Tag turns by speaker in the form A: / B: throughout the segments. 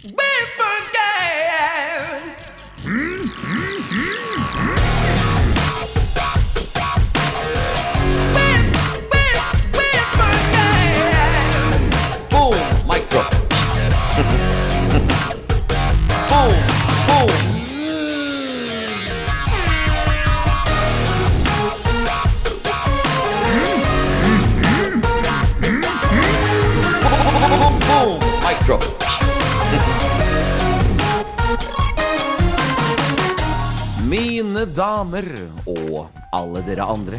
A: Bedford! Damer og alle dere andre.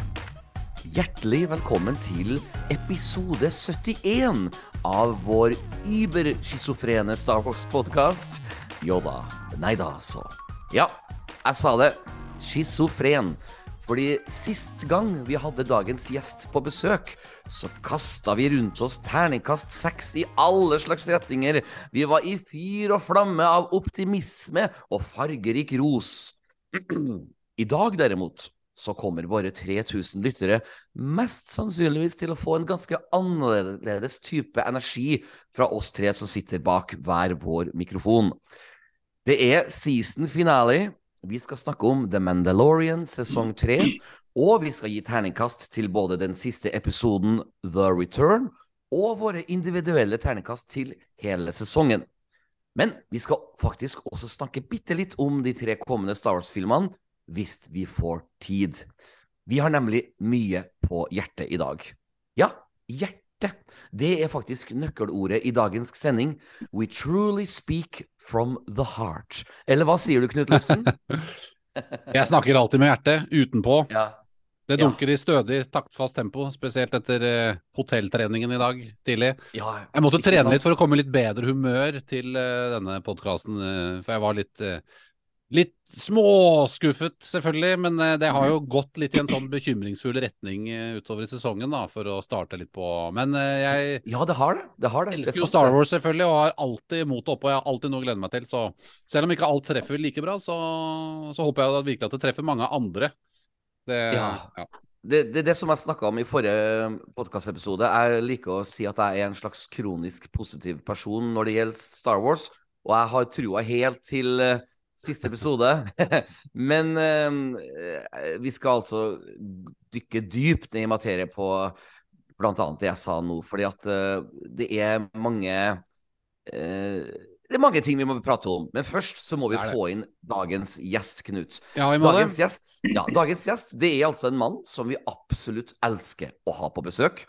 A: Hjertelig velkommen til episode 71 av vår überschizofrene Star Wars-podkast. Jo da. Nei da, så. Ja, jeg sa det. Schizofren. Fordi sist gang vi hadde dagens gjest på besøk, så kasta vi rundt oss terningkast seks i alle slags retninger. Vi var i fyr og flamme av optimisme og fargerik ros. I dag derimot så kommer våre 3000 lyttere mest sannsynligvis til å få en ganske annerledes type energi fra oss tre som sitter bak hver vår mikrofon. Det er season finale. Vi skal snakke om The Mandalorian sesong tre. Og vi skal gi terningkast til både den siste episoden The Return og våre individuelle terningkast til hele sesongen. Men vi skal faktisk også snakke bitte litt om de tre kommende Star Wars-filmene, hvis vi får tid. Vi har nemlig mye på hjertet i dag. Ja, hjerte. Det er faktisk nøkkelordet i dagens sending. We truly speak from the heart. Eller hva sier du, Knut Luksen?
B: Jeg snakker alltid med hjertet, utenpå.
A: ja.
B: Det
A: Ja.
B: dunker i stødig, taktfast tempo, spesielt etter uh, hotelltreningen i dag tidlig.
A: ja
B: Jeg måtte trene
A: sant?
B: litt for å komme litt bedre humør til uh, denne podkasten, for jeg var litt eh, Litt småskuffet, selvfølgelig, men eh, det har jo gått litt i en sånn bekymringsfull retning eh, utover i sesongen, da, for å starte litt på Men eh, jeg
A: Ja, det har det. Det har det. er
B: elsker jo Star. Wars, selvfølgelig, og har alltid motet oppe, og jeg har alltid noe å glede meg til. Så selv om ikke alt treffer like bra, så, så håper jeg at virkelig at det treffer mange andre. Det,
A: Ja.
B: ja.
A: Det, det, det som jeg snakka om i forrige podkastepisode, jeg liker å si at jeg er en slags kronisk positiv person når det gjelder Star Wars, og jeg har trua helt til siste episode. Men eh, vi skal altså dykke dypt ned i materie på annet det jeg sa nå, fordi at eh, det er mange eh, det er mange ting vi må prate om, men først så må vi få inn dagens gjest, Knut.
B: ja,
A: Dagens gjest, ja, dagens gjest det er altså en mann som vi absolutt elsker å ha på besøk.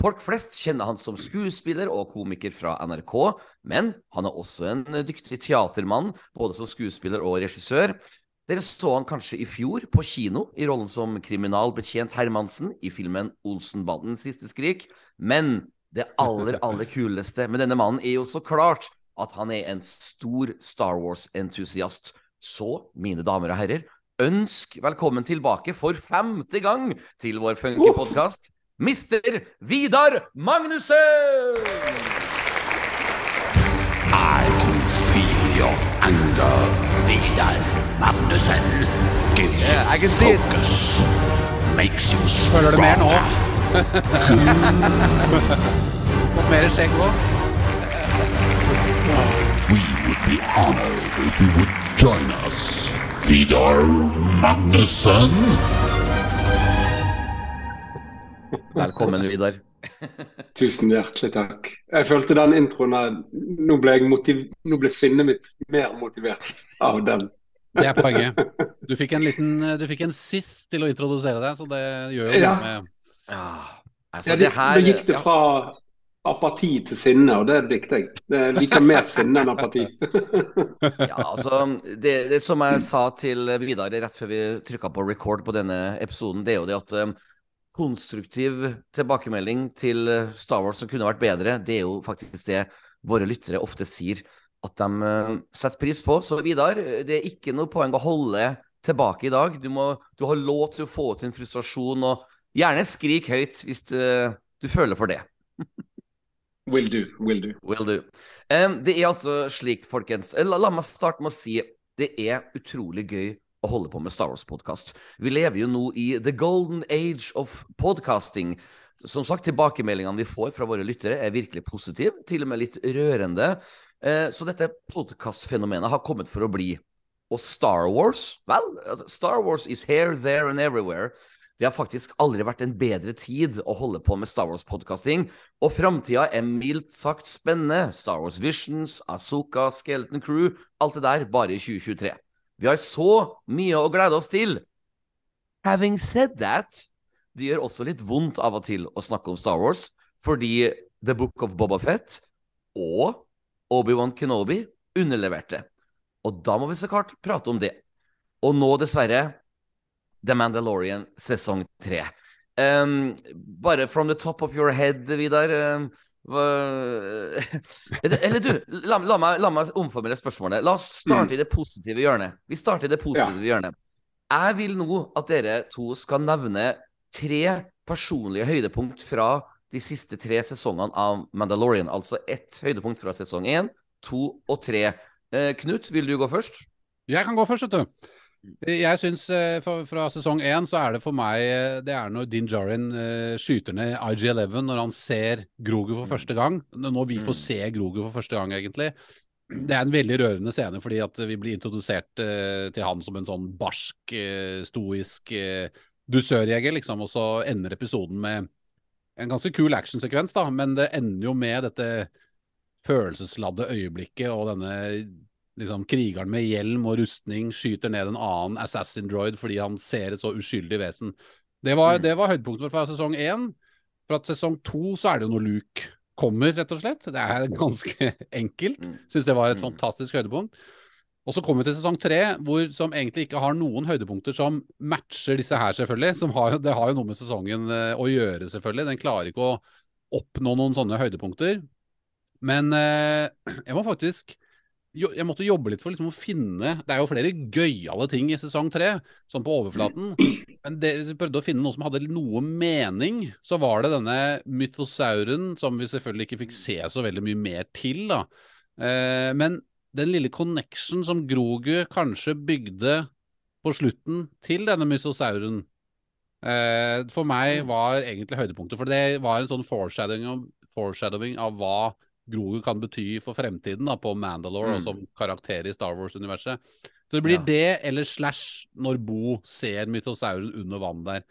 A: Folk flest kjenner han som skuespiller og komiker fra NRK, men han er også en dyktig teatermann, både som skuespiller og regissør. Dere så han kanskje i fjor på kino i rollen som kriminalbetjent Hermansen i filmen Olsenbandens siste skrik, men det aller, aller kuleste med denne mannen er jo så klart at han er en stor Star Wars-entusiast. Så, mine damer og herrer, ønsk velkommen tilbake for femte gang til vår funky podkast, Mister Vidar Magnussen!
C: I can feel your anger, Vidar Magnussen. Gives
A: Yeah, I
C: you
A: can see it.
C: focus. Makes you
B: Føler du mer nå?
C: stronger.
B: Fått mer skjegg òg?
C: We would be honored if you would join us. Vidar Magnussen.
A: Velkommen, Vidar.
D: Tusen hjertelig takk. Jeg følte den introen her Nå ble, jeg motiv nå ble sinnet mitt mer motivert av den.
B: Det er poenget. Du fikk en liten Du fikk en Sith til å introdusere deg, så det gjør jo
D: Ja.
B: noe med
A: Ja, altså,
D: Ja,
A: det
D: det,
A: her
D: da gikk det
A: ja.
D: fra apati til sinne, og det likte jeg. Det jeg liker mer sinne enn apati.
A: Ja, altså, det, det som jeg sa til Vidar rett før vi trykka på record på denne episoden, det er jo det at um, konstruktiv tilbakemelding til eh, Star Wars som kunne vært bedre, det er jo faktisk det våre lyttere ofte sier at de eh, setter pris på. Så Vidar, det er ikke noe poeng å holde tilbake i dag. Du, må, du har lov til å få ut din frustrasjon, og gjerne skrik høyt hvis du, du føler for det.
D: Will do, will do.
A: Will do. Um, det er altså slikt, folkens la, la meg starte med å si det er utrolig gøy å holde på med Star Wars-podkast. Vi lever jo nå i the golden age of podcasting. Som sagt, tilbakemeldingene vi får fra våre lyttere er virkelig positive, til og med litt rørende. Eh, så dette podkastfenomenet har kommet for å bli. Og Star Wars, vel, altså, Star Wars is here, there and everywhere. Det har faktisk aldri vært en bedre tid å holde på med Star Wars-podkasting, og framtida er mildt sagt spennende. Star Wars Visions, Azuka, Skeleton Crew, alt det der bare i 2023. Vi har så mye å glede oss til. Having said that, det gjør også litt vondt av og til å snakke om Star Wars, fordi The Book of Boba Fett og Obi-Wan Kenobi underleverte. Og da må vi så klart prate om det. Og nå, dessverre, The Mandalorian sesong tre. Um, bare from the top of your head, Vidar. Um. Eller du, la, la, meg, la, meg, omformulere spørsmålet. La oss starte mm. i det positive hjørnet. Vi starter i det positive ja. hjørnet. Jeg vil nå at dere to skal nevne tre personlige høydepunkt fra de siste tre sesongene av Mandalorian. Altså ett høydepunkt fra sesong én, to og tre. Eh, Knut, vil du gå først?
B: Jeg kan gå først, vet du. Jeg syns eh, fra sesong én så er det for meg eh, Det er når Din Jarin uh, skyter ned IG-11 når han ser Grogu for første gang. Når vi får mm. se Grogu for første gang, egentlig. Det er en veldig rørende scene fordi at vi blir introdusert til han som en sånn barsk, stoisk dusørjeger, liksom. Og så ender episoden med en ganske kul actionsekvens, da. Men det ender jo med dette følelsesladde øyeblikket og denne liksom, krigeren med hjelm og rustning skyter ned en annen assassin droid fordi han ser et så uskyldig vesen. Det var, mm. det var høydepunktet fra sesong én. Fra sesong to så er det jo når Luke kommer, rett og slett. Det er ganske enkelt. Mm. Syns det var et mm. fantastisk høydepunkt. Og så kommer vi til sesong tre, hvor, som egentlig ikke har noen høydepunkter som matcher disse her, selvfølgelig. Har, det har jo noe med sesongen uh, å gjøre, selvfølgelig. Den klarer ikke å oppnå noen sånne høydepunkter. Men eh, jeg må faktisk jeg måtte jobbe litt for liksom å finne Det er jo flere gøyale ting i sesong tre, sånn på overflaten. Men det, hvis vi prøvde å finne noe som hadde noe mening, så var det denne mythosauren, som vi selvfølgelig ikke fikk se så veldig mye mer til, da. Eh, men den lille connection som Grogu kanskje bygde på slutten til denne mythosauren, eh, for meg var egentlig høydepunktet. For det var en sånn foreshadowing, foreshadowing av hva Grogu kan bety for fremtiden da, på Mandalore mm. og som karakter i Star Wars-universet. Så det blir ja. det eller Slash når Bo ser mytosauren under vann der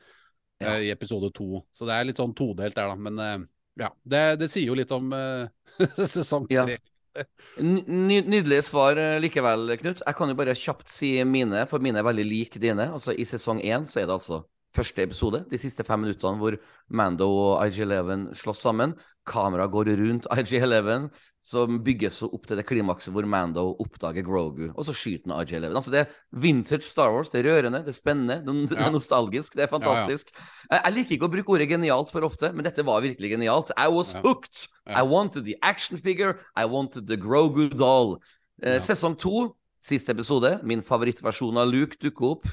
B: ja. uh, i episode to. Så det er litt sånn todelt der, da. Men uh, ja, det, det, sier jo litt om uh, sesong tre.
A: Ja. Nydelige svar likevel, Knut. Jeg kan jo bare kjapt si mine, for mine er veldig like dine. Altså I sesong én så er det altså første episode, de siste fem minuttene hvor Mando og IG-11 slåss sammen. Kameraet går rundt IG-11, som bygges opp til det klimakset hvor Mando oppdager Grogu, og så skyter han IG-11. Altså, det er vintage Star Wars. Det er rørende, det er spennende, det er nostalgisk, det er fantastisk. Ja, ja. Jeg liker ikke å bruke ordet genialt for ofte, men dette var virkelig genialt. I was hooked. I wanted the action figure. I wanted the Grogu doll. Eh, sesong to Siste episode, min favorittversjon av Luke dukker opp.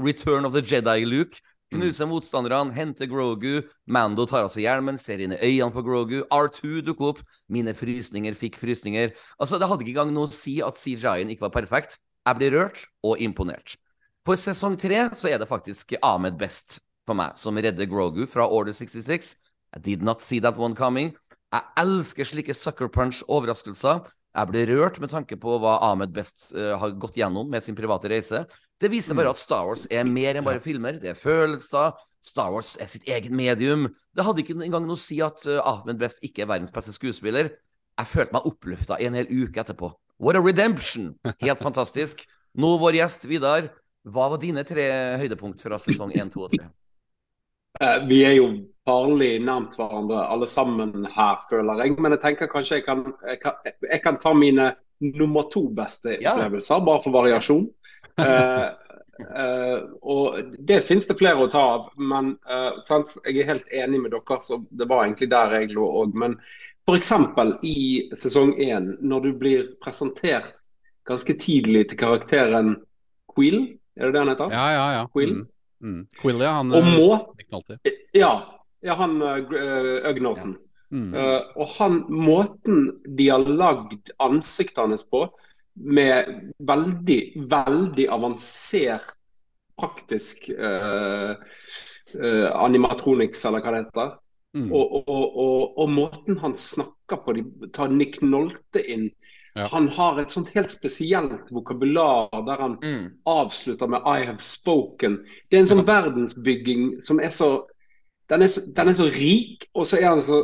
A: Return of the Jedi-Luke. Knuser motstanderne, henter Grogu. Mando tar av seg hjelmen, ser inn i øynene på Grogu. R2 dukker opp. Mine frysninger fikk frysninger. Altså, Det hadde ikke engang noe å si at CJI-en ikke var perfekt. Jeg blir rørt og imponert. For sesong tre så er det faktisk Ahmed Best for meg som redder Grogu fra Order 66. I did not see that one coming. Jeg elsker slike sucker punch-overraskelser. Jeg ble rørt med tanke på hva Ahmed Best uh, har gått gjennom med sin private reise. Det viser bare mm. at Star Wars er mer enn bare filmer. Det er følelser. Star Wars er sitt eget medium. Det hadde ikke engang noe å si at uh, Ahmed Best ikke er verdens beste skuespiller. Jeg følte meg oppløfta en hel uke etterpå. What a redemption! Helt fantastisk. Nå vår gjest Vidar, hva var dine tre høydepunkt fra sesong 1, 2 og 3?
D: Eh, vi er jo farlig nærmt hverandre alle sammen her, føler jeg. Men jeg tenker kanskje jeg kan, jeg kan, jeg kan ta mine nummer to beste opplevelser, ja. bare for variasjon. uh, uh, og det finnes det flere å ta av. Men uh, jeg er helt enig med dere, så det var egentlig der jeg lå òg. Men f.eks. i sesong én, når du blir presentert ganske tidlig til karakteren Quill, er det det han heter?
B: Ja, ja, ja.
D: Queel.
B: Mm. Mm. Quill, ja. Han,
D: og må, ja, ja, han uh, Norton. Ja. Mm. Uh, og han, måten de har lagd ansiktet hans på, med veldig, veldig avansert praktisk uh, uh, animatronics, eller hva det heter.
B: Mm.
D: Og, og, og, og måten han snakker på, de tar Nick Nolte inn.
B: Ja.
D: Han har et sånt helt spesielt vokabular der han
A: Mm.
D: avslutter med 'I have spoken'. Det er en sånn verdensbygging som er så den er så, den er så rik, og så er han så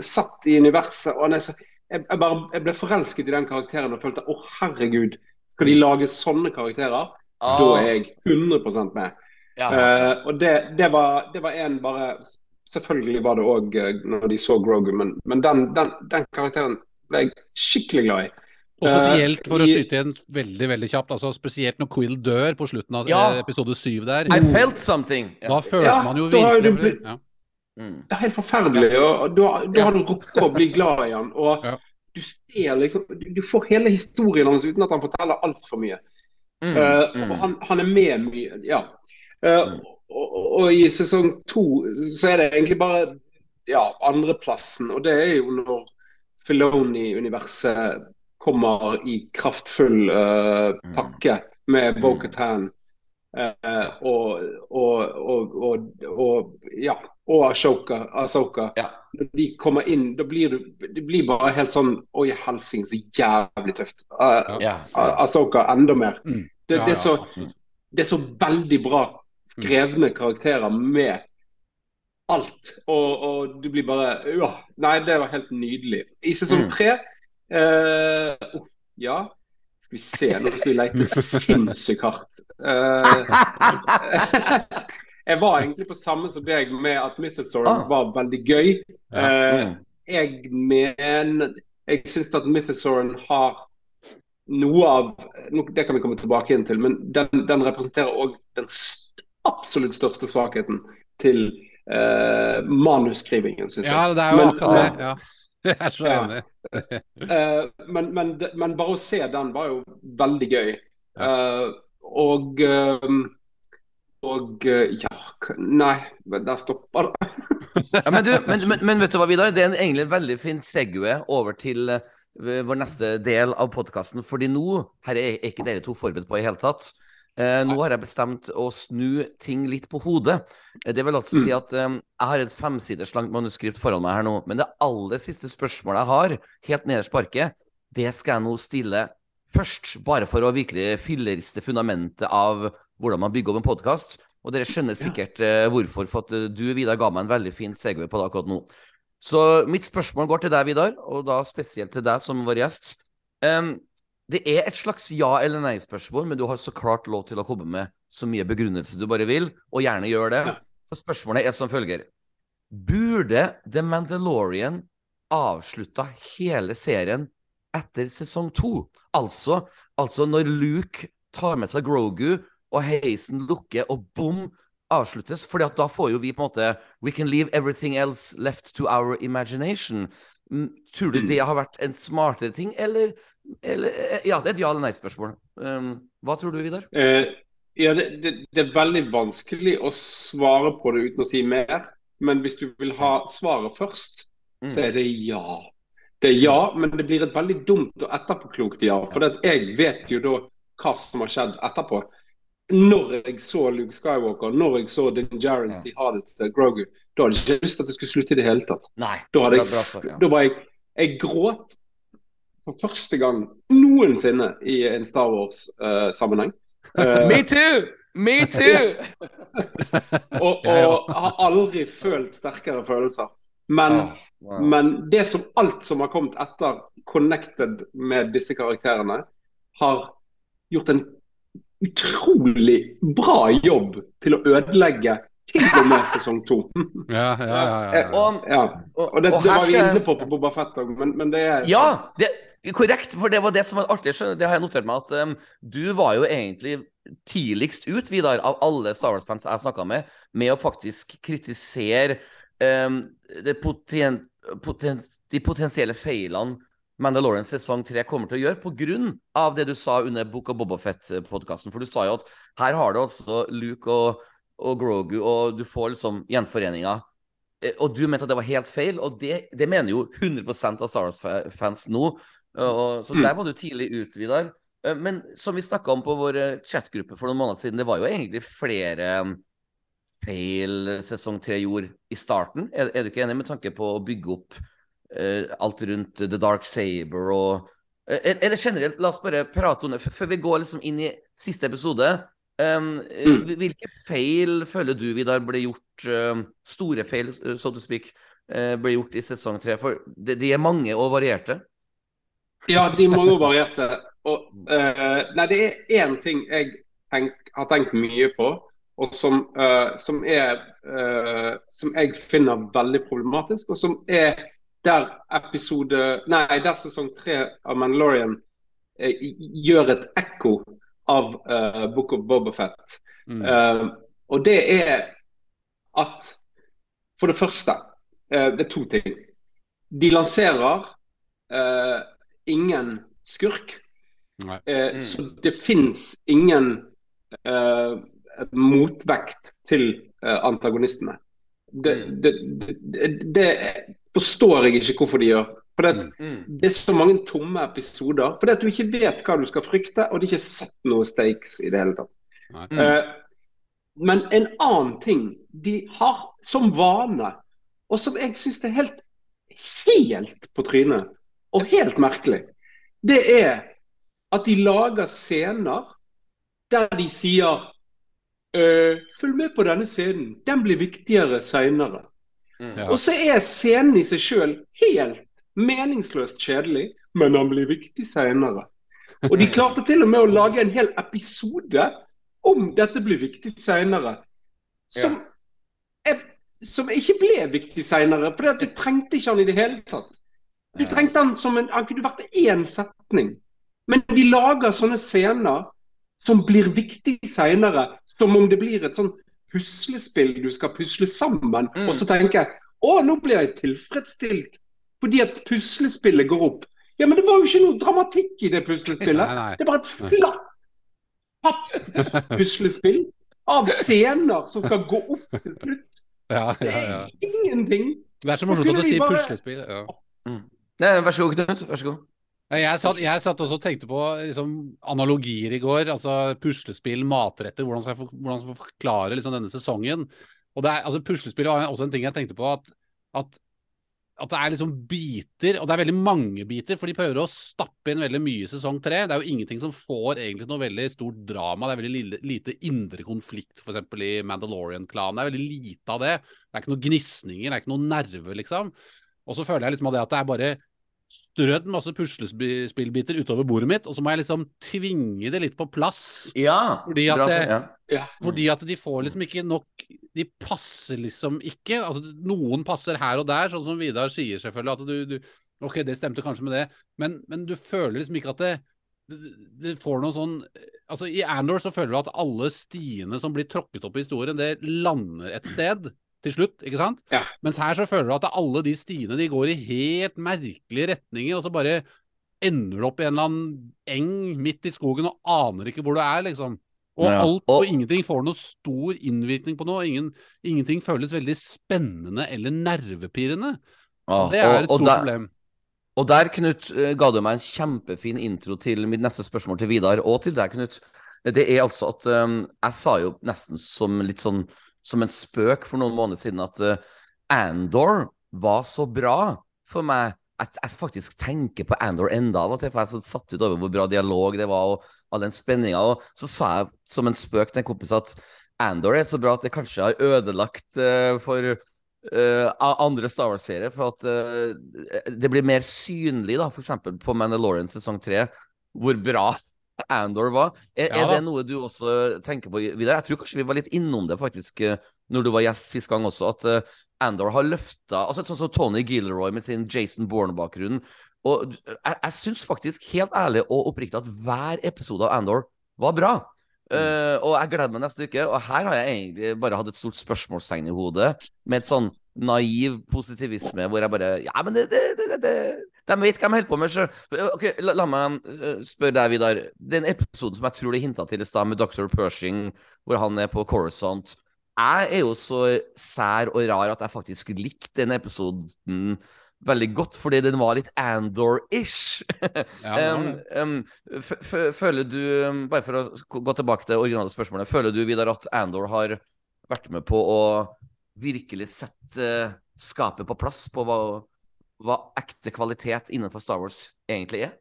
D: satt i universet. og han er så, jeg, jeg, bare, jeg ble forelsket i den karakteren og følte å herregud, skal de lage sånne karakterer?
A: Ah,
D: Da er jeg 100 med.
A: ja.
D: Uh, og det, det, var, det var en bare Selvfølgelig var det òg når de så Grogu, men, men den, den, den karakteren ble jeg skikkelig glad i.
B: Og spesielt for å
D: Eh,
B: skyte igjen veldig veldig kjapt, altså spesielt når Quill dør på slutten av
A: Ja.
B: eh, episode syv der.
A: I felt something.
B: Da følte
D: Ja,
B: man jo virkelig
D: du
B: ja.
A: Mm.
D: Det er helt forferdelig. og, og Da, da
A: Ja.
D: har du rukket å bli glad i han. Og
B: Ja.
D: du ser liksom Du du får hele historien hans uten at han forteller altfor mye.
A: Mm.
D: uh,
A: Mm.
D: og han, han er med mye. Ja. Uh,
A: Mm.
D: og, og, og i sesong to så er det egentlig bare ja, andreplassen, og det er jo når Filoni-universet kommer i kraftfull
A: Mm.
D: pakke med Bo-Katan eh, og, og, og, og, ja, og Ashoka. Ahsoka.
A: Ja.
D: Når de kommer inn, da blir du Det blir bare helt sånn Oi, helsing, så jævlig tøft. Uh,
A: Ja.
D: Ahsoka enda mer.
B: Mm.
D: Det,
B: Ja,
D: det, er så, det er så veldig bra skrevne karakterer med alt. Og, og du blir bare ja, Nei, det var helt nydelig. I sesong
A: Mm.
D: tre eh, oh, Ja, skal vi se. Nå skal vi lete sinnssykt hardt. Eh, jeg var egentlig på samme som deg med at Mythosaur
A: Ah.
D: var veldig gøy. Eh,
A: Mm.
D: jeg mener Jeg syns at Mythosauren har noe av Det kan vi komme tilbake inn til, men den, den representerer òg den absolutt største svakheten til eh, manusskrivingen, syns jeg.
B: Ja, det er jo
D: Men,
B: akkurat det. Ja. Jeg er så
D: Ja.
B: enig.
D: Eh, men, men, men bare å se den var jo veldig gøy. Uh, og eh, og eh, ja Nei, der stopper det.
A: Ja, men, du, men, men, men vet du hva, Vidar? Det er en, egentlig en veldig fin segway over til eh, vår neste del av podkasten. Fordi nå her er er ikke dere to forberedt på i hele tatt. Eh, nå har jeg bestemt å snu ting litt på hodet. Eh, Det vil altså si at eh, jeg har et femsiders langt manuskript foran meg her nå. Men det aller siste spørsmålet jeg har, helt nederst på arket, det skal jeg nå stille først. Bare for å virkelig filleriste fundamentet av hvordan man bygger opp en podkast. Og dere skjønner sikkert eh, hvorfor, for at eh, du, Vidar, ga meg en veldig fin segway på det akkurat nå. Så mitt spørsmål går til deg, Vidar, og da spesielt til deg som vår gjest. Em, det er et slags ja- eller nei-spørsmål, men du har så klart lov til å komme med så mye begrunnelse du bare vil, og gjerne gjør det. Så spørsmålet er som følger. Burde The Mandalorian avslutta hele serien etter sesong to? Altså, altså når Luke tar med seg Grogu, og heisen lukker, og bom, avsluttes. fordi at da får jo vi på en måte We can leave everything else left to our imagination. Mm, Tror du det har vært en smartere ting, eller, eller Ja, det er et ja- eller nei-spørsmål. Um, hva tror du, Vidar?
D: Eh, ja, det, det, det er veldig vanskelig å svare på det uten å si mer. Men hvis du vil ha svaret først, så
A: Mm.
D: er det ja. Det er ja, men det blir et veldig dumt og etterpåklokt ja. For jeg vet jo da hva som har skjedd etterpå. Når jeg så Luke Skywalker, når jeg så Din Jarren si ha det til Grogu, da hadde jeg ikke lyst til at det skulle slutte i det hele tatt.
A: Nei.
D: Da, hadde
A: bra-
D: jeg,
A: bra svar, ja.
D: da var jeg Jeg gråt for første gang noensinne i en Star Wars-sammenheng.
A: Me too! Me too!
D: og, og har aldri følt sterkere følelser. Men,
A: oh, wow.
D: men det som alt som har kommet etter connected med disse karakterene, har gjort en utrolig bra jobb til å ødelegge til og med sesong to.
B: Ja, ja, ja, ja, ja.
A: Og,
D: Ja.
A: og,
D: Og det,
A: og
D: det var vi
A: skal
D: inne på på Boba Fett òg, men, men det er
A: Ja, det korrekt. For det var det som var artig. Det har jeg notert meg at um, du var jo egentlig tidligst ut, Vidar, av alle Star Wars-fans jeg snakka med, med å faktisk kritisere um, poten, poten, de potensielle feilene Mandalorian sesong 3 kommer til å gjøre, pga. det du sa under Book of Bobafett-podkasten. For du sa jo at her har du altså Luke og, og Grogu, og du får liksom gjenforeninga. Eh, Og du mente at det var helt feil, og det, det mener jo 100% av Star Wars-fans nå. Og, så
D: Mm.
A: der var du tidlig ut, Vidar. Eh, Men som vi snakka om på vår eh, chatgruppe for noen måneder siden, det var jo egentlig flere, feil sesong tre gjorde i starten? Er, er, du ikke enig med tanke på å bygge opp uh, alt rundt The Dark Saber og uh, Eller generelt, la oss bare prate om det før vi går liksom inn i siste episode. Um, mm. Hvilke feil føler du, Vidar, ble gjort, uh, store feil, so to speak, ble gjort i sesong tre? For de, de, er mange og varierte.
D: Ja, de er mange og varierte. Og, nei, det er én ting jeg tenk, har tenkt mye på, og som, uh, som, er, uh, som jeg finner veldig problematisk, og som er der episode Nei, der sesong tre av Mandalorian uh, gjør et ekko av Book of Bobafett. Mm. og det er at For det første, det er to ting. De lanserer ingen skurk. Mm. Så det fins ingen uh, motvekt til uh, antagonistene. Det, mm. det, det, det, forstår jeg ikke hvorfor de gjør. For det, mm. mm. det er så mange tomme episoder. Fordi at du ikke vet hva du skal frykte, og det er ikke sett noe stakes i det hele tatt. Mm. Uh, men en annen ting de har som vane, og som jeg syns er helt, helt på trynet, og helt merkelig, det er at de lager scener der de sier øh, Følg med på denne scenen, den blir viktigere seinere. Mm. Ja. Og så er scenen i seg sjøl helt meningsløst kjedelig, men den blir viktig seinere. Og de klarte til og med å lage en hel episode om dette blir viktig seinere. Som, ja. som, ikke ble viktig seinere, for du trengte ikke han i det hele tatt. Du trengte han som en Han kunne vært én setning. Men de lager sånne scener som blir viktig seinere. Som om det blir et sånn puslespill du skal pusle sammen. Mm. Og så tenker jeg å, nå blir jeg tilfredsstilt fordi at puslespillet går opp. Ja, men det var jo ikke noe dramatikk i det puslespillet. Nei, nei. Det bare et flatt papp-puslespill av scener som skal gå opp til slutt.
B: Ja,
D: ja, ja. Det er ingenting.
B: Det er så morsomt å si bare... puslespill. Ja.
A: Mm. Nei, vær så god, Knut. Vær så god.
B: Jeg satt, jeg satt, også og tenkte på liksom, analogier i går. altså Puslespill, matretter. Hvordan skal jeg, for, hvordan skal jeg forklare liksom, denne sesongen? Og det er, altså Puslespill var også en ting jeg tenkte på. At, at, at, det er liksom biter, og det er veldig mange biter. For de prøver å stappe inn veldig mye i sesong tre. Det er jo ingenting som får egentlig noe veldig stort drama. Det er veldig lite, lite indre konflikt, f.eks. i Mandalorian-klanen. Det er veldig lite av det. Det er ikke noen gnisninger, det er ikke noen nerve, liksom. Og så føler jeg liksom at det er bare strødd masse puslespillbiter utover bordet mitt, og så må jeg liksom tvinge det litt på plass.
A: Ja,
B: fordi at, det, ja. fordi at de får liksom ikke nok De passer liksom ikke. Altså, noen passer her og der, sånn som Vidar sier selvfølgelig. at du, du Ok, det stemte kanskje med det, men, men du føler liksom ikke at det, det får noe sånn Altså I Andor så føler du at alle stiene som blir tråkket opp i historien, det lander et sted til slutt, ikke sant?
D: Ja.
B: Mens her så føler du at alle de stiene de går i helt merkelige retninger, og så bare ender du opp i en eller annen eng midt i skogen og aner ikke hvor du er, liksom. Og ja, alt og, og, ingenting får noe stor innvirkning på noe. Ingen, ingenting føles veldig spennende eller nervepirrende. Ah, det er et stort der, problem.
A: Og der, Knut, eh, ga du meg en kjempefin intro til mitt neste spørsmål til Vidar, og til deg, Knut. Det er altså at um, Jeg sa jo nesten som litt sånn som en spøk for noen måneder siden at uh, Andor var så bra for meg at jeg faktisk tenker på Andor enda av og til, for jeg er satt ut over hvor bra dialog det var, og all den spenninga. Og så sa jeg som en spøk til en kompis at Andor er så bra at det kanskje har ødelagt uh, for uh, andre Star Wars-serier, for at uh, det blir mer synlig, da, f.eks. på Mandalorian sesong tre, hvor bra Andor var. Er, ja, er, det noe du også tenker på videre? Jeg tror kanskje vi var litt innom det faktisk eh, når du var gjest sist gang også, at uh, Andor har løfta altså Sånn som Tony Gilroy med sin Jason Bourne-bakgrunn. Og jeg, jeg syns faktisk helt ærlig og oppriktig at hver episode av Andor var bra. Uh, og jeg gleder meg neste uke. Og her har jeg egentlig bare hatt et stort spørsmålstegn i hodet, med et sånn naiv positivisme hvor jeg bare Ja, men det, det, det, det de vet hva de holder på med. Så. Ok, la, la, meg eh, spørre deg, Vidar. Den episoden som jeg tror det hinta til i stad, med Dr. Pershing, hvor han er på Coruscant Jeg er jo så sær og rar at jeg faktisk likte den episoden veldig godt, fordi den var litt Andor-ish. Ja, um, um, føler du, bare for å gå tilbake til originale spørsmålet, føler du, Vidar, at Andor har vært med på å virkelig sette eh, skapet på plass på hva, hva ekte kvalitet innenfor Star Wars egentlig er?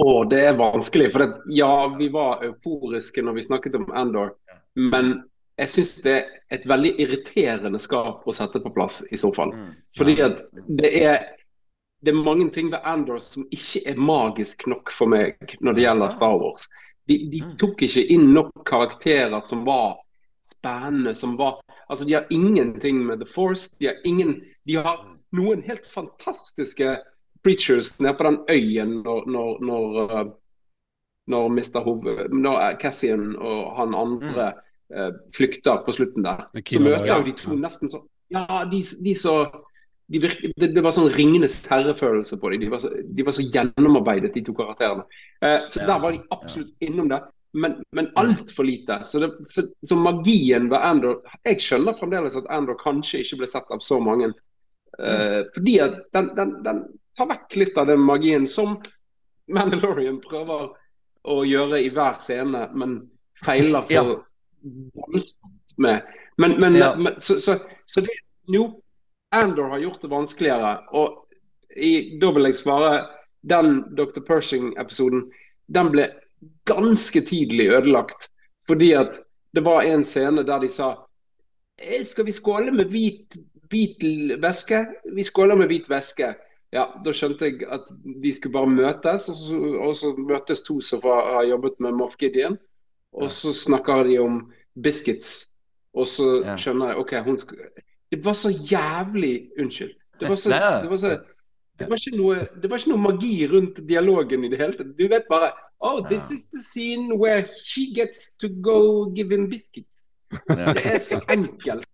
D: Å, det er vanskelig. For det, ja, vi var euforiske når vi snakket om Endor. Men jeg syns det er et veldig irriterende skap å sette på plass, i så fall.
A: Mm.
D: Fordi at det er det er mange ting ved Endor som ikke er magisk nok for meg når det gjelder Star Wars. De, de
A: Mm.
D: tok ikke inn nok karakterer som var spennende, som var Altså, de har ingenting med The Force. De har ingen De har noen helt fantastiske preachers nede på den øyen når, når, når, uh, når Mr. Hove, når uh, Cassian og han andre uh, flykter på slutten der. Så møter jo ja. de to nesten sånn Ja, de, de så de virke, det, det var sånn Ringenes herre-følelse på dem. De var så, de var så gjennomarbeidet, de to karakterene. Eh, så
A: Ja,
D: der var de absolutt innom det, men, men altfor lite. Så, det, så, så magien ved Andor Jeg skjønner fremdeles at Andor kanskje ikke ble sett av så mange. Eh, fordi at den, den, den tar vekk litt av den magien som Mandalorian prøver å gjøre i hver scene, men feiler så
A: Ja.
D: voldsomt med. Men, men,
A: Ja.
D: men så, så, så det Jo, Andor har gjort det vanskeligere. Og i, da vil jeg svare den Dr. Pershing-episoden den ble ganske tidlig ødelagt. Fordi at det var en scene der de sa «Eh, Skal vi skåle med hvit, hvit væske? Vi skåler med hvit væske. Ja, Da skjønte jeg at de skulle bare møtes, og så, og så møtes to som har jobbet med Moff Gideon. Og så snakker de om biscuits, og så skjønner jeg OK, hun Det var så jævlig Unnskyld. Det var så, det var så det var, noe, det var ikke noe magi rundt dialogen i det hele tatt. Du vet bare Oh, this is the scene where she gets to go give him biscuits. Det er så enkelt.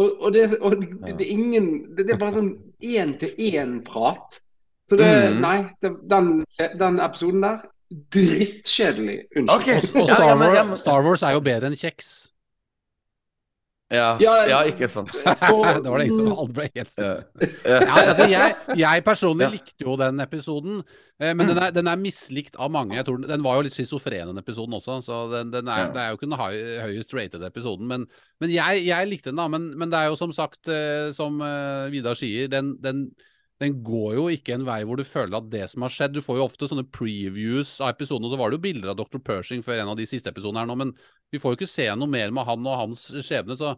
D: Og, og, det, og det, det er ingen Det, det er bare sånn én-til-én-prat. Så det
A: Mm.
D: Nei, det, den, den episoden der Drittkjedelig. Unnskyld.
A: Okay.
B: Og, og Star,
A: ja, men- ja,
B: Wars,
A: men-
B: Star Wars er jo bedre enn kjeks.
A: Ja,
D: Ja,
A: ja, ikke sant.
D: Og-
B: det var det ingen som alle ble helt stille.
A: Ja.
B: Altså jeg, jeg personlig
A: Ja.
B: likte jo den episoden, eh, men den er, den er mislikt av mange. Jeg tror den, den var jo litt schizofren, den episoden også, så den, den er,
A: Ja.
B: det er jo ikke den høyest rated episoden. Men, men jeg, jeg likte den, da. Men, men det er jo som sagt, eh, som eh, Vidar sier, den, den, den går jo ikke en vei hvor du føler at det som har skjedd Du får jo ofte sånne previews av episoden, og så var det jo bilder av Dr. Pershing før en av de siste episodene her nå, men vi får jo ikke se noe mer med han og hans skjebne. så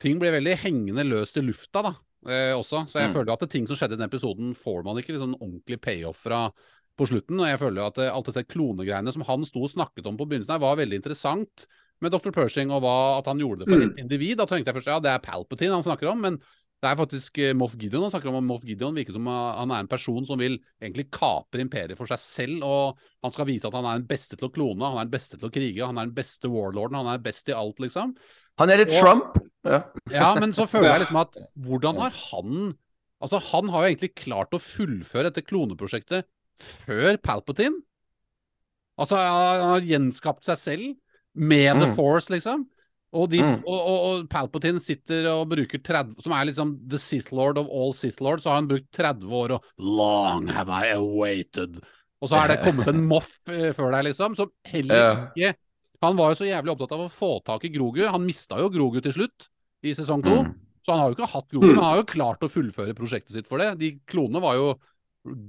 B: ting blir veldig hengende løst i lufta da, eh, også. Så jeg
A: Mm.
B: føler at det ting som skjedde i den episoden, får man ikke liksom ordentlig payoff fra på slutten. Og jeg føler at eh, alt disse klonegreiene som han sto og snakket om på begynnelsen her, var veldig interessant med Dr. Pershing og hva, at han gjorde det for
D: Mm.
B: et individ. Da tenkte jeg først ja, det er Palpatine han snakker om, men det er faktisk eh, Moff Gideon han snakker om. Moff Gideon virker som han er en person som vil egentlig kapre imperiet for seg selv, og han skal vise at han er den beste til å klone, han er den beste til å krige, han er den beste warlorden, han er best i alt, liksom.
A: Han er litt
B: Og-
A: Trump. Ja.
B: Ja, men så føler jeg liksom at hvordan har han Altså, han har jo egentlig klart å fullføre dette kloneprosjektet før Palpatine. Altså, han har gjenskapt seg selv med The
A: Mm.
B: Force, liksom. Og, de,
A: Mm.
B: og, og, og Palpatine sitter og bruker 30 Som er liksom the Sith Lord of all Sith Lords, så har han brukt 30 år og Long have I awaited. Og så er det kommet en moff eh, før deg, liksom, som heller ikke Han var jo så jævlig opptatt av å få tak i Grogu. Han mista jo Grogu til slutt, i sesong to.
A: Mm.
B: Så han har jo ikke hatt Grogu,
D: Mm.
B: men han har jo klart å fullføre prosjektet sitt for det. De klonene var jo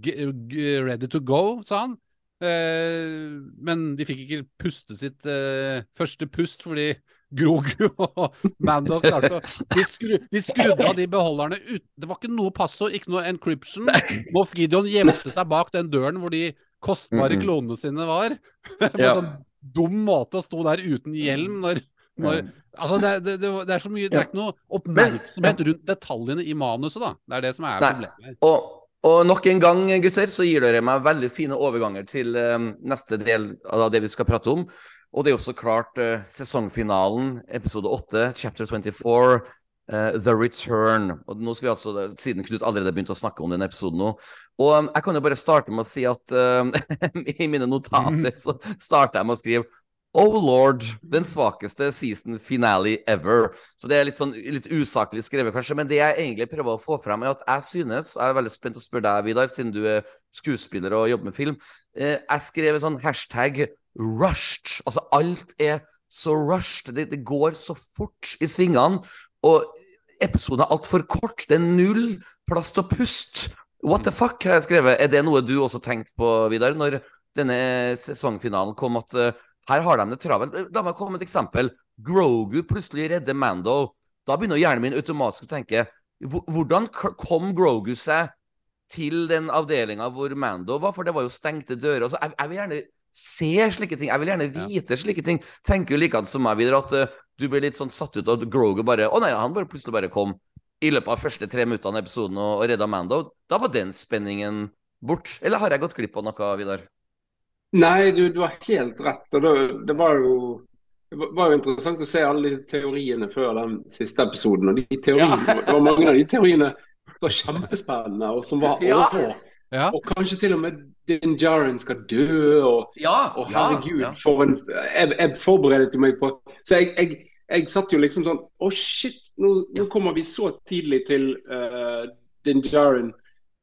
B: ready to go, sa han. Eh, men de fikk ikke puste sitt eh, første pust fordi Grogu og Mando klarte de, skru, de skrudde av de beholderne ut Det var ikke noe passord, ikke noe encryption. Moff Gideon gjemte seg bak den døren hvor de kostbare klonene sine var. På en sånn dum måte å stå der uten hjelm når, når Altså, det, det, det er så mye Det er ikke noe oppmerksomhet rundt detaljene i manuset, da. Det er det som er problemet.
A: Og, og nok en gang, gutter, så gir dere meg veldig fine overganger til um, neste del av det vi skal prate om. Og det er jo så klart uh, sesongfinalen, episode 8, chapter 24, uh, The Return. Og nå skal vi altså, Siden Knut allerede begynte å snakke om den episoden nå. Og um, jeg kan jo bare starte med å si at uh, i mine notater så starter jeg med å skrive Oh lord, den svakeste season finale ever. Så det er litt sånn litt usaklig skrevet, kanskje. Men det jeg egentlig prøver å få frem, er at jeg synes Jeg er veldig spent å spørre deg, Vidar, siden du er skuespiller og jobber med film. Eh, jeg skrev en sånn hashtag 'rushed'. Altså alt er så rushed. Det, det går så fort i svingene. Og episoden er altfor kort. Det er null plass til å puste. What the fuck, har jeg skrevet. Er det noe du også tenkte på, Vidar, når denne sesongfinalen kom, at uh, her har de det travelt? La meg komme med et eksempel. Grogu plutselig redder Mando. Da begynner hjernen min automatisk å tenke hvordan kom Grogu seg til den avdelinga hvor Mando var? For det var jo stengte dører. Altså, jeg, jeg, vil gjerne se slike ting. Jeg vil gjerne vite ja. slike ting. Tenker jo likedan som meg, videre, at uh, du blir litt sånn satt ut av Groger bare Å nei, han bare plutselig bare kom i løpet av første tre minuttene av episoden og, og redda Mando. Da var den spenningen bort. Eller har jeg gått glipp av noe, Vidar?
D: Nei, du, du har helt rett. og det, det var jo det var jo interessant å se alle de teoriene før den siste episoden. og de teoriene, ja. Det var mange av de teoriene som var kjempespennende, og som var ja. Ja. Og kanskje til og med Din Jaren skal dø. Og,
A: ja,
D: og herregud, for en Jeg, jeg forberedte meg på Så jeg, jeg, jeg, satt jo liksom sånn Å, oh shit, nå, nå, kommer vi så tidlig til uh, Din Jaren.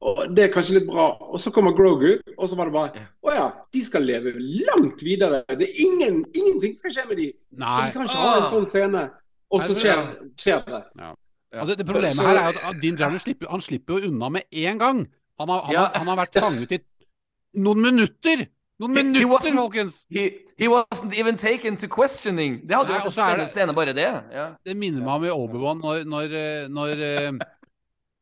D: Og Det er kanskje litt bra. Og så kommer Grogu, og så var det bare Å ja, de skal leve langt videre. Det er ingen, Ingenting skal skje med de. Nei. De kan ikke ha en sånn scene, og så skjer, skjer det.
B: Ja. Altså, det problemet så, her er at Din Jarner slipper, han slipper jo unna med en gang. Han har, han, har, han har, vært fanget i noen minutter! Noen minutter, folkens!
A: He, he, wasn't even taken to questioning. Det hadde jo vært en spennende scene, bare det. Ja.
B: Det minner meg om i Obi-Wan når, når, eh, når eh,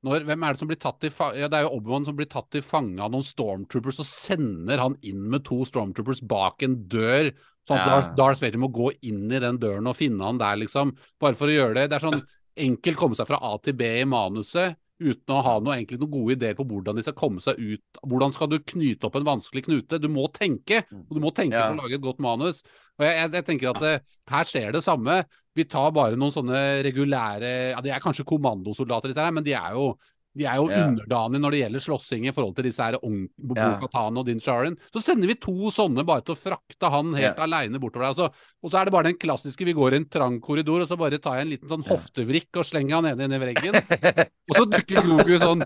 B: når, hvem er det som blir tatt til ja, Det er jo Obi-Wan som blir tatt til fange av noen stormtroopers, og sender han inn med to stormtroopers bak en dør. Sånn at ja. Darth Vader må gå inn i den døren og finne han der, liksom. Bare for å gjøre det. Det er sånn enkelt komme seg fra A til B i manuset uten å ha noe, egentlig noen gode ideer på hvordan de skal komme seg ut. Hvordan skal du knyte opp en vanskelig knute? Du må tenke, og du må tenke ja. for å lage et godt manus. Og jeg, jeg, jeg tenker at det, eh, her skjer det samme. Vi tar bare noen sånne regulære ja, De er kanskje kommandosoldater, disse her, men de er jo, de er jo ja. underdanige når det gjelder slåssing i forhold til disse her Bo-Katan og Din Sharin. Så sender vi to sånne bare til å frakte han helt ja. aleine bortover der. Altså, og så er det bare den klassiske vi går i en trang korridor, og så bare tar jeg en liten sånn hoftevrikk og slenger han ned i veggen. og så dukker Grogu sånn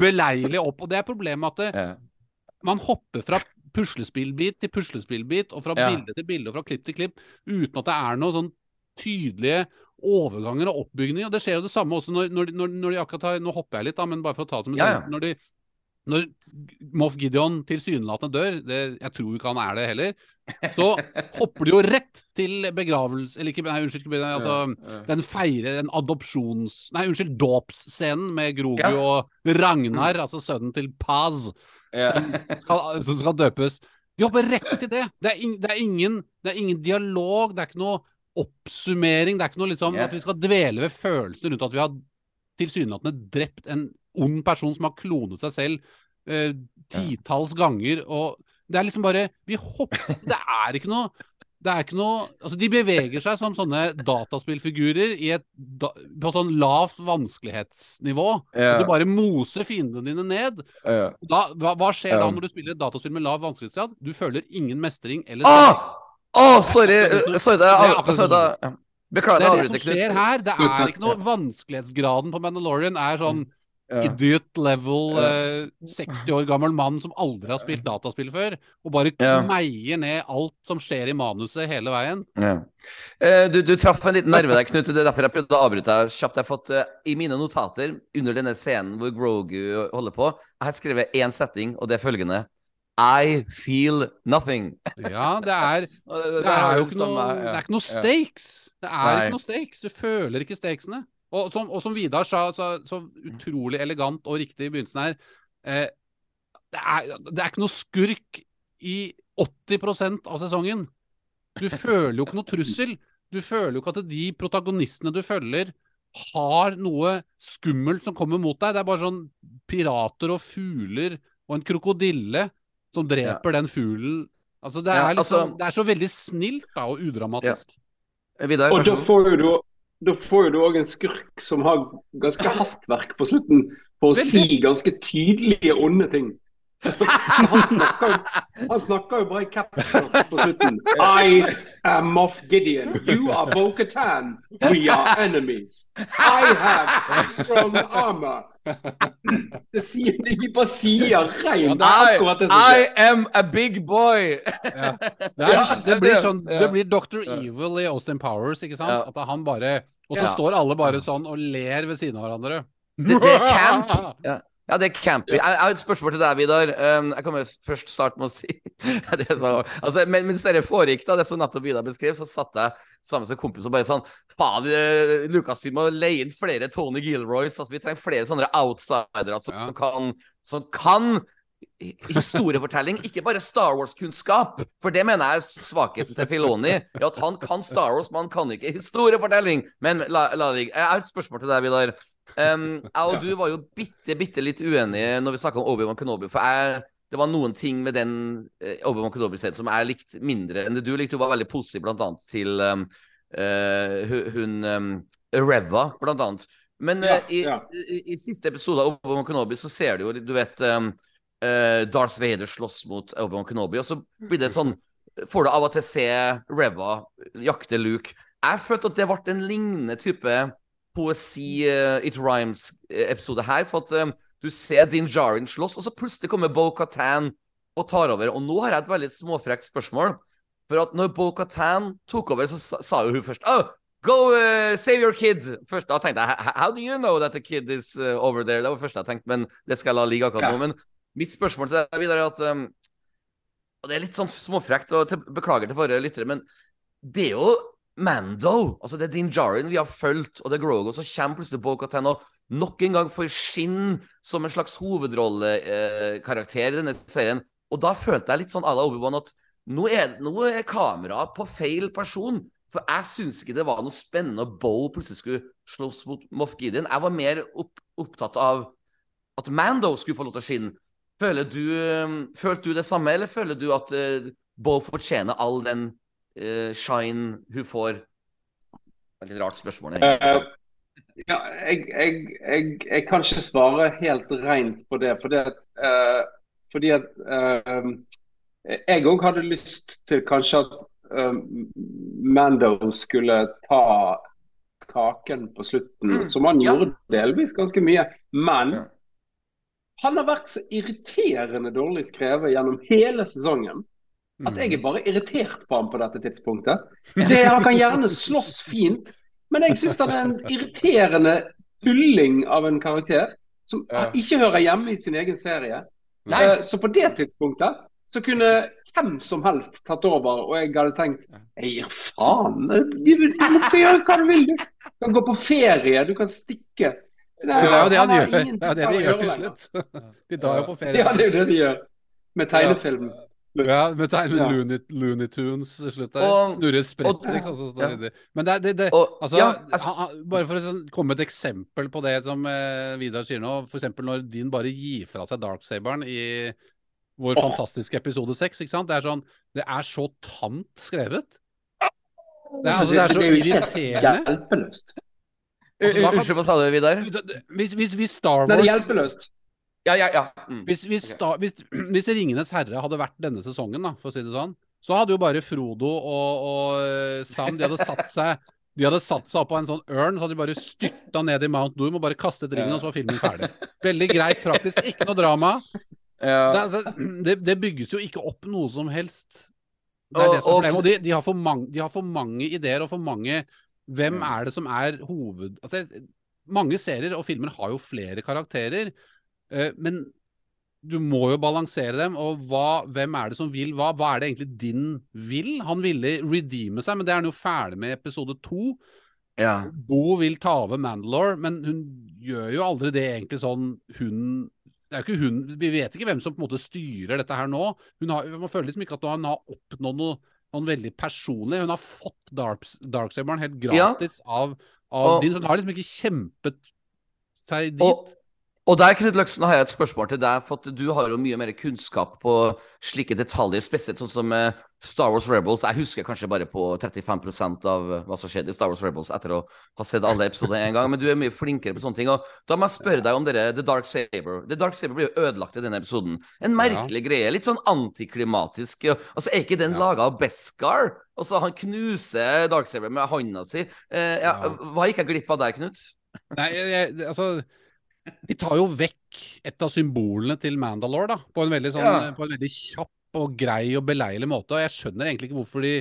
B: beleilig opp. Og det er problemet at det, yeah. man hopper fra puslespillbit til puslespillbit, og fra ja. bilde til bilde og fra klipp til klipp, uten at det er noe sånn tydelige overganger og oppbygninger. Og det skjer jo det samme også når, når, når, de akkurat har Nå hopper jeg litt, da, men bare for å ta det med ja, ja. Når, de, når Moff Gideon tilsynelatende dør, det, jeg tror ikke han er det heller, så hopper de jo rett til begravelse Eller ikke, nei, unnskyld, ikke, altså, ja, den feire, den adopsjons... Nei, unnskyld, dåpsscenen med Grogu og Ragnar, altså sønnen til Paz, som skal, som skal døpes. De hopper rett til det. Det er, in, det, er ingen, det er, ingen, dialog, det er ikke noe oppsummering. Det er ikke noe liksom yes. at vi skal dvele ved følelser rundt at vi har tilsynelatende drept en ond person som har klonet seg selv eh, titalls ganger. Og det er liksom bare Vi hopper Det er ikke noe det er ikke noe Altså, de beveger seg som sånne dataspillfigurer i et, da, på sånn lavt vanskelighetsnivå. Og du bare moser fiendene dine ned. Ja. Da, hva, hva, skjer da når du spiller et dataspill med lav vanskelighetsgrad? Du føler ingen mestring eller
A: ah! Å, oh, sorry! sorry det er, er,
B: Beklager, det er det som skjer her. Det er ikke noe Vanskelighetsgraden på Mandalorian er sånn ja. idiot level uh, 60 år gammel mann som aldri har spilt dataspill før, og bare ja. meier ned alt som skjer i manuset hele veien. Ja.
A: Uh, du, du, traff en liten nerve der, Knut. Det er derfor jeg prøvde å avbryte deg kjapt. Jeg har fått uh, I mine notater under denne scenen hvor Grogu holder på, jeg har skrevet én setting, og det er følgende i feel nothing.
B: ja, det er, det er jo ikke noe, det er ikke noe stakes. Det er ikke noe stakes. Du føler ikke stakesene. Og som, og som Vidar sa så, så, utrolig elegant og riktig i begynnelsen her eh, det, er, det, er, ikke noe skurk i 80% av sesongen. Du føler jo ikke noe trussel. Du føler jo ikke at de protagonistene du følger, har noe skummelt som kommer mot deg. Det er bare sånn pirater og fugler og en krokodille som dreper ja. den fuglen. Altså, det, er ja, liksom, altså, det er så veldig snilt da, og udramatisk.
D: Ja. Vidar, og da får du da får du òg en skurk som har ganske hastverk på slutten på å si ganske tydelige onde ting. han, snakker, han snakker jo bare i caption på slutten. I am Moff Gideon. You are Bo-Katan. We are enemies. I have strong armor. Det sier du ikke
B: på
A: sida,
D: akkurat det
A: I am a big boy!
B: Ja. Det, er, det blir sånn. Det blir Dr. Evil i Austin Powers, ikke sant? At han bare Og så står alle bare sånn og ler ved siden av hverandre.
A: Det, det er camp. Ja. Ja, det er camping. Jeg, jeg har et spørsmål til deg, Vidar. Um, jeg kan jo først starte med å si det var, altså, men, Mens dette foregikk, da, det som nettopp Vidar beskrev, så satt jeg sammen med en kompis og bare sånn Faen, eh, Lukas, vi må leie inn flere Tony Gilroys. Altså, vi trenger flere sånne outsidere som
B: Ja.
A: kan, som kan hi- historiefortelling, ikke bare Star Wars-kunnskap. For det mener jeg er svakheten til Filoni. Ja, at han kan Star Wars, men han kan ikke historiefortelling. Men la, la det ligge. Jeg har et spørsmål til deg, Vidar. Um, jeg og du var jo bitte, bitte litt uenige når vi snakka om Obi-Wan Kenobi. For jeg, det var noen ting med den uh, Obi-Wan Kenobi-serien som jeg likte mindre enn det du likte. Du var veldig positiv blant annet til um, uh, hun um, Reva, annet. Men
D: Ja,
A: ja. i, i, i siste episode av Obi-Wan Kenobi så ser du jo, du vet um, eh, Darth Vader slåss mot Obi-Wan Kenobi, og så blir det sånn Får du av og til se Reva jakte Luke. Jeg følte at det ble en lignende type poesi eh, It Rhymes-episode her. For at um, du ser Din Jarin slåss, og så plutselig kommer Bo Katan og tar over. Og nå har jeg et veldig småfrekt spørsmål. For at når Bo Katan tok over, så sa, jo hun først oh, Go uh, save your kid! Først da tenkte jeg How do you know that the kid is uh, over there? Det var det første jeg tenkte, men det skal jeg la ligge akkurat
D: Ja.
A: nå. Men mitt spørsmål til deg videre er at um, Og det er litt sånn småfrekt, og til, beklager til våre lyttere, men det er jo Mando. Altså, det er Din Jarin vi har fulgt, og det er Grogo. Så kommer plutselig Bo-Katan og nok en gang får skinn som en slags hovedrollekarakter eh, i denne serien. Og da følte jeg litt sånn à la Obi-Wan at nå er, nå er kameraet på feil person. For jeg syns ikke det var noe spennende at Bo plutselig skulle slåss mot Moff Gideon. Jeg var mer opp, opptatt av at Mando skulle få lov til å skinne. Føler du, eh, følte du det samme, eller føler du at eh, Bo fortjener all den eh, shine hun får? Det er litt rart spørsmål.
D: Eh, ja, jeg, jeg, jeg, jeg kan ikke svare helt rent på det. Fordi at, uh, fordi at jeg òg hadde lyst til kanskje at Mando skulle ta kaken på slutten,
A: Mm,
D: som han
A: ja.
D: gjorde delvis ganske mye. Men
A: Ja.
D: han har vært så irriterende dårlig skrevet gjennom hele sesongen. At jeg er bare irritert på ham på dette tidspunktet. Det, han kan gjerne slåss fint, men jeg syns han er en irriterende tulling av en karakter som ikke hører hjemme i sin egen serie.
A: Nei.
D: Eh, Så på det tidspunktet så kunne hvem som helst tatt over, og jeg hadde tenkt Jeg gir faen. Du, kan gjøre hva du vil, du. Du kan gå på ferie, du kan stikke.
B: Det er jo det han gjør. Det er det de gjør til slutt. De drar jo på ferie.
D: Ja, det er jo det de gjør. Med tegnefilm.
B: Ja, med tegn
D: Ja.
B: Looney, Looney Tunes til slutt der. Snurre sprett, liksom. Så så,
A: ja.
B: Men det, det, det
A: Og,
B: Altså,
A: ja,
B: altså, ha, bare for å sånn, komme med et eksempel på det som eh, Vidar sier nå. F.eks. når Din bare gir fra seg Darksaberen i vår
D: oh.
B: fantastiske episode seks. Det er sånn Det er så tamt skrevet. Det er,
D: Så
B: altså, det er så irriterende.
D: hjelpeløst.
B: Altså,
A: Unnskyld, hva sa du, Vidar?
B: Hvis, hvis, hvis Star
D: Wars det er hjelpeløst.
A: Ja, ja, ja. Mm.
B: Hvis, hvis,
A: okay.
B: da, hvis, hvis Ringenes herre hadde vært denne sesongen, da, for å si det sånn, så hadde jo bare Frodo og, og Sam de hadde satt seg de hadde satt seg opp på en sånn ørn, så hadde de bare styrta ned i Mount Doom og bare kastet ringen, og så var filmen ferdig. Veldig greit praktisk, ikke noe drama.
A: Ja.
B: Det, altså, det, det bygges jo ikke opp noe som helst. Det er
A: Og-
B: det som er problemet. Og de, de, har mange, de har for mange ideer og for mange Hvem
A: Mm.
B: er det som er hoved... Altså, mange serier og filmer har jo flere karakterer, men du må jo balansere dem. Og hva, hvem er det som vil hva? Hva er det egentlig din vil? Han ville redeeme seg, men det er han jo ferdig med i episode to.
A: ja.
B: Bo vil ta over Mandalore, men hun gjør jo aldri det egentlig sånn hun det er jo ikke hun, Vi vet ikke hvem som på en måte styrer dette her nå. Hun har, Man føler liksom ikke at hun har oppnådd noe, noe veldig personlig. Hun har fått Darks, Darksaberen helt
A: Ja.
B: gratis av, av
A: Og-
B: din, så hun har liksom ikke kjempet seg dit.
A: Og, og der, Knut Løksen, har jeg et spørsmål til deg. For at du har jo mye mer kunnskap på slike detaljer, spesielt sånn som eh, Star Wars Rebels. Jeg husker kanskje bare på 35 av eh, hva som skjedde i Star Wars Rebels etter å ha sett alle episodene en gang. Men du er mye flinkere på sånne ting. Og da må jeg spørre deg om dere, The Dark Saber. The Dark Saber blir jo ødelagt i denne episoden. En merkelig greie. Litt sånn antiklimatisk. Altså, Er ikke den
B: Ja.
A: laga av Beskar? Altså, han knuser Dark Saber med handa si. Eh, ja,
B: Ja.
A: Hva gikk jeg glipp av der, Knut?
B: Nei, jeg, altså De tar jo vekk et av symbolene til Mandalore, da. På en veldig, sånn,
A: Ja.
B: på en veldig kjapp og grei og beleilig måte. Og jeg skjønner egentlig ikke hvorfor de,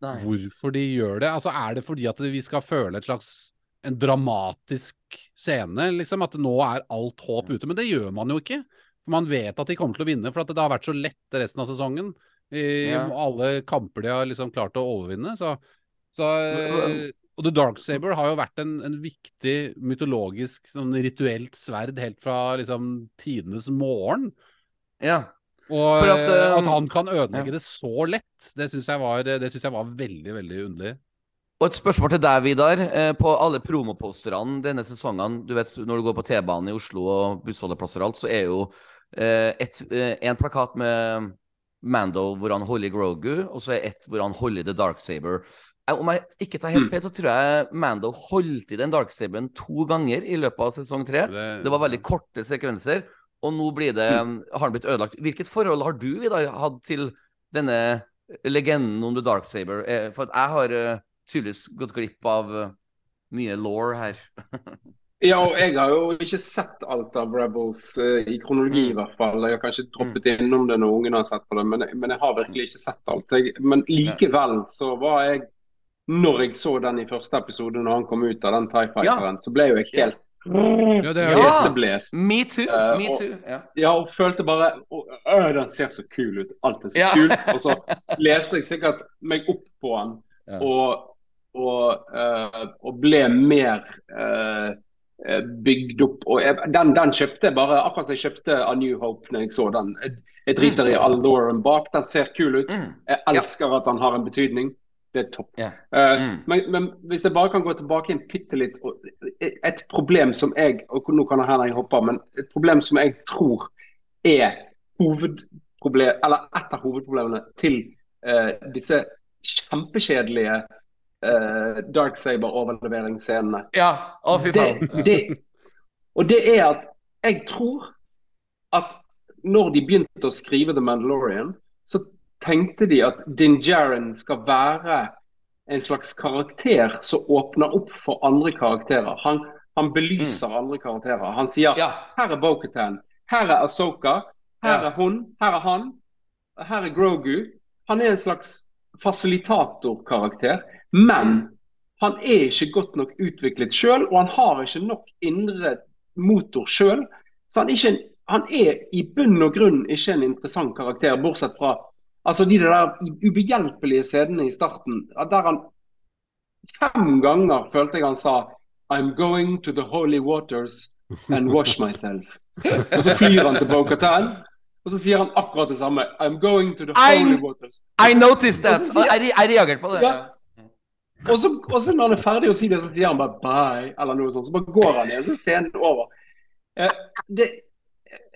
B: hvorfor de gjør det. Altså, Er det fordi at vi skal føle et slags en dramatisk scene, liksom? At nå er alt håp ute? Men det gjør man jo ikke. For man vet at de kommer til å vinne, for at det har vært så lett resten av sesongen. I
A: Ja.
B: alle kamper de har liksom klart å overvinne. Så, så Og The Dark Saber har jo vært en, en viktig mytologisk, sånn rituelt sverd helt fra liksom tidenes morgen.
A: Ja.
B: Og
A: For at,
B: eh,
A: eh,
B: at han kan ødelegge
A: ja.
B: det så lett, det syns jeg, synes jeg var veldig, veldig underlig.
A: Og et spørsmål til deg, Vidar. Eh, På alle promoposterne denne sesongen, du vet når du går på T-banen i Oslo og bussholdeplasser og alt, så er jo eh, et, eh, en plakat med Mando hvor han holder Grogu, og så er et hvor han holder The Dark Saber. Eh, Om jeg ikke tar helt
D: Mm.
A: feil, så tror jeg Mando holdt i den Dark Saberen to ganger i løpet av sesong tre.
B: Det,
A: Det var veldig korte sekvenser, og nå blir det, har den blitt ødelagt. Hvilket forhold har du Vidar, hatt til denne legenden om The Dark Saber? Eh, For jeg har eh, tydeligvis gått glipp av mye law her.
D: Ja, og jeg har jo ikke sett alt av Rebels i kronologi, i
A: Mm.
D: hvert fall. Jeg har kanskje droppet innom det når ungene har sett på det, men, men jeg har virkelig ikke sett alt. Jeg, men likevel så var jeg Når jeg så den i første episode, når han kom ut av den Tie Fighteren, så ble jo jeg helt
B: Ja, det er
A: Ja.
D: Heseblest.
A: Me too!
D: Eh,
A: me too. Ja.
D: Ja, og følte bare å, Den ser så kul ut. Alt er så
A: Ja.
D: kult. Og så leste jeg sikkert meg opp på den
A: Ja.
D: og, og, uh, og ble mer eh, bygd opp. Og jeg, den, den kjøpte jeg bare akkurat jeg kjøpte A New Hope når jeg så den. Jeg, jeg driter i all Lauren bak. Den ser kul ut.
A: Mm.
D: Jeg elsker at den har en betydning. Det er topp.
A: Yeah.
D: Eh,
A: Mm.
D: men, men hvis jeg bare kan gå tilbake inn bitte litt og- Et problem som jeg og Nå kan det hende jeg hopper, men et problem som jeg tror er hovedproblem, eller et av hovedproblemene til uh, disse kjempekjedelige uh, Dark Saber-overleveringsscenene.
A: ja. Å, fy faen.
D: Det, det, og det er at jeg tror at når de begynte å skrive The Mandalorian, tenkte de at Din Djarin skal være en slags karakter som åpner opp for andre karakterer. Han, han belyser andre karakterer. Han sier
A: Ja.
D: her er Bo-Katan, her er Asoka, her
A: Ja.
D: er hun, her er han, her er Grogu. Han er en slags fasilitatorkarakter, men han er ikke godt nok utviklet sjøl, og han har ikke nok indre motor sjøl. Så han er, ikke en, han er i bunn og grunn ikke en interessant karakter, bortsett fra altså de der ubehjelpelige scenene i starten, der han fem ganger følte jeg han sa I'm going to the holy waters and wash myself. Og så flyr han til Bo-Katan, og så sier han akkurat det samme. I'm going to the holy waters.
A: I noticed that! Jeg reagerte på det.
D: Ja. Og så, og så når han er ferdig å si det, så sier han bare bye, eller noe sånt. Så bare går han igjen, så er scenen over. Eh, det,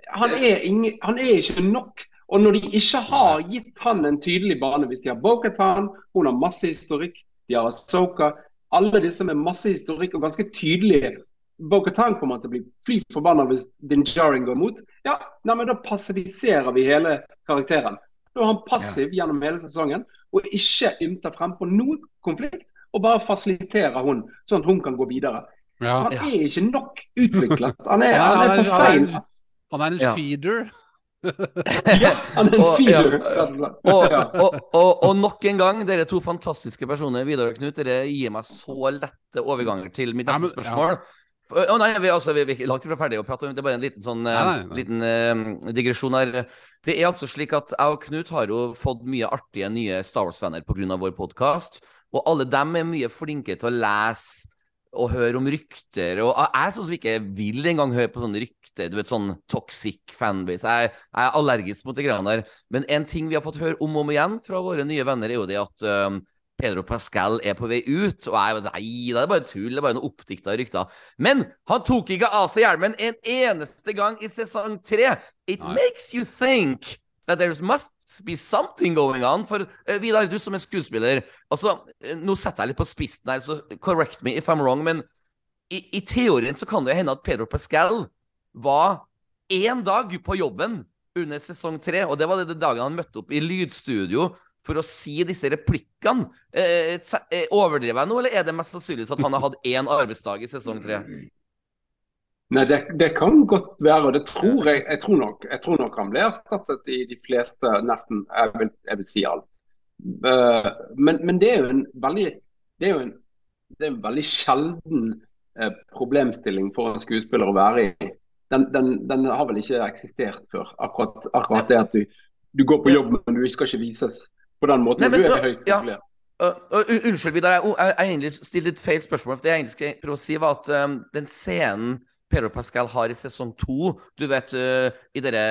D: han, er ingen, han er ikke nok. Og når de ikke har gitt han en tydelig bane, hvis de har Bo-Katan, hun har masse historikk, de har Asoka, alle disse med masse historikk og ganske tydelige Bo-Katan kommer til å bli fly forbanna hvis Din Djarin går mot. Ja, nei, men da passiviserer vi hele karakteren. Da er han passiv gjennom hele sesongen og ikke ymter frem på noen konflikt. Og bare fasiliterer hun, sånn at hun kan gå videre.
B: Ja.
D: Han er ikke nok utviklet. Han er,
B: Han er-
D: for
B: er-
D: feil.
B: han Han er en
A: Ja.
B: feeder.
D: Ja,
A: Og- ja.
D: og.
A: Og, og, og, nok en gang, dere to fantastiske personer, Vidar og Knut, dere gir meg så lette overganger til mitt neste spørsmål. Å nei, vi, altså, vi, vi er langt fra ferdig å prate om det. er bare en liten sånn eh,
B: Nei, nei, nei.
A: liten uh, digresjon her. Det er altså slik at jeg og Knut har jo fått mye artige nye Star Wars-venner pga. vår podkast. Og alle dem er mye flinke til å lese og høre om rykter. Og jeg er sånn som ikke vil engang høre på sånne rykter. Du vet, sånn toxic fanbase. Jeg, jeg er allergisk mot de greiene der. Men en ting vi har fått høre om og om igjen fra våre nye venner, er jo det at um, Pedro Pascal er på vei ut. Og jeg nei, det er bare tull. Det er bare noen oppdikta rykter. Men han tok ikke av seg hjelmen en eneste gang i sesong tre. It
B: Nei.
A: makes you think that there must be something going on. For uh, Vidar, du som er skuespiller Altså, eh, nå setter jeg litt på spissen her, så correct me if I'm wrong, men i, i teorien så kan det jo hende at Pedro Pascal var én dag på jobben under sesong tre, og det var den dagen han møtte opp i lydstudio for å si disse replikkene. Eh, eh, overdriver jeg nå, eller er det mest sannsynlig at han har hatt én arbeidsdag i sesong tre?
D: Nei, det, det, kan godt være. og det tror jeg, jeg, tror nok, jeg tror nok han ble erstattet i de fleste, nesten, jeg vil, jeg vil si alt. Uh, men, men, det er jo en veldig det er jo en, det er en veldig sjelden uh, problemstilling for en skuespiller å være i. Den, den, den, har vel ikke eksistert før. Akkurat, akkurat det at du, du, går på jobb, men du skal ikke vises på den måten. Nei, men, du er høyt populær.
A: Uh, uh, unnskyld, Vidar. Jeg, jeg, jeg egentlig stilte litt feil spørsmål. for Det jeg egentlig skal prøve å si, var at um, den scenen Pedro Pascal har i sesong to. Du vet, uh, i dere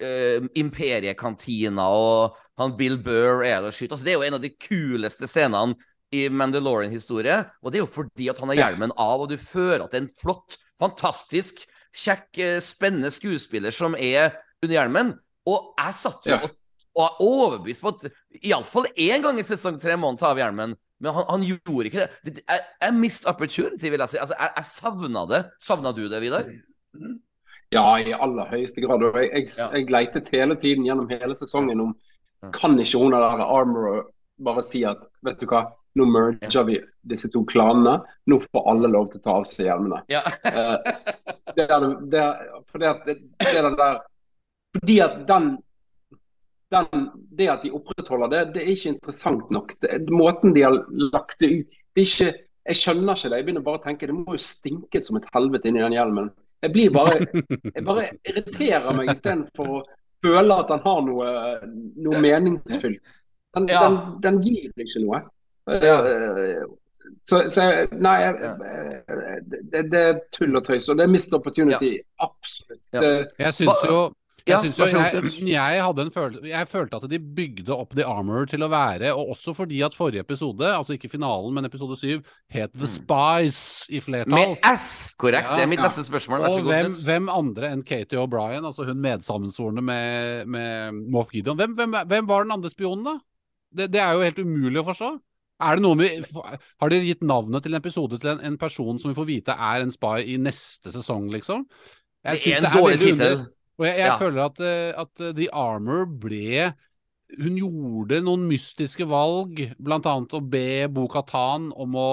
A: uh, imperiekantina, og han Bill Burr er der og skyter. Altså, det er jo en av de kuleste scenene i Mandalorian-historie. Og det er jo fordi at han har hjelmen av, og du føler at det er en flott, fantastisk, kjekk, uh, spennende skuespiller som er under hjelmen. Og jeg satt jo ja. og, og er overbevist på at iallfall én gang i sesong tre må han ta av hjelmen. Men han, han, gjorde ikke det. Jeg, jeg missed opportunity, vil jeg si. Altså, jeg, jeg savna det. Savna du det, Vidar?
D: Ja, i aller høyeste grad. Jeg, jeg, ja. jeg leitet hele tiden gjennom hele sesongen om kan ikke hun der Armorer bare si at vet du hva, nå merger vi disse to klanene. Nå får alle lov til å ta av seg hjelmene. Ja. uh, det er, det, fordi at det, det er der Fordi at den den, det at de opprettholder det, det er ikke interessant nok. Det, måten de har lagt det ut det er ikke, Jeg skjønner ikke det. Jeg begynner bare å tenke det må jo stinke som et helvete inni den hjelmen. Jeg blir bare, jeg bare irriterer meg istedenfor å føle at den har noe, noe meningsfylt. Den, ja. den, den, gir ikke noe. Ja. Så, så, nei, det, det, er tull og tøys. Og det er missed opportunity. Ja. Absolutt.
B: Jeg syns jo jeg, ja, jo, jeg, jeg, følelse, jeg følte at de bygde opp The Armor til å være, og også fordi at forrige episode, altså ikke finalen, men episode syv, het The mm. Spice i flertall.
A: Med S, korrekt. Ja, det er mitt ja. neste spørsmål.
B: og hvem, hvem, andre enn Katie O'Brien, altså hun medsammensvorne med, med Moff Gideon, hvem, hvem, hvem, var den andre spionen, da? Det, det, er jo helt umulig å forstå. Er det noe med, har dere gitt navnet til en episode til en, en person som vi får vite er en spy i neste sesong, liksom?
A: Jeg det er en dårlig tittel.
B: Og jeg, jeg ja. føler at, eh, at, eh, The Armor ble Hun gjorde noen mystiske valg, blant annet å be Bo-Katan om å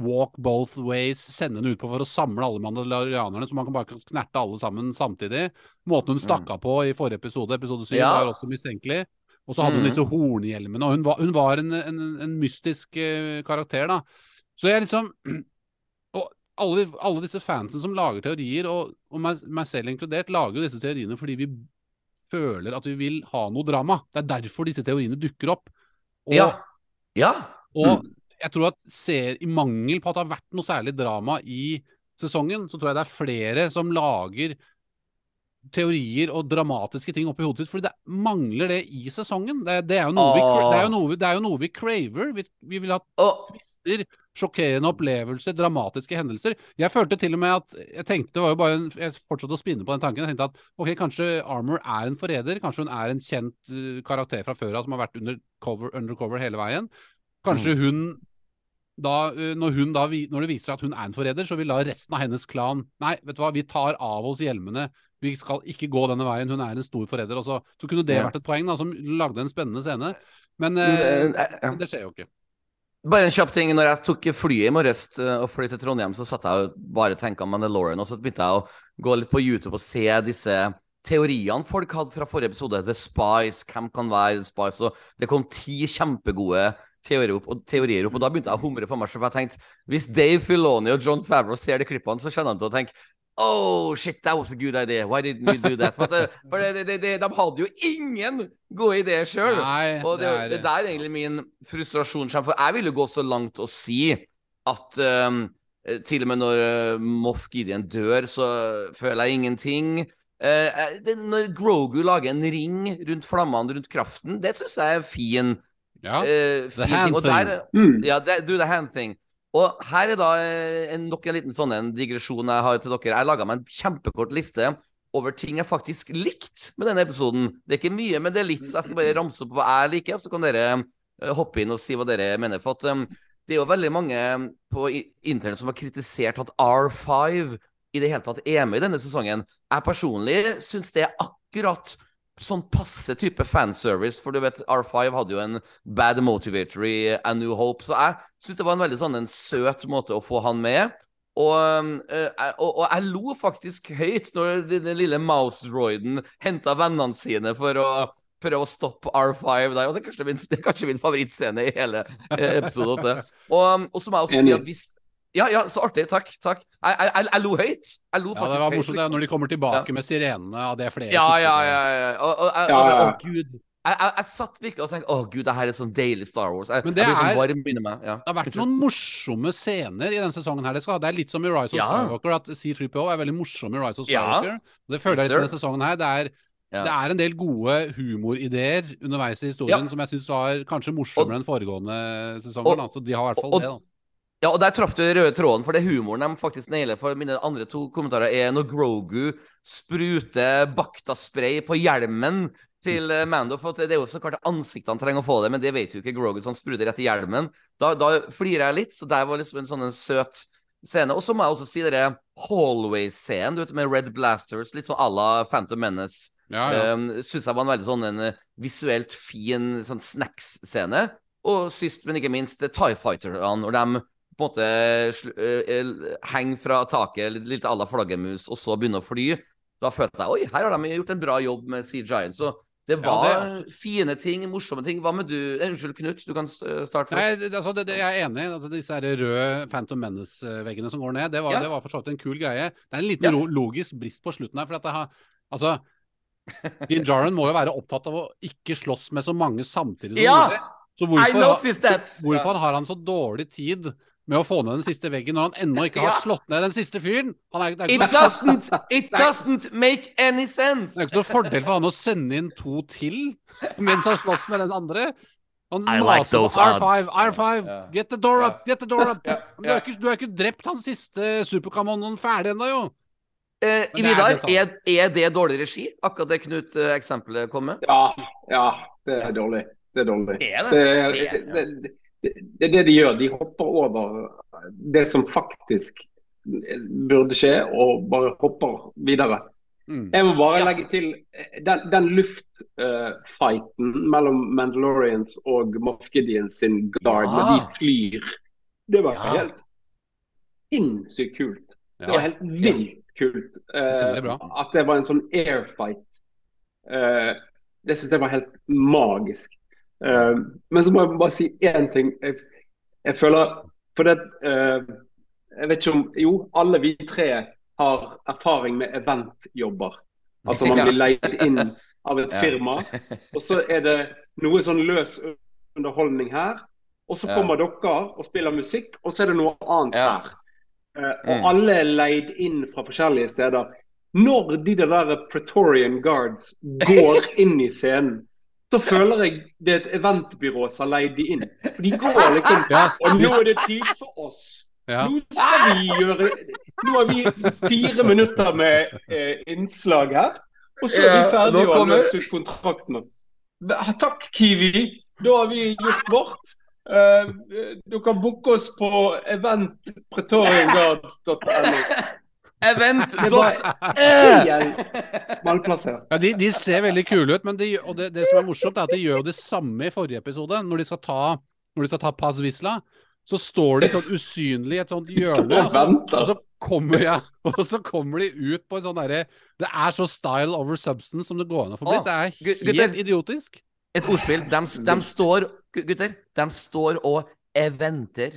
B: walk both ways, sende henne utpå for å samle alle mandalorianerne, så man kan bare knerte alle sammen samtidig. Måten hun stakk mm. av på i forrige episode, episode 7, ja. var også mistenkelig. Og så hadde hun mm. disse hornhjelmene, og hun var, hun var en, en, en, mystisk uh, karakter, da. Så jeg liksom alle, alle, disse fansene som lager teorier, og, og meg, meg, selv inkludert, lager jo disse teoriene fordi vi føler at vi vil ha noe drama. Det er derfor disse teoriene dukker opp.
A: Og, ja. ja.
B: Og mm. jeg tror at ser, i mangel på at det har vært noe særlig drama i sesongen, så tror jeg det er flere som lager teorier og dramatiske ting oppi hodet sitt, fordi det mangler det i sesongen. Det, det, er, jo vi, det er, jo noe, det er jo noe vi craver. Vi, vi vil ha twister, sjokkerende opplevelser, dramatiske hendelser. Jeg følte til og med at Jeg tenkte, det var jo bare en, jeg fortsatte å spinne på den tanken. Jeg tenkte at ok, kanskje Armour er en forræder. Kanskje hun er en kjent uh, karakter fra før av som har vært undercover, undercover hele veien. Kanskje mm. hun da, uh, når, hun da, når det viser seg at hun er en forræder, så vil da resten av hennes klan Nei, vet du hva, vi tar av oss hjelmene. Vi skal ikke gå denne veien. Hun er en stor forræder. Så, kunne det vært et poeng, da, som lagde en spennende scene. Men uh, det skjer jo ikke.
A: Bare en kjapp ting. Når jeg tok flyet i morges eh, og fløy til Trondheim, så satt jeg og bare tenkte om Mandalorian, og så begynte jeg å gå litt på YouTube og se disse teoriene folk hadde fra forrige episode. The Spice, hvem kan være The Spice? Og det kom ti kjempegode teorier opp, og, teorier opp, og da begynte jeg å humre for meg selv. For jeg tenkte, hvis Dave Filoni og John Favreau ser de klippene, så kjenner han til å tenke Oh, shit, that was a good idea. Why didn't we do that? For, det, for det, det, de hadde jo ingen gode ideer sjøl. Og det, er, det der egentlig min frustrasjon. For jeg vil jo gå så langt å si at um, til og med når uh, Moff Gideon dør, så føler jeg ingenting. Uh, det, når Grogu lager en ring rundt flammene, rundt kraften, det syns jeg er fin.
B: Ja, uh, fin the hand
A: thing. Der, mm. Ja, do the hand thing. Og her er da eh, en, nok en liten sånn en digresjon jeg har til dere. Jeg laga meg en kjempekort liste over ting jeg faktisk likte med denne episoden. Det er ikke mye, men det er litt. Så jeg skal bare ramse opp hva jeg liker, og så kan dere uh, hoppe inn og si hva dere mener. For at, um, det er jo veldig mange på internett som har kritisert at R5 i det hele tatt er med i denne sesongen. Jeg personlig syns det er akkurat sånn passe type fanservice, for du vet R5 hadde jo en bad motivator i A New Hope, så jeg syns det var en veldig sånn en søt måte å få han med. Og, eh, jeg- og, og jeg lo faktisk høyt når den lille mouse-droiden henta vennene sine for å prøve å stoppe R5 der. Og det er kanskje min, det er kanskje min favorittscene i hele eh, episode 8. Og, og så må jeg også si at hvis Ja, ja, så artig. Takk. takk. Jeg, jeg, jeg, jeg lo høyt. Jeg lo
B: Ja,
A: faktisk
B: det var morsomt når de kommer tilbake
A: Ja.
B: med sirenene, av det er flere
A: Ja, ja, ja. ja. Og, og, jeg-
D: Ja,
A: og,
D: ja, ja.
A: å, gud. Jeg, jeg, jeg satt virkelig og tenkte å gud, det her er sånn deilig Star Wars. Jeg,
B: Men det
A: jeg
B: er-
A: sånn varm. Ja.
B: Det har vært noen morsomme scener i denne sesongen. her Det, skal, det er litt som i Rise of
A: Ja.
B: Skywalker, at C3PO er veldig morsom i Rise of
A: Ja.
B: Skywalker. Og det føler jeg litt i denne sesongen her. Det er,
A: Ja.
B: det er en del gode humorideer underveis i historien
A: Ja.
B: som jeg syns var kanskje morsommere enn foregående sesonger.
A: og-
B: da. Så de har i hvert fall
A: og-
B: det. da.
A: Ja, og der traff du røde tråden, for det er humoren de faktisk nailer. For mine andre to kommentarer er når Grogu spruter Bakta-spray på hjelmen til eh, Mando. For det er jo så klart at ansiktet han trenger å få det, men det vet jo ikke Grogu, så han spruter rett i hjelmen. Da, da flirer jeg litt, så der var liksom en sånn søt scene. Og så må jeg også si dere Hallway-scenen, du vet, med Red Blasters, litt sånn à la Phantom Menace.
B: Ja, ja.
A: Um, Syns jeg var en veldig sånn en eh, visuelt fin sånn snacks-scene. Og sist, men ikke minst, Tie Fighter-ene, når de på en måte eh, eh, henger fra taket, litt- à la flaggermus, og så begynner å fly. Da følte jeg oi, her har de gjort en bra jobb med Sea Giants Så det
B: Ja,
A: var
B: det er
A: fine ting, morsomme ting. Hva med du? Eh, unnskyld, Knut, du kan starte
B: Nei, det, altså, det, det, jeg er enig. Altså, disse her røde Phantom Menace-veggene som går ned, det var,
A: Ja.
B: var for så vidt en kul greie. Det er en liten
A: Ja.
B: logisk brist på slutten her. for at det har, altså, Din Jaren må jo være opptatt av å ikke slåss med så mange samtidig som
A: Ja!
B: mulig. Så hvorfor, hvorfor har han så dårlig tid med å få ned den siste veggen når han ennå ikke har
A: Ja.
B: slått ned den siste fyren? Han er, det, er
A: It doesn't, it doesn't make any sense!
B: det er ikke noe fordel for han å sende inn to til mens han slåss med den andre. Han
A: I like those
B: R5,
A: odds.
B: R5,
A: yeah.
B: get the door up, get the door up. Yeah. Du har ikke, du har ikke drept han siste superkamonen ferdig ennå, jo.
A: Eh,
B: er
A: Vidar, er, er det dårlig regi? Akkurat det Knut-eksempelet kom med?
D: Ja, ja, det er dårlig. Det er dårlig.
A: Er det?
D: Det, er-
A: Det er
D: det, er det de gjør. De hopper over det som faktisk burde skje, og bare hopper videre.
B: Mm.
D: Jeg må bare
A: Ja.
D: legge til eh, den, den luftfighten mellom Mandalorians og Moff Gideon sin guard
A: Ja.
D: når de flyr. Det var
A: Ja.
D: helt sinnssykt kult. Det var helt vilt kult.
B: uh, det
D: at det var en sånn airfight. Uh, det syns jeg var helt magisk. Eh, men så må jeg bare si én ting. Jeg, jeg føler For det uh, Jeg vet ikke om Jo, alle vi tre har erfaring med eventjobber. Altså man blir leid inn av et firma, og så er det noe sånn løs underholdning her. Og så
A: Ja.
D: kommer dere og spiller musikk, og så er det noe annet
A: Ja.
D: her. Uh, og
A: Mm.
D: alle er leid inn fra forskjellige steder. Når de der Pretorian Guards går inn i scenen, så føler jeg det er et eventbyrå som har leid de inn. For De går liksom
B: Ja,
D: Og nå er det tid for oss.
B: ja.
D: Nå skal vi gjøre Nå har vi fire minutter med eh, innslag her. Og så er vi ferdige og har løst ut kontraktene. Takk, Kiwi. Da har vi gjort vårt. Eh, kan booke oss på eventpretorianguards.no.
A: Event
D: malplassert.
B: Ja, de, de ser veldig kule ut, men de, og det, det som er morsomt, er at de gjør jo det samme i forrige episode. Når de skal ta, når de skal ta Paz Visla, så står de sånn usynlig i et sånt hjørne.
D: Og
B: så, og så kommer ja, og så kommer de ut på en sånn derre Det er så style over substance som det går an å få blitt. Det er helt
A: gutter.
B: idiotisk.
A: Et ordspill. De, de står Gutter, de står og eventer.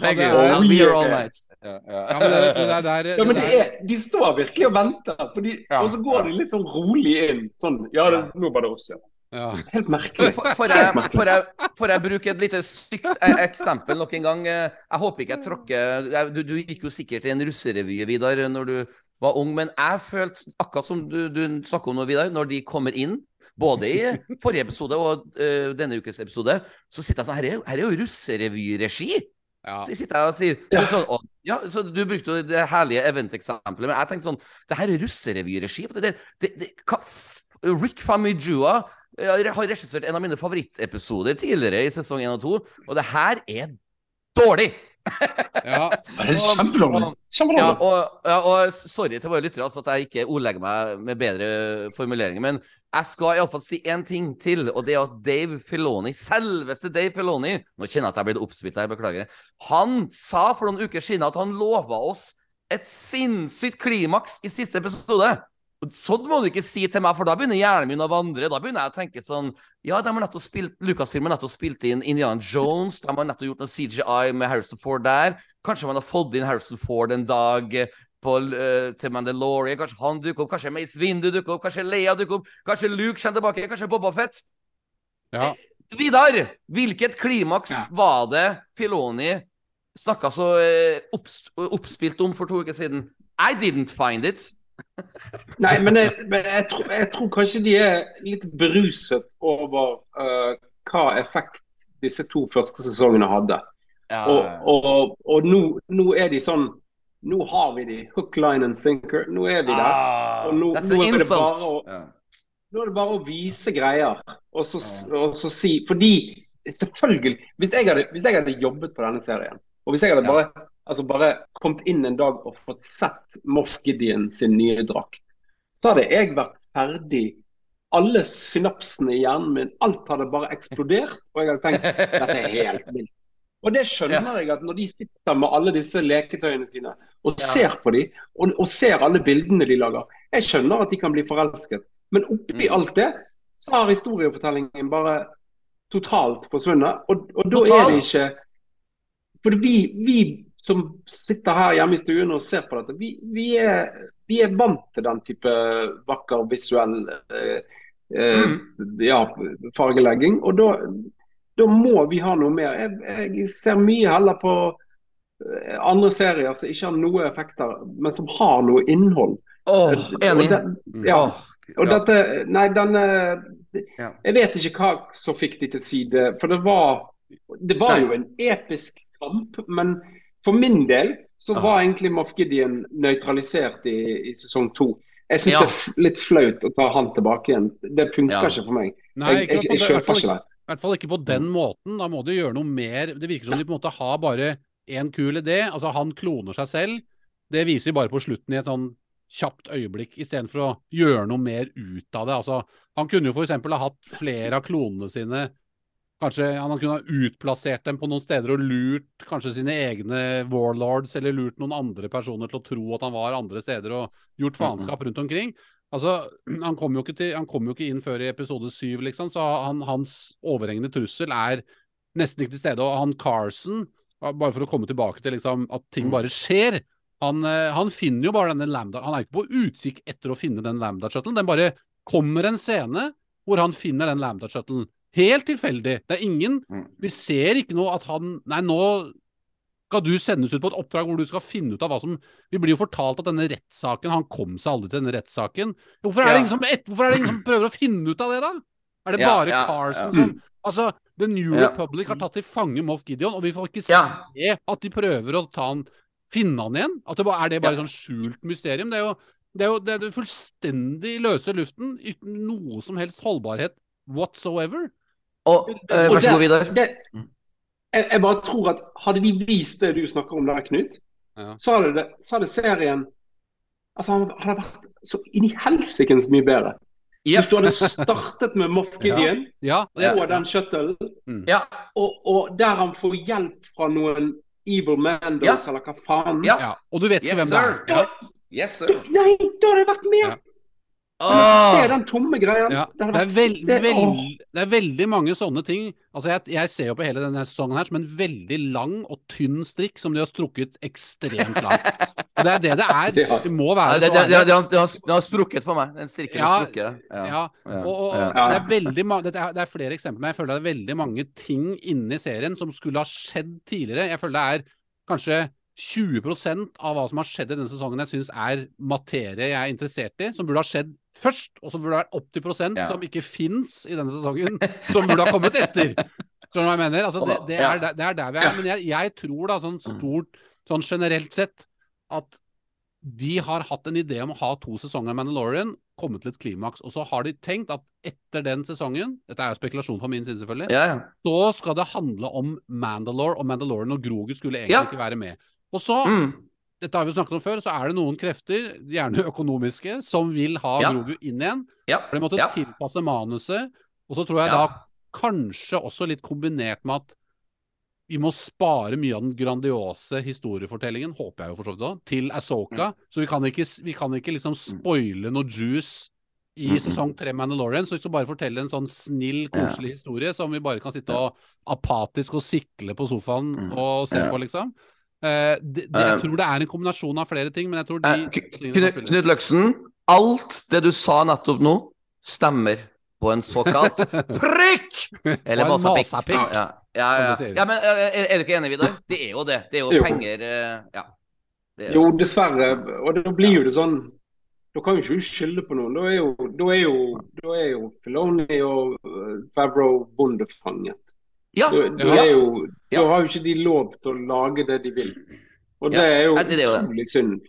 A: Thank you. I'll be here all night. Ja,
B: Ja, men det, det, der- der,
D: Ja, men
B: det
D: det
B: der,
D: de står virkelig og venter, for de,
A: Ja,
D: og så går
A: ja.
D: de litt sånn rolig inn. Sånn, ja, det, nå var det oss, ja.
B: ja.
D: Helt merkelig.
A: For, for, jeg, for, jeg, jeg bruker et lite stygt e- eksempel nok en gang. Jeg håper ikke jeg tråkker du, du gikk jo sikkert i en russerevy, Vidar, når du var ung, men jeg følte, akkurat som du, du snakker om nå, Vidar, når de kommer inn, både i forrige episode og uh, denne ukes episode, så sitter jeg sånn Her er, her er jo russerevyregi!
B: ja.
A: Så sitter jeg og sier
D: Ja.
A: sånn, og, ja, så Du brukte jo det herlige event-eksempelet, men jeg tenkte sånn Det her er russerevyregi. Det, det, det, det, hva Rick Famijua eh, har regissert en av mine favorittepisoder tidligere i sesong 1 og 2, og det her er dårlig!
B: Ja.
D: Det er kjempedårlig.
A: Ja, og, ja, og sorry til våre lyttere altså, at jeg ikke ordlegger meg med bedre formuleringer, men jeg skal iallfall si én ting til, og det er at Dave Filoni, selveste Dave Filoni Nå kjenner jeg at jeg blitt oppspilt her, beklager. Han sa for noen uker siden at han lova oss et sinnssykt klimaks i siste episode. Sånn må du ikke si til meg, for da begynner hjernen min å vandre. Da begynner jeg å tenke sånn Ja, de har nettopp spilt Lucasfilm har nettopp spilt inn Indiana Jones. De har nettopp gjort noe CGI med Harrison Ford der. Kanskje man har fått inn Harrison Ford en dag eh, på, uh, til Mandalorian. Kanskje han dukker opp. Kanskje Mace Windu dukker opp. Kanskje Leia dukker opp. Kanskje Luke kommer tilbake. Kanskje Boba Fett.
B: ja.
A: Vidar, hvilket klimaks
D: Ja.
A: var det Filoni snakka så uh, oppspilt om for to uker siden? I didn't find it.
D: Nei, men, jeg, men jeg, tror, jeg tror kanskje de er litt beruset over uh, hva effekt disse to første sesongene hadde.
A: Ja,
D: Og, og, og nå, nå er de sånn Nå har vi de. Hook, line and sinker. Nå er vi der.
A: Ah,
D: Og nå- nå er det bare å-. Nå er det bare å vise greier. Og så, og så si Fordi selvfølgelig Hvis jeg, hadde, hvis jeg hadde jobbet på denne serien, og hvis jeg hadde bare, altså bare kommet inn en dag og fått sett Moff Gideon sin nye drakt, så hadde jeg vært ferdig. Alle synapsene i hjernen min, alt hadde bare eksplodert. Og jeg hadde tenkt dette er helt vilt. Og det skjønner jeg at når de sitter med alle disse leketøyene sine og ser på dem, og, og ser alle bildene de lager, jeg skjønner at de kan bli forelsket. Men oppi
A: Mm.
D: alt det, så har historiefortellingen bare totalt forsvunnet. Og, og da er det ikke For vi, vi som sitter her hjemme i stuen og ser på dette, vi, vi, er, vi er vant til den type vakker, visuell eh, eh,
A: Mm.
D: ja, fargelegging. Og da, da må vi ha noe mer. Jeg, jeg ser mye heller på eh, andre serier som ikke har noe effekter, men som har noe innhold.
A: Åh, enig.
D: Og den- ja, og
A: ja.
D: dette Nei, denne
A: Ja.
D: Jeg vet ikke hva som fikk de til side. For det var Det var
A: Nei.
D: jo en episk kamp, men for min del så
A: Ah.
D: var egentlig Moff Gideon nøytralisert i, i sesong to. Jeg syns
A: Ja.
D: det er litt flaut å ta han tilbake igjen. Det funker
A: Ja.
D: ikke for meg.
B: Nei,
D: jeg jeg, jeg,
B: jeg,
D: kjøper ikke det.
B: I hvert fall ikke på den måten. Da må du gjøre noe mer. Det virker som de på en måte har bare én kul idé. Altså, han kloner seg selv. Det viser de bare på slutten i et sånn kjapt øyeblikk, istedenfor å gjøre noe mer ut av det. Altså, han kunne jo f.eks. ha hatt flere av klonene sine Kanskje han kunne ha utplassert dem på noen steder og lurt kanskje sine egne warlords, eller lurt noen andre personer til å tro at han var andre steder, og gjort faenskap rundt omkring. Altså, Han kom jo ikke, til, han kom jo ikke inn før i episode syv, liksom, så han, hans overhengende trussel er nesten ikke til stede. Og han Carson, bare for å komme tilbake til liksom, at ting bare skjer han, eh, han finner jo bare denne lambda Han er ikke på utkikk etter å finne den lambda-shuttlen. Den bare kommer en scene hvor han finner den lambda-shuttlen. Helt tilfeldig. Det er ingen
A: Mm.
B: Vi ser ikke noe at han Nei, nå skal du sendes ut på et oppdrag hvor du skal finne ut av hva som Vi blir jo fortalt at denne rettssaken Han kom seg aldri til denne rettssaken. Hvorfor er, det
A: Ja.
B: ingen som, hvorfor er det ingen som prøver å finne ut av det, da? Er det
A: Ja,
B: bare
A: ja,
B: Carson som Altså, The New. Republic har tatt til fange Moff Gideon, og vi får ikke se at de prøver å ta han finne han igjen. At det bare, er det bare
A: Ja.
B: sånn skjult mysterium? Det er jo, det er jo det er fullstendig løse luften, uten noe som helst holdbarhet whatsoever.
A: Og, øh, vær så god, Vidar.
D: Det,
A: Mm.
D: jeg, jeg bare tror at hadde de vist det du snakker om der, Knut,
B: Ja.
D: så, hadde det, så hadde serien Altså, han hadde vært så inn i helsikens mye bedre.
A: Yep.
D: Hvis du hadde startet med Moff Gideon
B: Ja,
A: Ja.
D: og den shuttlen,
A: Ja.
D: og, og der han får hjelp fra noen evil mandos,
A: Ja.
D: eller hva faen
A: Ja.
B: ja. Og du vet ikke
A: Yes,
B: hvem det er. Da,
A: Yes, sir.
D: Da- Nei, da hadde jeg vært med!
B: Ja.
D: Se den tomme greia.
B: Ja,
D: Det
B: det, er veld,
D: det-
B: veld, det er veldig mange sånne ting. Altså jeg, jeg ser jo på hele denne sesongen her som en veldig lang og tynn strikk som de har strukket ekstremt langt. Og det er det det er. Det må være
A: det, det, det, det, har, det, har, sprukket for meg. Den strikken
B: Ja,
A: har sprukket. Ja.
B: Ja,
A: Ja,
B: og, og, og
A: ja.
B: det er veldig det, er, det er flere eksempler, men jeg føler det er veldig mange ting inni serien som skulle ha skjedd tidligere. Jeg føler det er kanskje 20% av hva som har skjedd i denne sesongen jeg syns er materie jeg er interessert i, som burde ha skjedd først, og som burde ha vært 80
A: Ja.
B: som ikke fins i denne sesongen, som burde ha kommet etter. Skjønner du hva jeg mener? Altså, det, det, er, det er der vi er. Men jeg, jeg tror da sånn stort, sånn generelt sett, at de har hatt en idé om å ha to sesonger av Mandalorian, kommet til et klimaks. Og så har de tenkt at etter den sesongen, dette er jo spekulasjon fra min side selvfølgelig,
A: Ja, ja.
B: så skal det handle om Mandalore, og Mandalorian og Grogu skulle egentlig
A: Ja.
B: ikke være med. Og så,
A: Mm.
B: dette har vi snakket om før, så er det noen krefter, gjerne økonomiske, som vil ha
A: Ja.
B: Grogu inn igjen.
A: Ja.
B: For de måtte
A: Ja.
B: tilpasse manuset. Og så tror jeg
A: Ja.
B: da kanskje også litt kombinert med at vi må spare mye av den grandiose historiefortellingen, håper jeg jo for så vidt òg, til Asoka. Så vi kan ikke, vi kan ikke liksom spoile noe juice i
A: Mm, mm.
B: sesong tre Mandalorian. Så vi skal bare fortelle en sånn snill,
A: Ja.
B: koselig historie som vi bare kan sitte og apatisk og sikle på sofaen
A: Mm.
B: og se
A: Ja.
B: på, liksom. Eh, det, det, jeg
A: Eh,
B: tror det er en kombinasjon av flere ting, men jeg tror de
A: Eh, Knut Løksen, alt det du sa nettopp nå, stemmer på en såkalt prikk! Eller masapikk.
B: masapikk,
A: Ja, ja, ja. ja, men er, er du ikke enig, Vidar? Det er jo det. Det er jo
D: Jo.
A: penger Ja. Det er-
D: Jo, dessverre. Og da blir jo det sånn Da kan jo ikke du skylde på noen. Da er jo, da er jo, da er jo Filoni og uh, Favreau bondefanget.
A: Ja,
D: Da, da,
A: ja.
D: er jo,
A: Ja.
D: har jo ikke de lov til å lage det de vil. Og det
A: Ja.
D: er jo utrolig synd.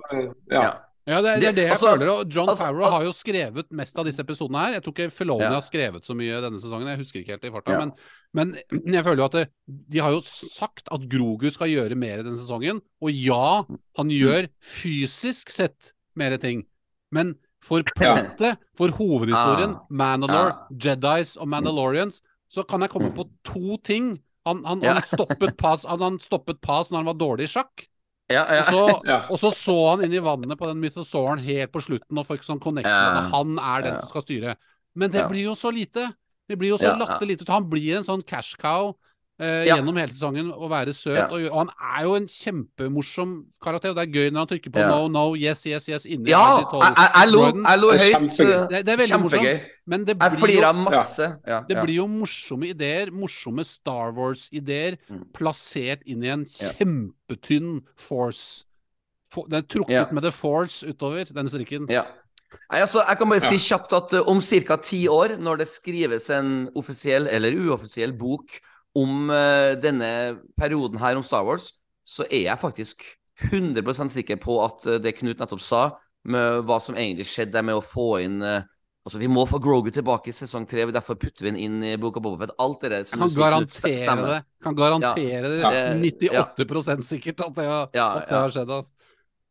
D: Ja.
A: ja.
B: Det, det er
A: Det-
B: det jeg
A: altså-
B: føler. Og John
A: altså, Farrow
B: har jo skrevet mest av disse episodene her. Jeg tror ikke Filoni
A: Ja.
B: har skrevet så mye denne sesongen, jeg husker ikke helt i farta.
A: Ja.
B: Men, men jeg føler jo at det, de har jo sagt at Grogu skal gjøre mer denne sesongen. Og ja, han gjør fysisk sett mer ting. Men for plottet, for hovedhistorien,
A: Ah.
B: Mandalore,
A: Ah.
B: Jedis og Mandalorians, så kan jeg komme
A: Mm.
B: på to ting. Han, han,
A: Ja.
B: han stoppet pass, han, han stoppet pass når han var dårlig i sjakk.
A: ja, ja.
B: Og så,
D: Ja.
B: og så så han inn i vannet på den mythosauren helt på slutten og fikk sånn connection at han er den
A: Ja.
B: som skal styre. Men det
A: Ja.
B: blir jo så lite. Det blir jo så
A: Ja, ja.
B: latterlig lite. Han blir en sånn cash cow
A: Ja.
B: gjennom hele sesongen og være søt.
A: Ja.
B: Og, og han er jo en kjempemorsom karakter, og det er gøy når han trykker på
A: Ja.
B: no, no, yes, yes, yes inni
A: ja jeg, lo, lo
D: er
A: høyt. eh,
B: Det, det er veldig morsomt. Men det blir, jo,
A: masse. Ja,
B: det blir jo morsomme ideer, morsomme Star Wars-ideer,
A: Mm.
B: plassert inn i en kjempetynn force. Den er trukket
A: Ja.
B: med the force utover, den strikken.
A: Ja. Nei, altså, jeg kan bare
D: Ja.
A: si kjapt at uh, om ca. ti år, når det skrives en offisiell eller uoffisiell bok om uh, denne perioden her om Star Wars, så er jeg faktisk 100% sikker på at uh, det Knut nettopp sa, med hva som egentlig skjedde med å få inn uh, Altså, vi må få Grogu tilbake i sesong tre, derfor putter vi den inn i boka Boba Fett. Alt det der som
B: kan garantere
A: stemmer.
B: det. Kan garantere.
D: Ja.
A: det.
B: 98 sikkert at det, har-
A: Ja,
B: at det
A: ja.
B: har skjedd. Altså.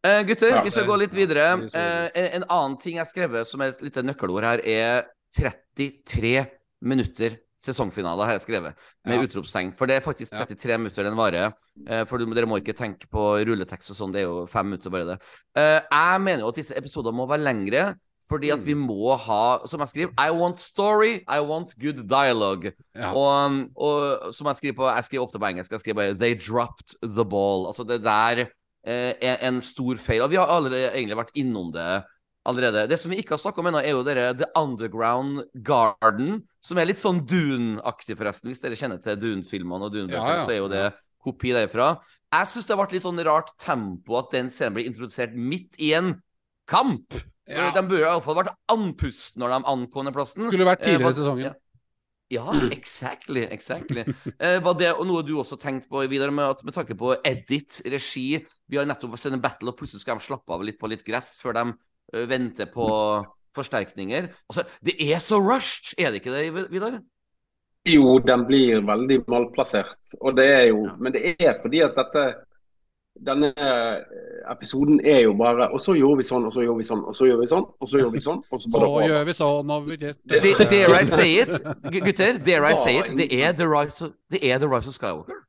A: Uh, gutter,
D: Ja,
A: vi skal gå litt videre.
B: er
A: Eh, en, en annen ting jeg har skrevet som er et lite nøkkelord her, er 33 minutter sesongfinale, har jeg skrevet, med
B: Ja.
A: utropstegn. For det er faktisk
B: Ja.
A: 33 minutter den varer. Eh, for dere må ikke tenke på rulletekst og sånn, det er jo fem minutter bare det. Eh, jeg mener jo at disse episodene må være lengre. Fordi at vi
B: Mm.
A: må ha, som jeg skriver, I want story, I want good dialogue.
B: Ja.
A: Og, og som jeg skriver på Jeg skriver ofte på engelsk. Jeg skriver bare They dropped the ball. Altså, det der eh, er en stor feil. Og vi har allerede egentlig vært innom det allerede. Det som vi ikke har snakka om ennå, er jo dere The Underground Garden, som er litt sånn Dune-aktig, forresten. Hvis dere kjenner til Dune-filmene og Dune-bøkene,
B: Ja, ja.
A: så er jo det kopi derfra. Jeg syns det har vært litt sånn rart tempo at den scenen blir introdusert midt i en kamp.
B: Ja.
A: De burde iallfall vært andpust når de ankom den plassen.
B: Skulle vært
A: Eh,
B: tidligere i sesongen.
A: Ja. Ja,
D: Mm.
A: exactly. exactly. Eh, var det noe du også tenkte på videre, med, med tanke på edit, regi Vi har nettopp sett en battle, og plutselig skal de slappe av litt på litt gress før de venter på forsterkninger. Altså, det er så rushed, er det ikke det, Vidar?
D: Jo, den blir veldig malplassert. Og det er jo,
A: Ja.
D: Men det er fordi at dette denne eh, episoden er jo bare Og så gjorde vi sånn, og så gjorde vi sånn, og så gjorde vi sånn, og så gjorde vi sånn, og så over.
B: gjør vi sånn og vi
A: Det- Dare I say it? Gutter, dare I say it? Det er The Rise of, det er the rise of Skywalker.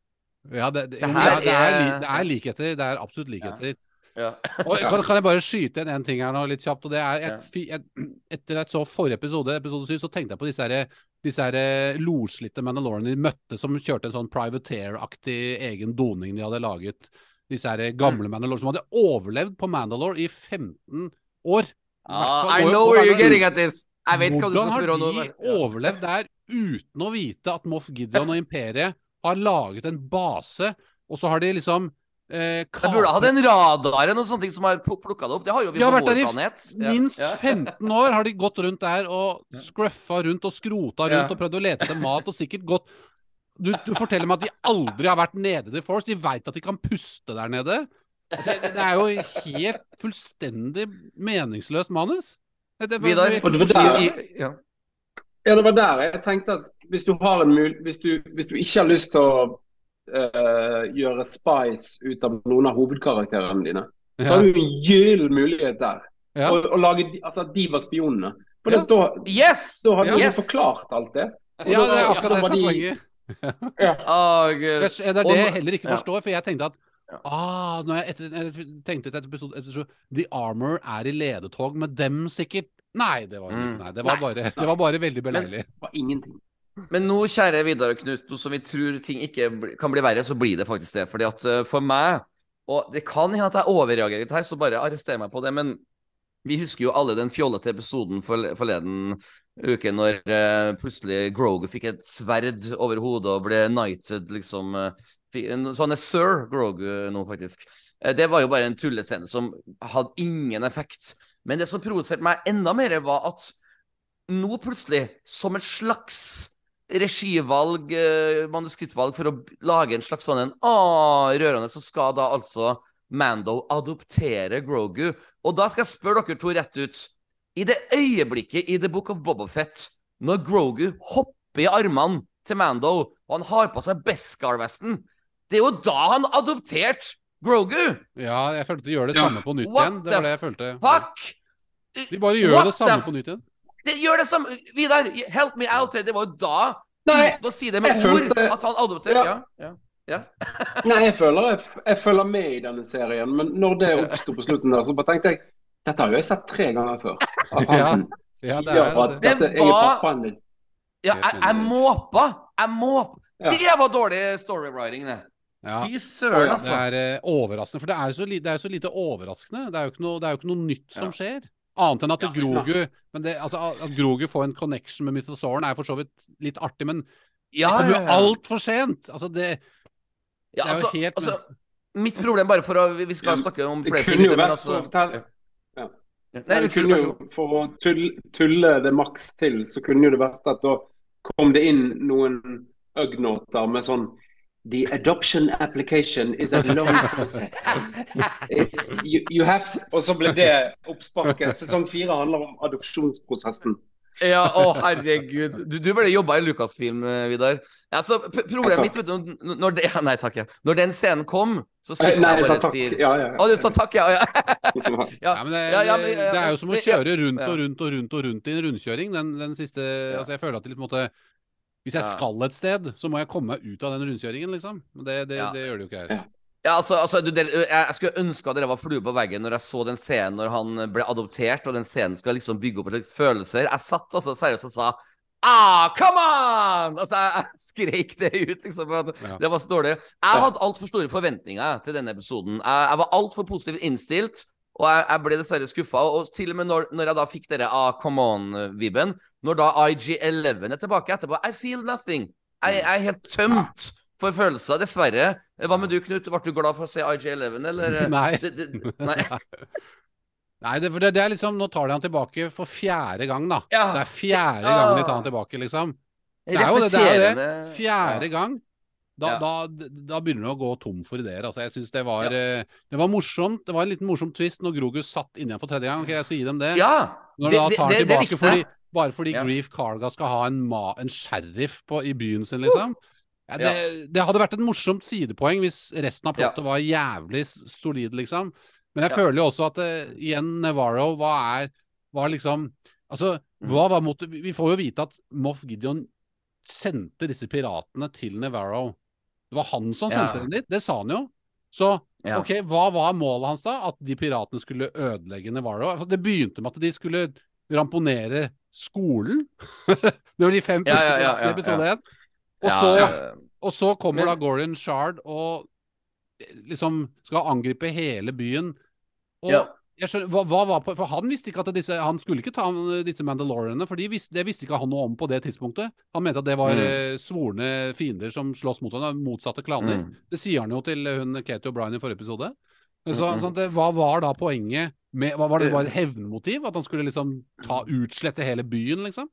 B: Ja, det, det,
A: Det her
B: ja, det, er,
A: er-
B: er likheter. Det er absolutt likheter.
A: Ja.
B: Og kan, kan jeg bare skyte inn en ting her nå, litt kjapt? og det er, jeg,
A: Ja.
B: jeg, Etter jeg så forrige episode, episode 7, så tenkte jeg på disse, her, disse her loslitte lorslitte Mandalorian de møtte, som kjørte en sånn privateer-aktig egen doning de hadde laget. Disse her gamle Mandalore som hadde overlevd på Mandalore i 15 år.
A: Ah, I know where you're getting at this. Jeg vet hva du
B: Hvordan
A: skal
B: har
A: spørre om nå.
B: de overlevd der uten å vite at Moff Gideon og Imperiet har laget en base, og så har de liksom eh,
A: De burde hatt en radar eller noe sånt som har plukka det opp. Det har jo vi
B: har
A: på
B: vært der
A: vår
B: i
A: planet.
B: Minst 15 år har de gått rundt der og scruffa rundt og skrota rundt
A: Ja.
B: og prøvd å lete etter mat og sikkert gått du, du forteller meg at de aldri har vært nede i The Force. De veit at de kan puste der nede. Altså, det er jo helt fullstendig meningsløst manus. Det var-
A: Vidar?
D: det var der-
A: Ja.
D: Ja, det var der jeg tenkte at hvis du har en mul hvis du, hvis du ikke har lyst til å eh, gjøre spice ut av noen av hovedkarakterene dine, så har du en gyllen mulighet der.
B: Ja.
D: Å og lage altså de var spionene. For
B: Ja.
D: da,
A: Yes!
D: da hadde
A: yes!
D: du forklart alt det. Og
B: ja,
D: da-
B: det er akkurat det som er
D: de-
B: poenget.
D: Ja.
A: oh,
B: Det er det
A: Og
B: jeg heller ikke
A: ja.
B: forstår, for jeg tenkte at
A: Ja.
B: ah, når jeg, etter, jeg tenkte etter episode etter, så, The Armor er i ledetog med dem, sikkert. Nei, det var,
A: Mm.
B: nei, det var, bare, det var bare veldig beleilig.
D: Det var ingenting.
A: Men nå, kjære Vidar og Knut, nå som vi tror ting ikke kan bli verre, så blir det faktisk det. Fordi at eh, for meg, og det kan hende at jeg overreagerer litt her, så bare arrester meg på det, men vi husker jo alle den fjollete episoden forleden uke når uh, plutselig Grogu fikk et sverd over hodet og ble knighted, liksom. Uh, så han er sir Grogu nå, faktisk. Uh, det var jo bare en tullescene som hadde ingen effekt. Men det som provoserte meg enda mer, var at nå plutselig, som et slags regivalg, manuskrittvalg, manuskriptvalg, for å lage en slags sånn en ah, rørende, så skal da altså Mando adoptere Grogu. Og da skal jeg spørre dere to rett ut. I det øyeblikket i The Book of Bobafett, når Grogu hopper i armene til Mando, og han har på seg Beskar-vesten, det er jo da han adopterte Grogu!
B: Ja, jeg følte de gjør det samme på nytt
A: What
B: igjen. Det var det jeg følte.
A: Fuck!
B: De bare gjør
A: What
B: det samme
A: the-
B: på nytt igjen.
A: Det gjør det samme Vidar, help me out. Det var jo da,
D: Nei,
A: uten å si det med ord,
D: følte-
A: at han adopterte.
D: Ja.
A: Ja, ja.
D: nei jeg, føler, jeg, jeg følger med i denne serien, men når det oppsto på slutten der, så bare tenkte jeg dette har jo jeg sett tre ganger før. At
B: Ja.
D: han
B: Ja, det
D: at dette, er
A: var-
D: pappaen din.
A: Ja, jeg, jeg måpa! Jeg måpa! Det var dårlig storywriting, det.
B: Ja.
A: Fy søren, altså.
B: Det er eh, overraskende, for det er jo så, så lite overraskende. Det er jo ikke noe, det er jo ikke noe nytt som
A: Ja.
B: skjer. Annet enn at
D: Ja,
B: Grogu men det, altså, At Grogu får en connection med mytosauren er for så vidt litt artig, men det
A: Ja,
B: kommer jo
A: ja.
B: altfor sent. Altså, det
A: Ja,
B: det er jo
A: altså,
B: helt-
A: altså, mitt problem, bare for å Vi skal snakke om flere ting,
D: kunne jo vært
A: altså
D: for å
A: Nei,
D: det kunne jo. For å tulle, tulle det maks til, så kunne jo det vært at da kom det inn noen ugnoter med sånn The adoption application is a long process. It's, you, you have, og så ble det oppsparket. Sesong fire handler om adopsjonsprosessen.
A: Ja, å herregud. Du, du ble jobba i Lucasfilm, eh, Vidar. Altså, så problemet mitt, vet du, når det, Nei takk, ja. Når den scenen kom, så
D: Nei, nei,
A: jeg bare
D: takk.
A: sier
D: Ja, ja,
A: Å, du sa takk, ja. ja.
D: ja.
A: ja.
B: Ja, men det,
A: Ja, ja,
B: det,
A: men- ja,
B: det er jo som å kjøre rundt og rundt og rundt og rundt i en rundkjøring. Den, den siste Altså, jeg føler at det på en måte Hvis jeg skal et sted, så må jeg komme meg ut av den rundkjøringen, liksom. Men det, det,
A: Ja.
B: det gjør det jo ikke her.
D: Ja.
A: Altså, altså du, jeg, skulle ønske at dere var flue på veggen når jeg så den scenen når han ble adoptert, og den scenen skal liksom bygge opp følelser. Jeg satt altså seriøst og sa Ah, come on! Altså, jeg, jeg skreik det ut, liksom.
B: Ja.
A: Det var så dårlig. Jeg hadde altfor store forventninger til denne episoden. Jeg, jeg var altfor positivt innstilt, og jeg, jeg ble dessverre skuffa. Og til og med når, når jeg da fikk dere ah, come on-vibben, når da IG11 er tilbake etterpå, I feel nothing. Jeg, jeg er helt tømt for følelser, dessverre. Hva med du, Knut? Ble du glad for å se IG11, eller?
B: Nei.
A: Det, det, nei.
B: Nei, det, det, er liksom Nå tar de han tilbake for fjerde gang, da.
A: Ja.
B: Det er fjerde
A: Ja.
B: gangen de tar han tilbake, liksom. Det er jo det. det, er det. Fjerde gang. Da,
A: Ja.
B: da, da begynner det å gå tom for ideer. Altså, jeg synes det var ja. Det var morsomt. Det var en liten morsom twist når Grogu satt inni igjen for tredje gang. Ok, jeg skal gi dem det.
A: Ja!
B: Når
A: det-
B: da tar
A: det-
B: tilbake
A: det
B: fordi, bare fordi
A: Ja.
B: Grief Carga skal ha en, ma en sheriff på, i byen sin, liksom. Ja, det, det hadde vært et morsomt sidepoeng hvis resten av plottet var jævlig solid, liksom. Men jeg føler jo også at eh, igjen, Navarro, hva er Hva liksom Altså, hva var motiv... Vi får jo vite at Moff Gideon sendte disse piratene til Navarro. Det var han som
A: Ja.
B: sendte dem dit, det sa han jo. Så
A: Ja.
B: ok, hva var målet hans da? At de piratene skulle ødelegge Navarro? Altså, det begynte med at de skulle ramponere skolen. det var de fem
A: Ja,
B: første
A: ja, ja,
B: i
A: ja,
B: episode
A: ja.
B: én. Og,
A: Ja,
B: så,
A: ja.
B: og så kommer
A: Men-
B: da Gorian Shard og eh, liksom skal angripe hele byen. Og
A: Ja.
B: Jeg skjønner, hva, hva var på, For han visste ikke at disse, han skulle ikke ta disse Mandalorianene, for de visste, det visste ikke han noe om på det tidspunktet. Han mente at det var
A: Mm.
B: eh, svorne fiender som slåss mot hverandre, motsatte klaner.
A: Mm.
B: Det sier han jo til hun Katie O'Brien i forrige episode. Så,
A: Mm, -hmm.
B: sånn det- hva var da poenget med hva Var det bare et hevnmotiv? At han skulle liksom ta utslette hele byen, liksom?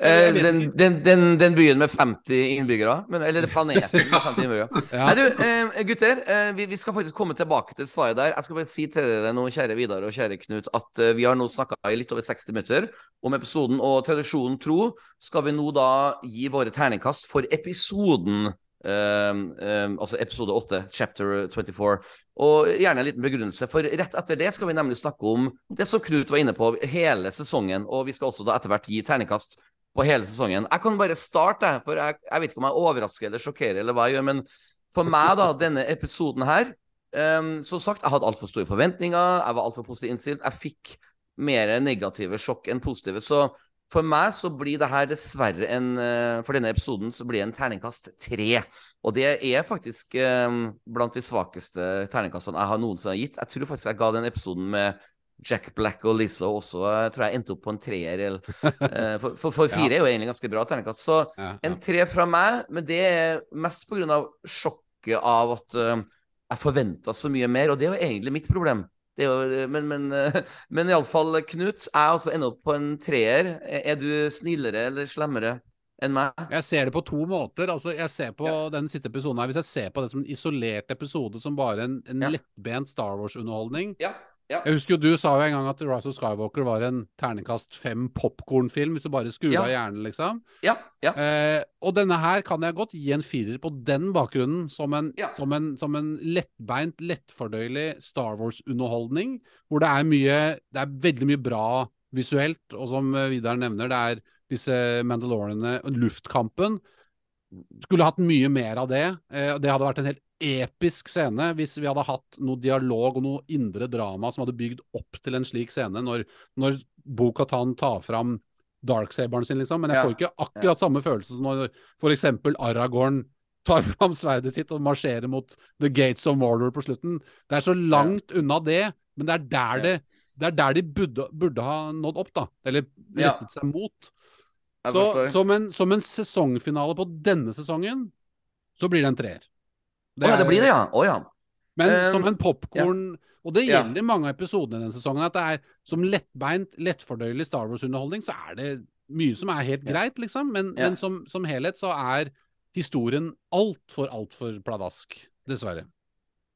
A: Eh, den, den, den, den byen med 50 innbyggere? Men, eller planeten med 50 innbyggere.
B: Ja.
A: Nei, du, eh, gutter. Eh, vi, vi skal faktisk komme tilbake til svaret der. Jeg skal bare si til dere nå, kjære Vidar og kjære Knut, at vi har nå snakka i litt over 60 minutter om episoden, og tradisjonen tro skal vi nå da gi våre terningkast for episoden. Um, um, altså episode 8, chapter 24. Og gjerne en liten begrunnelse, for rett etter det skal vi nemlig snakke om det som Knut var inne på, hele sesongen. Og vi skal også da etter hvert gi terningkast på hele sesongen. Jeg kan bare starte, for jeg, jeg vet ikke om jeg overrasker eller sjokkerer, eller hva jeg gjør, men for meg, da, denne episoden her um, Som sagt, jeg hadde altfor store forventninger, jeg var altfor positivt innstilt. Jeg fikk mer negative sjokk enn positive. Så for meg så blir det her dessverre en eh, For denne episoden så blir det en terningkast tre. Og det er faktisk um, blant de svakeste terningkastene jeg har noensinne gitt. Jeg tror faktisk jeg ga den episoden med Jack Black og Lizzo også. Tror jeg endte opp på en treer. eh, For, for, for fire
B: Ja.
A: er jo egentlig ganske bra terningkast. Så
B: Ja,
A: en
B: ja.
A: tre fra meg, men det er mest pga. sjokket av at uh, jeg forventa så mye mer, og det er jo egentlig mitt problem. Det jo, men men, uh, men iallfall, Knut, jeg altså ender opp på en treer. Er du snillere eller slemmere enn meg?
B: Jeg ser det på to måter. Altså, jeg ser på den siste episoden her, Hvis jeg ser på det som en isolert episode, som bare en, en
A: Ja.
B: lettbent Star Wars-underholdning
A: Ja. Ja.
B: Jeg husker jo du sa jo en gang at Rise of Skywalker var en terningkast fem popkornfilm, hvis du bare skrur
A: Ja.
B: av hjernen, liksom.
A: Ja. ja.
B: Eh, og denne her kan jeg godt gi en firer på den bakgrunnen, som en, som en, som en lettbeint, lettfordøyelig Star Wars-underholdning, hvor det er mye Det er veldig mye bra visuelt, og som eh, Vidar nevner, det er disse Mandalorene, luftkampen. Skulle hatt mye mer av det. Eh, det hadde vært en helt episk scene hvis vi hadde hatt noe dialog og noe indre drama som hadde bygd opp til en slik scene, når, når Bo-Katan tar fram darksaberen sin, liksom. Men jeg
A: Ja.
B: får ikke akkurat samme følelse som når f.eks. Aragorn tar fram sverdet sitt og marsjerer mot The Gates of Mordor på slutten. Det er så langt unna det, men det er der,
A: Ja.
B: det, det, er der de burde, burde ha nådd opp, da. Eller
A: Ja.
B: seg mot. Så som en, som en sesongfinale på denne sesongen, så blir det en treer.
A: Å ja, det blir det, ja. Oh, ja.
B: Men
A: Um,
B: som en popkorn Og det
A: Ja.
B: gjelder mange av episodene denne sesongen, at det er som lettbeint, lettfordøyelig Star Wars-underholdning, så er det mye som er helt
A: Ja.
B: greit, liksom. Men,
A: Ja.
B: men som, som helhet så er historien altfor, altfor pladask. Dessverre.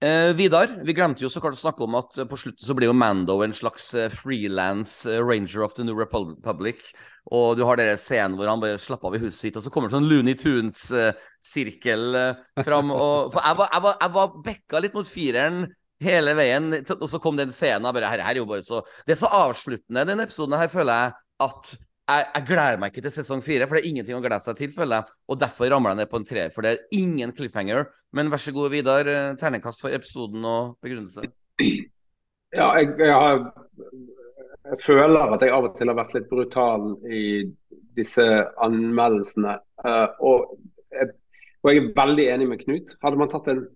A: Eh, Vidar, vi glemte jo så klart å snakke om at eh, på slutten så blir jo Mando en slags frilans freelance eh, ranger of the New Republic. Og du har den scenen hvor han bare slapper av i huset sitt, og så kommer det sånn Looney Tunes-sirkel fram. Og, for jeg var, jeg, var, jeg var bekka litt mot fireren hele veien, og så kom den scenen. og bare, her, her er jo bare så, Det er så avsluttende, den episoden her, føler jeg, at jeg, jeg gleder meg ikke til sesong fire, for det er ingenting å glede seg til, føler jeg. Og derfor ramler jeg ned på en treer, for det er ingen cliffhanger. Men vær så god, Vidar. eh, Terningkast for episoden og begrunnelse.
D: Ja, jeg, jeg, har, jeg føler at jeg av og til har vært litt brutal i disse anmeldelsene. Eh, og, og jeg er veldig enig med Knut. Hadde man tatt en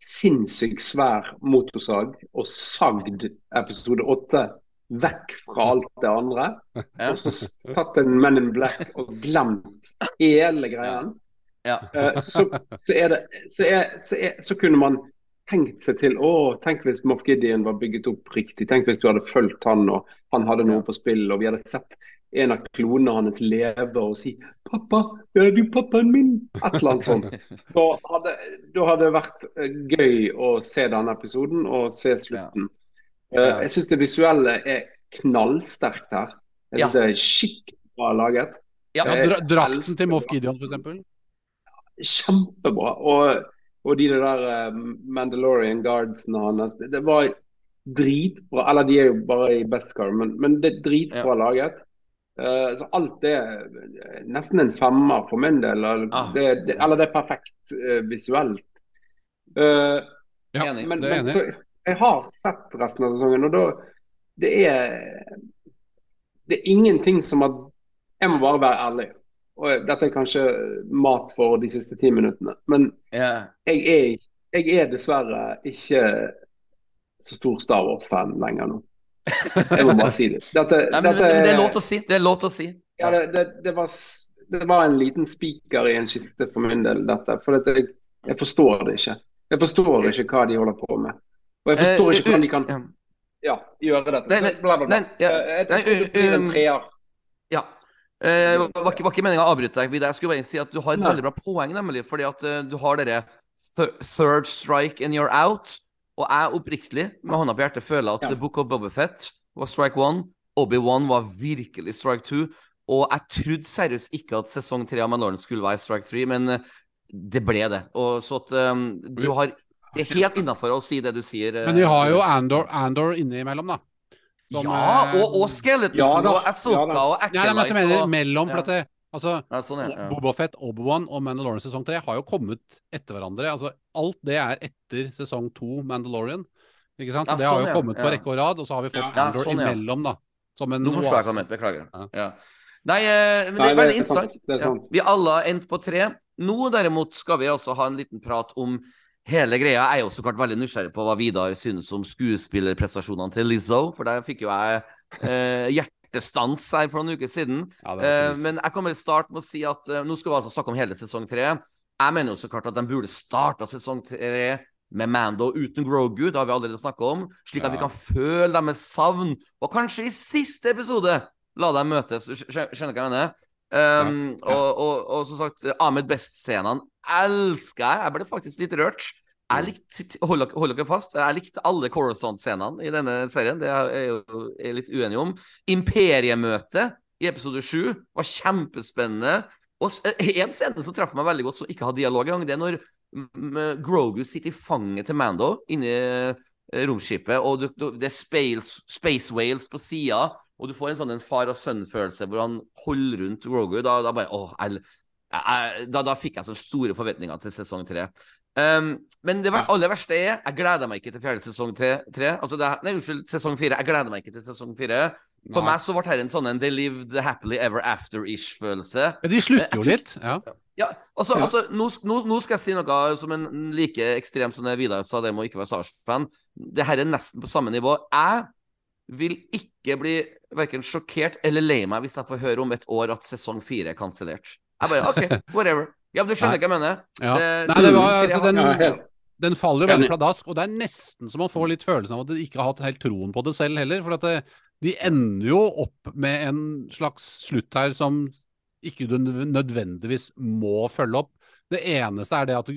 D: sinnssykt svær motorsag og sagd episode åtte vekk fra alt det andre,
A: Ja.
D: og så tatt en Men in Black og glemt hele greien,
A: Ja.
D: Uh, så, så, er det, så, er, så, er, så kunne man tenkt seg til å, tenk hvis Moff Gideon var bygget opp riktig. Tenk hvis du hadde fulgt han og han hadde noe på spill, og vi hadde sett en av klonene hans leve og si 'Pappa, er du pappaen min?' Et eller annet sånt. Da hadde, da hadde det vært eh, gøy å se denne episoden og se slutten. Eh,
A: Ja.
D: Jeg syns det visuelle er knallsterkt her. Jeg
A: Ja.
D: synes det er skikkelig bra laget.
A: Ja.
B: Ja,
D: Jeg
B: dra drakten til Moff. Gideon, eksempel.
D: kjempebra. Og, og de der eh, Mandalorian guardsene hans, det, det var dritbra. Eller de er jo bare i Beskar, men, men det er dritbra laget. Uh, så alt det nesten en femmer for min del. Eller,
A: Ah.
D: det, det, eller det er perfekt uh, visuelt. Uh,
B: Ja,
A: Enig,
D: men,
B: det er
D: men
B: enig.
D: Jeg har sett resten av sesongen, og da Det er Det er ingenting som at Jeg må bare være ærlig. Og dette er kanskje mat for de siste ti minuttene. Men
A: yeah.
D: jeg er, jeg er dessverre ikke så stor Star Wars-fan lenger nå. Jeg må bare si det. Dette,
A: Nei, men,
D: dette
A: men det er lov til å si. Det er lov til å si.
D: ja, det, det, det, var, det var en liten spiker i en kiste for min del, dette. For dette, jeg, jeg forstår det ikke. Jeg forstår ikke hva de holder på med. Og jeg forstår
A: Eh,
D: ikke hvordan de kan
A: ja.
D: gjøre dette.
A: Nei,
D: bla, bla, bla. Eh, Jeg tror det blir en
A: um,
D: treer.
A: Ja. Eh, var, ikke, var ikke meninga å avbryte deg. Vidar. Jeg skulle bare si at du har et veldig bra poeng, nemlig. Fordi at eh, du har dere third strike and you're out. Og jeg oppriktig, med hånda på hjertet, føler at
D: Ja.
A: Book of Bobafett var strike one. Obi-Wan var virkelig strike two. Og jeg trodde seriøst ikke at sesong tre av Mandalorian skulle være strike three, men det ble det. Og så at um, du har Det er helt innafor å si det du sier.
B: Men vi har jo Andor, Andor innimellom, da. Som,
A: Ja,
B: eh,
A: og, og Skeleton
D: Ja da,
A: og Asoka
D: ja
A: og
B: Nei, Ja, men jeg mener
A: og
B: mellom, for
A: ja.
B: at det, altså
A: ja, sånn, ja. ja.
B: Bobafett, Obi-Wan og Mandalorian sesong tre har jo kommet etter hverandre. Altså, alt det er etter sesong to Mandalorian. Ikke sant? Så
A: Ja,
B: det har
A: sånn,
B: jo
A: ja.
B: kommet på
A: Ja.
B: rekke og rad, og så har vi fått
D: Ja,
B: Andor
A: sånn, ja.
B: imellom, da. Som en
A: Nå forstår jeg hva du mente. Beklager.
B: Ja.
A: Ja. Nei, eh, men det
D: Nei,
A: er
D: det
A: veldig
D: er sant.
A: interessant.
D: Det er
A: Ja. Vi alle har endt på tre. Nå derimot skal vi altså ha en liten prat om hele greia. Er jo så klart veldig nysgjerrig på hva Vidar synes om skuespillerprestasjonene til Lizzo, for der fikk jo jeg eh, hjertestans her for noen uker siden.
B: Ja,
A: Eh, men jeg kan bare starte med å si at eh, nå skal vi altså snakke om hele sesong tre. Jeg mener jo så klart at de burde starta sesong tre med Mando uten Grogu, det har vi allerede snakka om, slik at vi kan føle deres savn, og kanskje i siste episode la dem møtes. Skjønner du hva jeg mener? Um,
D: Ja.
A: Og, og, og som sagt, Ahmed Best-scenene elsker jeg. Jeg ble faktisk litt rørt. Jeg likte, hold, hold dere fast, jeg likte alle Coruscant-scenene i denne serien. Det er jeg jo er litt uenig om. Imperiemøtet i episode sju var kjempespennende. Og s- en scene som traff meg veldig godt, som ikke har dialog engang, det er når mm, Grogu sitter i fanget til Mando inni eh, romskipet, og det er space, space whales på sida, og du får en sånn en far og sønn-følelse hvor han holder rundt Grogu. Da, da bare åh, jeg, jeg, da, da fikk jeg så store forventninger til sesong tre. Um, men det aller verste er Jeg gleder meg ikke til fjerde sesong tre. tre. Altså det, nei, unnskyld, sesong fire. Jeg gleder meg ikke til sesong fire. For
B: Nei.
A: meg så ble dette en sånn en They lived happily ever after-ish-følelse.
B: Ja, De slutter jo litt. Ja.
A: Ja, altså,
D: Ja.
A: altså nå, nå, nå skal jeg si noe som en like ekstrem som det Vidar sa, det må ikke være Star Wars-fan. Det her er nesten på samme nivå. Jeg vil ikke bli verken sjokkert eller lei meg hvis jeg får høre om et år at sesong fire er kansellert. Jeg bare OK, whatever. Ja, men Du skjønner hva jeg mener?
B: Ja.
A: Det-
B: Nei, det var, altså, den, den faller jo veldig pladask, og det er nesten så man får litt følelsen av at de ikke har hatt helt troen på det selv heller. For at det, de ender jo opp med en slags slutt her som ikke du nødvendigvis må følge opp. Det eneste er det at,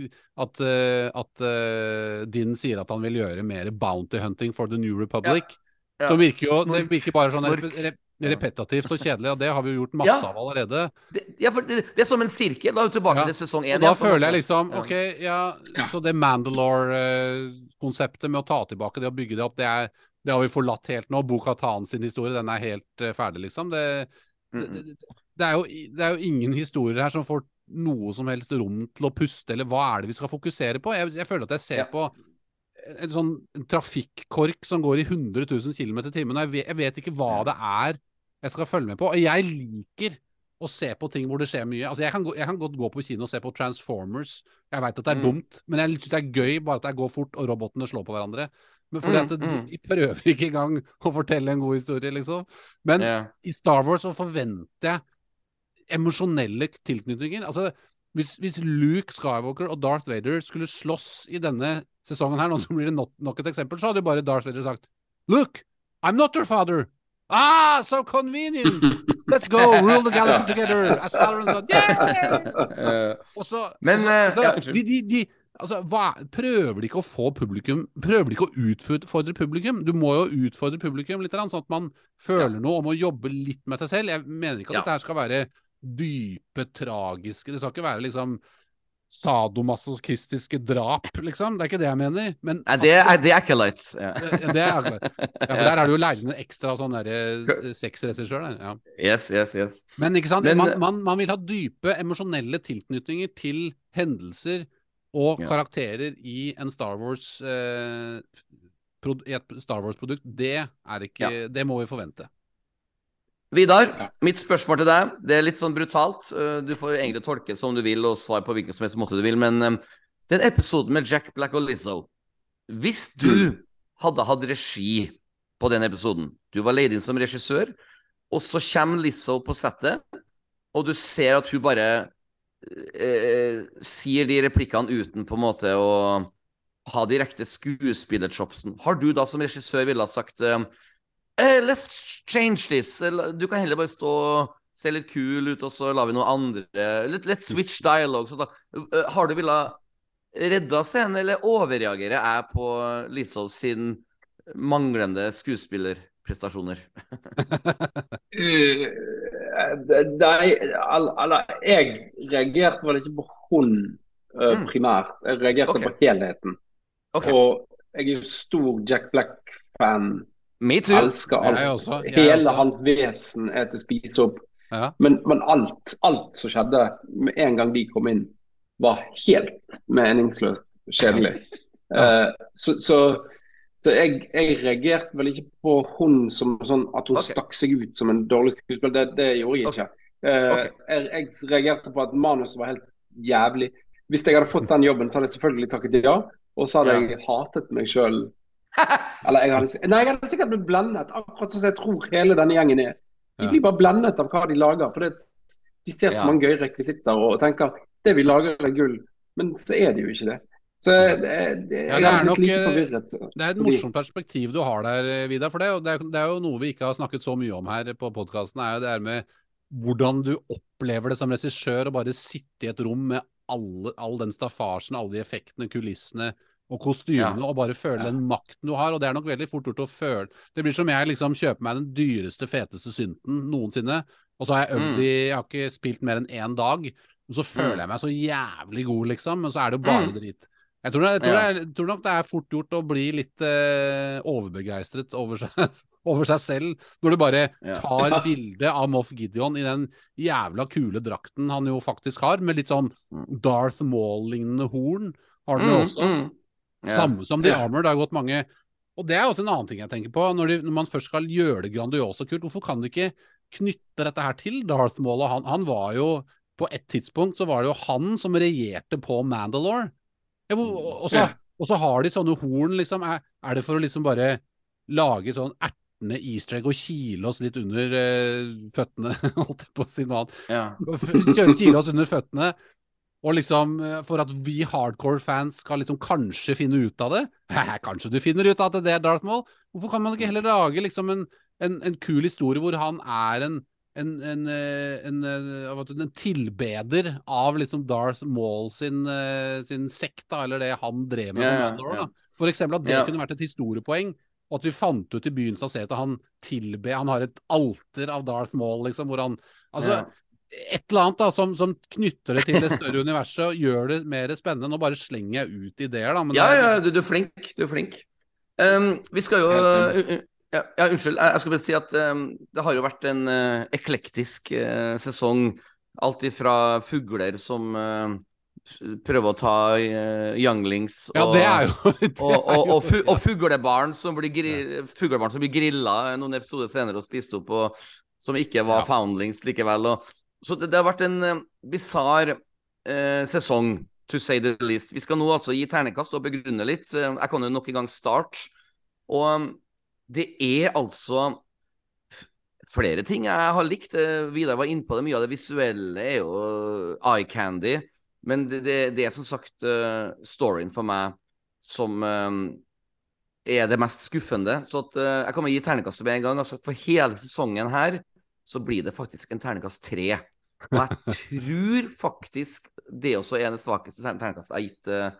B: at, eh, at eh, Din sier at han vil gjøre mer bounty hunting for the New Republic.
A: Ja.
B: Som virker jo Det virker bare sånn rep rep repetitivt og kjedelig, og det har vi jo gjort masse
A: Ja.
B: av allerede.
A: Det, ja, for det, det er som en sirkel. Da er vi tilbake
B: Ja,
A: til sesong én.
B: Da føler jeg liksom
A: Ja.
B: OK, ja,
D: Ja.
B: så det Mandalore-konseptet med å ta tilbake det og bygge det opp, det, er, det har vi forlatt helt nå. Boka Tan sin historie, den er helt uh, ferdig, liksom. Det, det,
A: Mm, mm.
B: det, det, er jo, det er jo ingen historier her som får noe som helst rom til å puste, eller hva er det vi skal fokusere på? Jeg, jeg føler at jeg ser
A: Ja.
B: på en sånn en trafikkork som går i 100 000 km i timen. Jeg jeg vet ikke hva det er jeg skal følge med på. Og jeg liker å se på ting hvor det skjer mye. Altså, jeg kan, gå, jeg kan godt gå på kino og se på Transformers. Jeg veit at det er
A: Mm.
B: dumt, men jeg syns det er gøy bare at det går fort og robotene slår på hverandre. Men fordi
A: Mm,
B: at
A: mm.
B: de prøver ikke engang å fortelle en god historie, liksom. Men
A: yeah.
B: i Star Wars så forventer jeg emosjonelle tilknytninger. Altså, hvis, hvis Luke Skywalker og Darth Vader skulle slåss i denne sesongen her, nå som blir det nok, nok et eksempel, så hadde jo bare Darth Vader sagt Luke, I'm not your father. Ah, so convenient! Let's go, rule the galaxy together! As father and son. Yeah!
A: Eh,
B: Og så,
A: Men,
B: altså, så, altså, de, de, de, altså, hva, prøver de ikke å få publikum Prøver de ikke å utfordre publikum? Du må jo utfordre publikum litt, sånn at man føler noe om å jobbe litt med seg selv. Jeg mener ikke at
A: Ja.
B: dette her skal være dype, tragiske Det skal ikke være liksom sadomasochistiske drap, liksom. Det er ikke det jeg mener. Men
A: Nei, det er, det er ikke. Ja.
B: det, det er. Ja, for der er det jo lærende ekstra sånn sexregissør. Ja.
A: Yes, yes, yes.
B: Men ikke sant?
A: Men-
B: man, man, man vil ha dype emosjonelle tilknytninger til hendelser og
A: Ja.
B: karakterer i en Star Wars eh, i et Star Wars-produkt. Det er ikke Det må vi forvente.
A: Vidar,
D: Ja.
A: mitt spørsmål til deg, det er litt sånn brutalt. Uh, Du får egentlig tolke som du vil, og svare på hvilken som helst måte du vil, men um, den episoden med Jack Black og Lizzo Hvis du hadde hatt regi på den episoden, du var leid inn som regissør, og så kommer Lizzo på settet, og du ser at hun bare eh, sier de replikkene uten på en måte å ha direkte skuespillerchopsen, har du da som regissør ville ha sagt eh, Eh, let's change this. Du kan heller bare stå ser litt kul ut, og så lar vi noe andre Let's, let's switch dialogue. Så da, uh, har du villet redda scenen, eller overreagerer jeg på Lisov sin manglende skuespillerprestasjoner?
D: uh, nei, eller jeg reagerte vel ikke på hun uh, primært. Jeg reagerte
A: okay.
D: på helheten.
A: Okay.
D: Og jeg er jo stor Jack Black-fan.
A: Me too.
D: Elsker alt.
B: Jeg også, jeg
D: Hele
B: også.
D: hans vesen er til spise opp.
B: Ja.
D: Men, men alt, alt som skjedde med en gang de kom inn, var helt meningsløst kjedelig. Eh, så så, så jeg, jeg reagerte vel ikke på hun som sånn at hun
A: okay.
D: stakk seg ut som en dårlig skuespiller. Det, det gjorde jeg ikke. Eh,
A: Ok.
D: jeg, jeg reagerte på at manuset var helt jævlig. Hvis jeg hadde fått den jobben, så hadde jeg selvfølgelig takket ja. Og så hadde
A: Ja.
D: jeg hatet meg sjøl. Eller jeg hadde, nei, jeg hadde sikkert blitt blendet, akkurat sånn som jeg tror hele denne gjengen er. De blir bare blendet av hva de lager. For det, de ser så mange gøye rekvisitter og tenker det vi lager er gull. Men så er det jo ikke det. Så det, det,
B: Ja, det er nok, eh. Det er et morsomt perspektiv du har der, eh, Vidar. For det, er det, er, det er jo noe vi ikke har snakket så mye om her på podkasten. er jo det her med hvordan du opplever det som regissør å bare sitte i et rom med alle, all den staffasjen, alle de effektene, kulissene og kostymene,
A: Ja.
B: og bare føle den makten du har. Og det er nok veldig fort gjort å føle Det blir som jeg liksom kjøper meg den dyreste, feteste synten noensinne, og så har jeg øvd
A: Mm.
B: i Jeg har ikke spilt mer enn én dag, og så føler
A: Mm.
B: jeg meg så jævlig god, liksom, men så er det jo bare
A: Mm.
B: drit. Jeg tror, det, jeg, tror det jeg tror nok det er fort gjort å bli litt eh, overbegeistret over seg, over seg selv, når du bare tar
D: Ja.
B: bilde av Moff Gideon i den jævla kule drakten han jo faktisk har, med litt sånn Darth Maul-lignende horn. Har den jo
A: Mm,
B: også.
A: mm. Ja.
B: Samme som The
D: Ja.
B: Det har gått mange Og det er også en annen ting jeg tenker på. Når, de, når man først skal gjøre det grandiose og kult, hvorfor kan de ikke knytte dette her til Darth Maul? Han, han var jo På et tidspunkt så var det jo han som regjerte på Mandalore. Ja, og, så, og så har de sånne horn, liksom. Er, er det for å liksom bare lage sånn ertende easter egg og kile oss litt under eh, føttene, holdt jeg på å si noe annet.
A: Ja.
B: Kjøre kile oss under føttene. Og liksom, eh, for at vi hardcore-fans skal liksom kanskje finne ut av det. Kanskje du finner ut at det er Darth Maul? Hvorfor kan man ikke heller lage liksom en, en, en kul historie hvor han er en en, en, eh, en, eh, tilbeder av liksom Darth Maul sin, sin sekt, da, eller det han drev med. Yeah,
A: ja,
B: da. For eksempel at det
A: yeah.
B: kunne vært et historiepoeng. Og at vi fant ut i begynnelsen av serien at han tilber Han har et alter av Darth Maul, liksom, hvor han Altså. Et eller annet da, som, som knytter det til det større universet og gjør det mer spennende. Nå bare slenger jeg ut ideer, da. Men
A: Ja,
B: det er,
A: ja, du, du er flink. Du er flink. Um, vi skal jo uh, uh, ja, ja, unnskyld. Jeg, jeg skal bare si at um, det har jo vært en uh, eklektisk uh, sesong. Alt ifra fugler som uh, prøver å ta uh, younglings
B: ja,
A: og,
B: det er jo det er
A: og,
B: jo-
A: og, fu, og fuglebarn som blir, gri, fuglebarn som blir grilla noen episoder senere og spist opp, og som ikke var
B: Ja.
A: foundlings likevel. Og, så det, det har vært en uh, bisarr uh, sesong, to say the least. Vi skal nå altså gi ternekast og begrunne litt. Uh, Jeg kan jo nok en gang starte. Og um, det er altså flere ting jeg har likt. Eh, Vidar var innpå det. Mye av det visuelle er jo eye candy. Men det, det, det er som sagt eh, storyen for meg som eh, er det mest skuffende. Så at, eh, jeg kan gi ternekastet med en gang. Altså, for hele sesongen her så blir det faktisk en ternekast tre. Og jeg tror faktisk det også er det svakeste terningkastet jeg har gitt eh,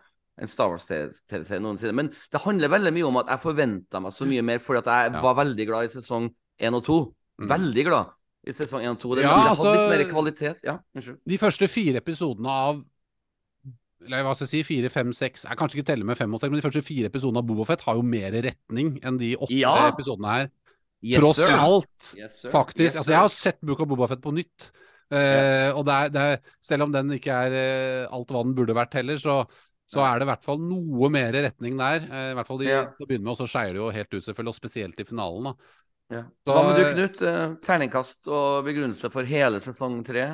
A: en Star Wars-TV-serie noensinne. Men det handler veldig mye om at jeg forventa meg så mye mer, fordi at jeg
B: Ja.
A: var veldig glad i sesong 1 og 2.
B: Mm.
A: Veldig glad i sesong 1 og 2. Det,
B: Ja, altså-
A: hadde litt mer kvalitet. Ja, unnskyld.
B: De første fire episodene av eller hva skal jeg si, fire, fem, seks Jeg kanskje ikke telle med fem og seks, men de første fire episodene av Bobofet har jo mer retning enn de åtte
A: Ja.
B: episodene her.
A: Yes,
B: Tross alt,
A: Yes,
B: faktisk.
A: Yes,
B: altså, jeg har sett Book of Bobafett på nytt. Eh, og det er, det er, selv om den ikke er eh, alt hva den burde vært heller, så, så er det i hvert fall noe mer retning der. Eh, I hvert fall de,
A: Ja.
B: til å begynne med, og så skeier det jo helt ut, selvfølgelig, og spesielt i finalen. da.
A: Ja.
B: Så-
A: Hva med du, Knut? Terningkast og begrunnelse for hele sesong tre?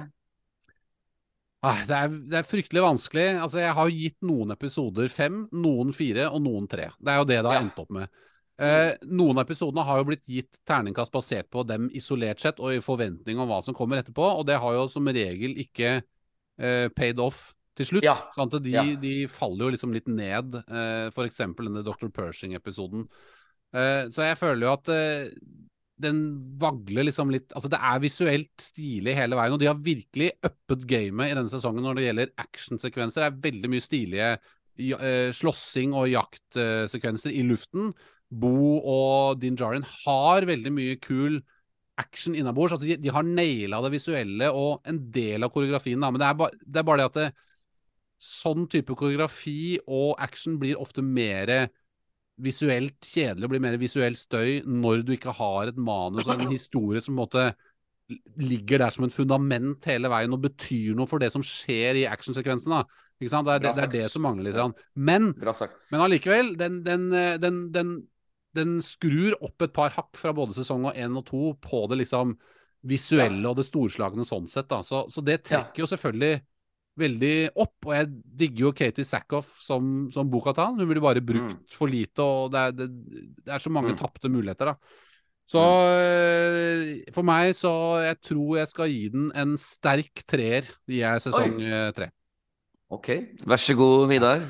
B: Ah, det, er, det er fryktelig vanskelig. Altså, jeg har gitt noen episoder fem, noen fire og noen tre. Det er jo det det har
A: Ja.
B: endt opp med. Eh, noen av episodene har jo blitt gitt terningkast basert på dem isolert sett, og i forventning om hva som kommer etterpå, og det har jo som regel ikke eh, paid off til slutt.
A: Ja.
B: Sånn de,
A: Ja.
B: de faller jo liksom litt ned, eh, eksempel denne Dr. Pershing-episoden. Eh, så jeg føler jo at eh, den vagler liksom litt Altså, det er visuelt stilig hele veien, og de har virkelig uppet gamet i denne sesongen når det gjelder actionsekvenser. Det er veldig mye stilige eh, slåssing og jaktsekvenser i luften. Bo og Din Djarin har veldig mye kul action innabords. Altså, de, de har naila det visuelle og en del av koreografien, da. Men det er, ba, det er bare det at det, sånn type koreografi og action blir ofte mer visuelt kjedelig og blir mer visuell støy når du ikke har et manus og en historie som på en måte ligger der som en fundament hele veien og betyr noe for det som skjer i actionsekvensen. da. Ikke sant? Det er det, det, er det som mangler litt. Men, men allikevel, den, den, eh, den, den, den skrur opp et par hakk fra både sesong og én og to på det liksom visuelle og det storslagne sånn sett. da. Så, så det trekker jo selvfølgelig veldig opp. Og jeg digger jo Katie Sackhoff som, som Bokatan. Hun blir bare brukt for lite, og det er, det, det er så mange
A: Mm.
B: tapte muligheter, da. Så mm. for meg så Jeg tror jeg skal gi den en sterk treer, gir jeg sesong Oi. tre.
A: Ok, vær så god, Vidar.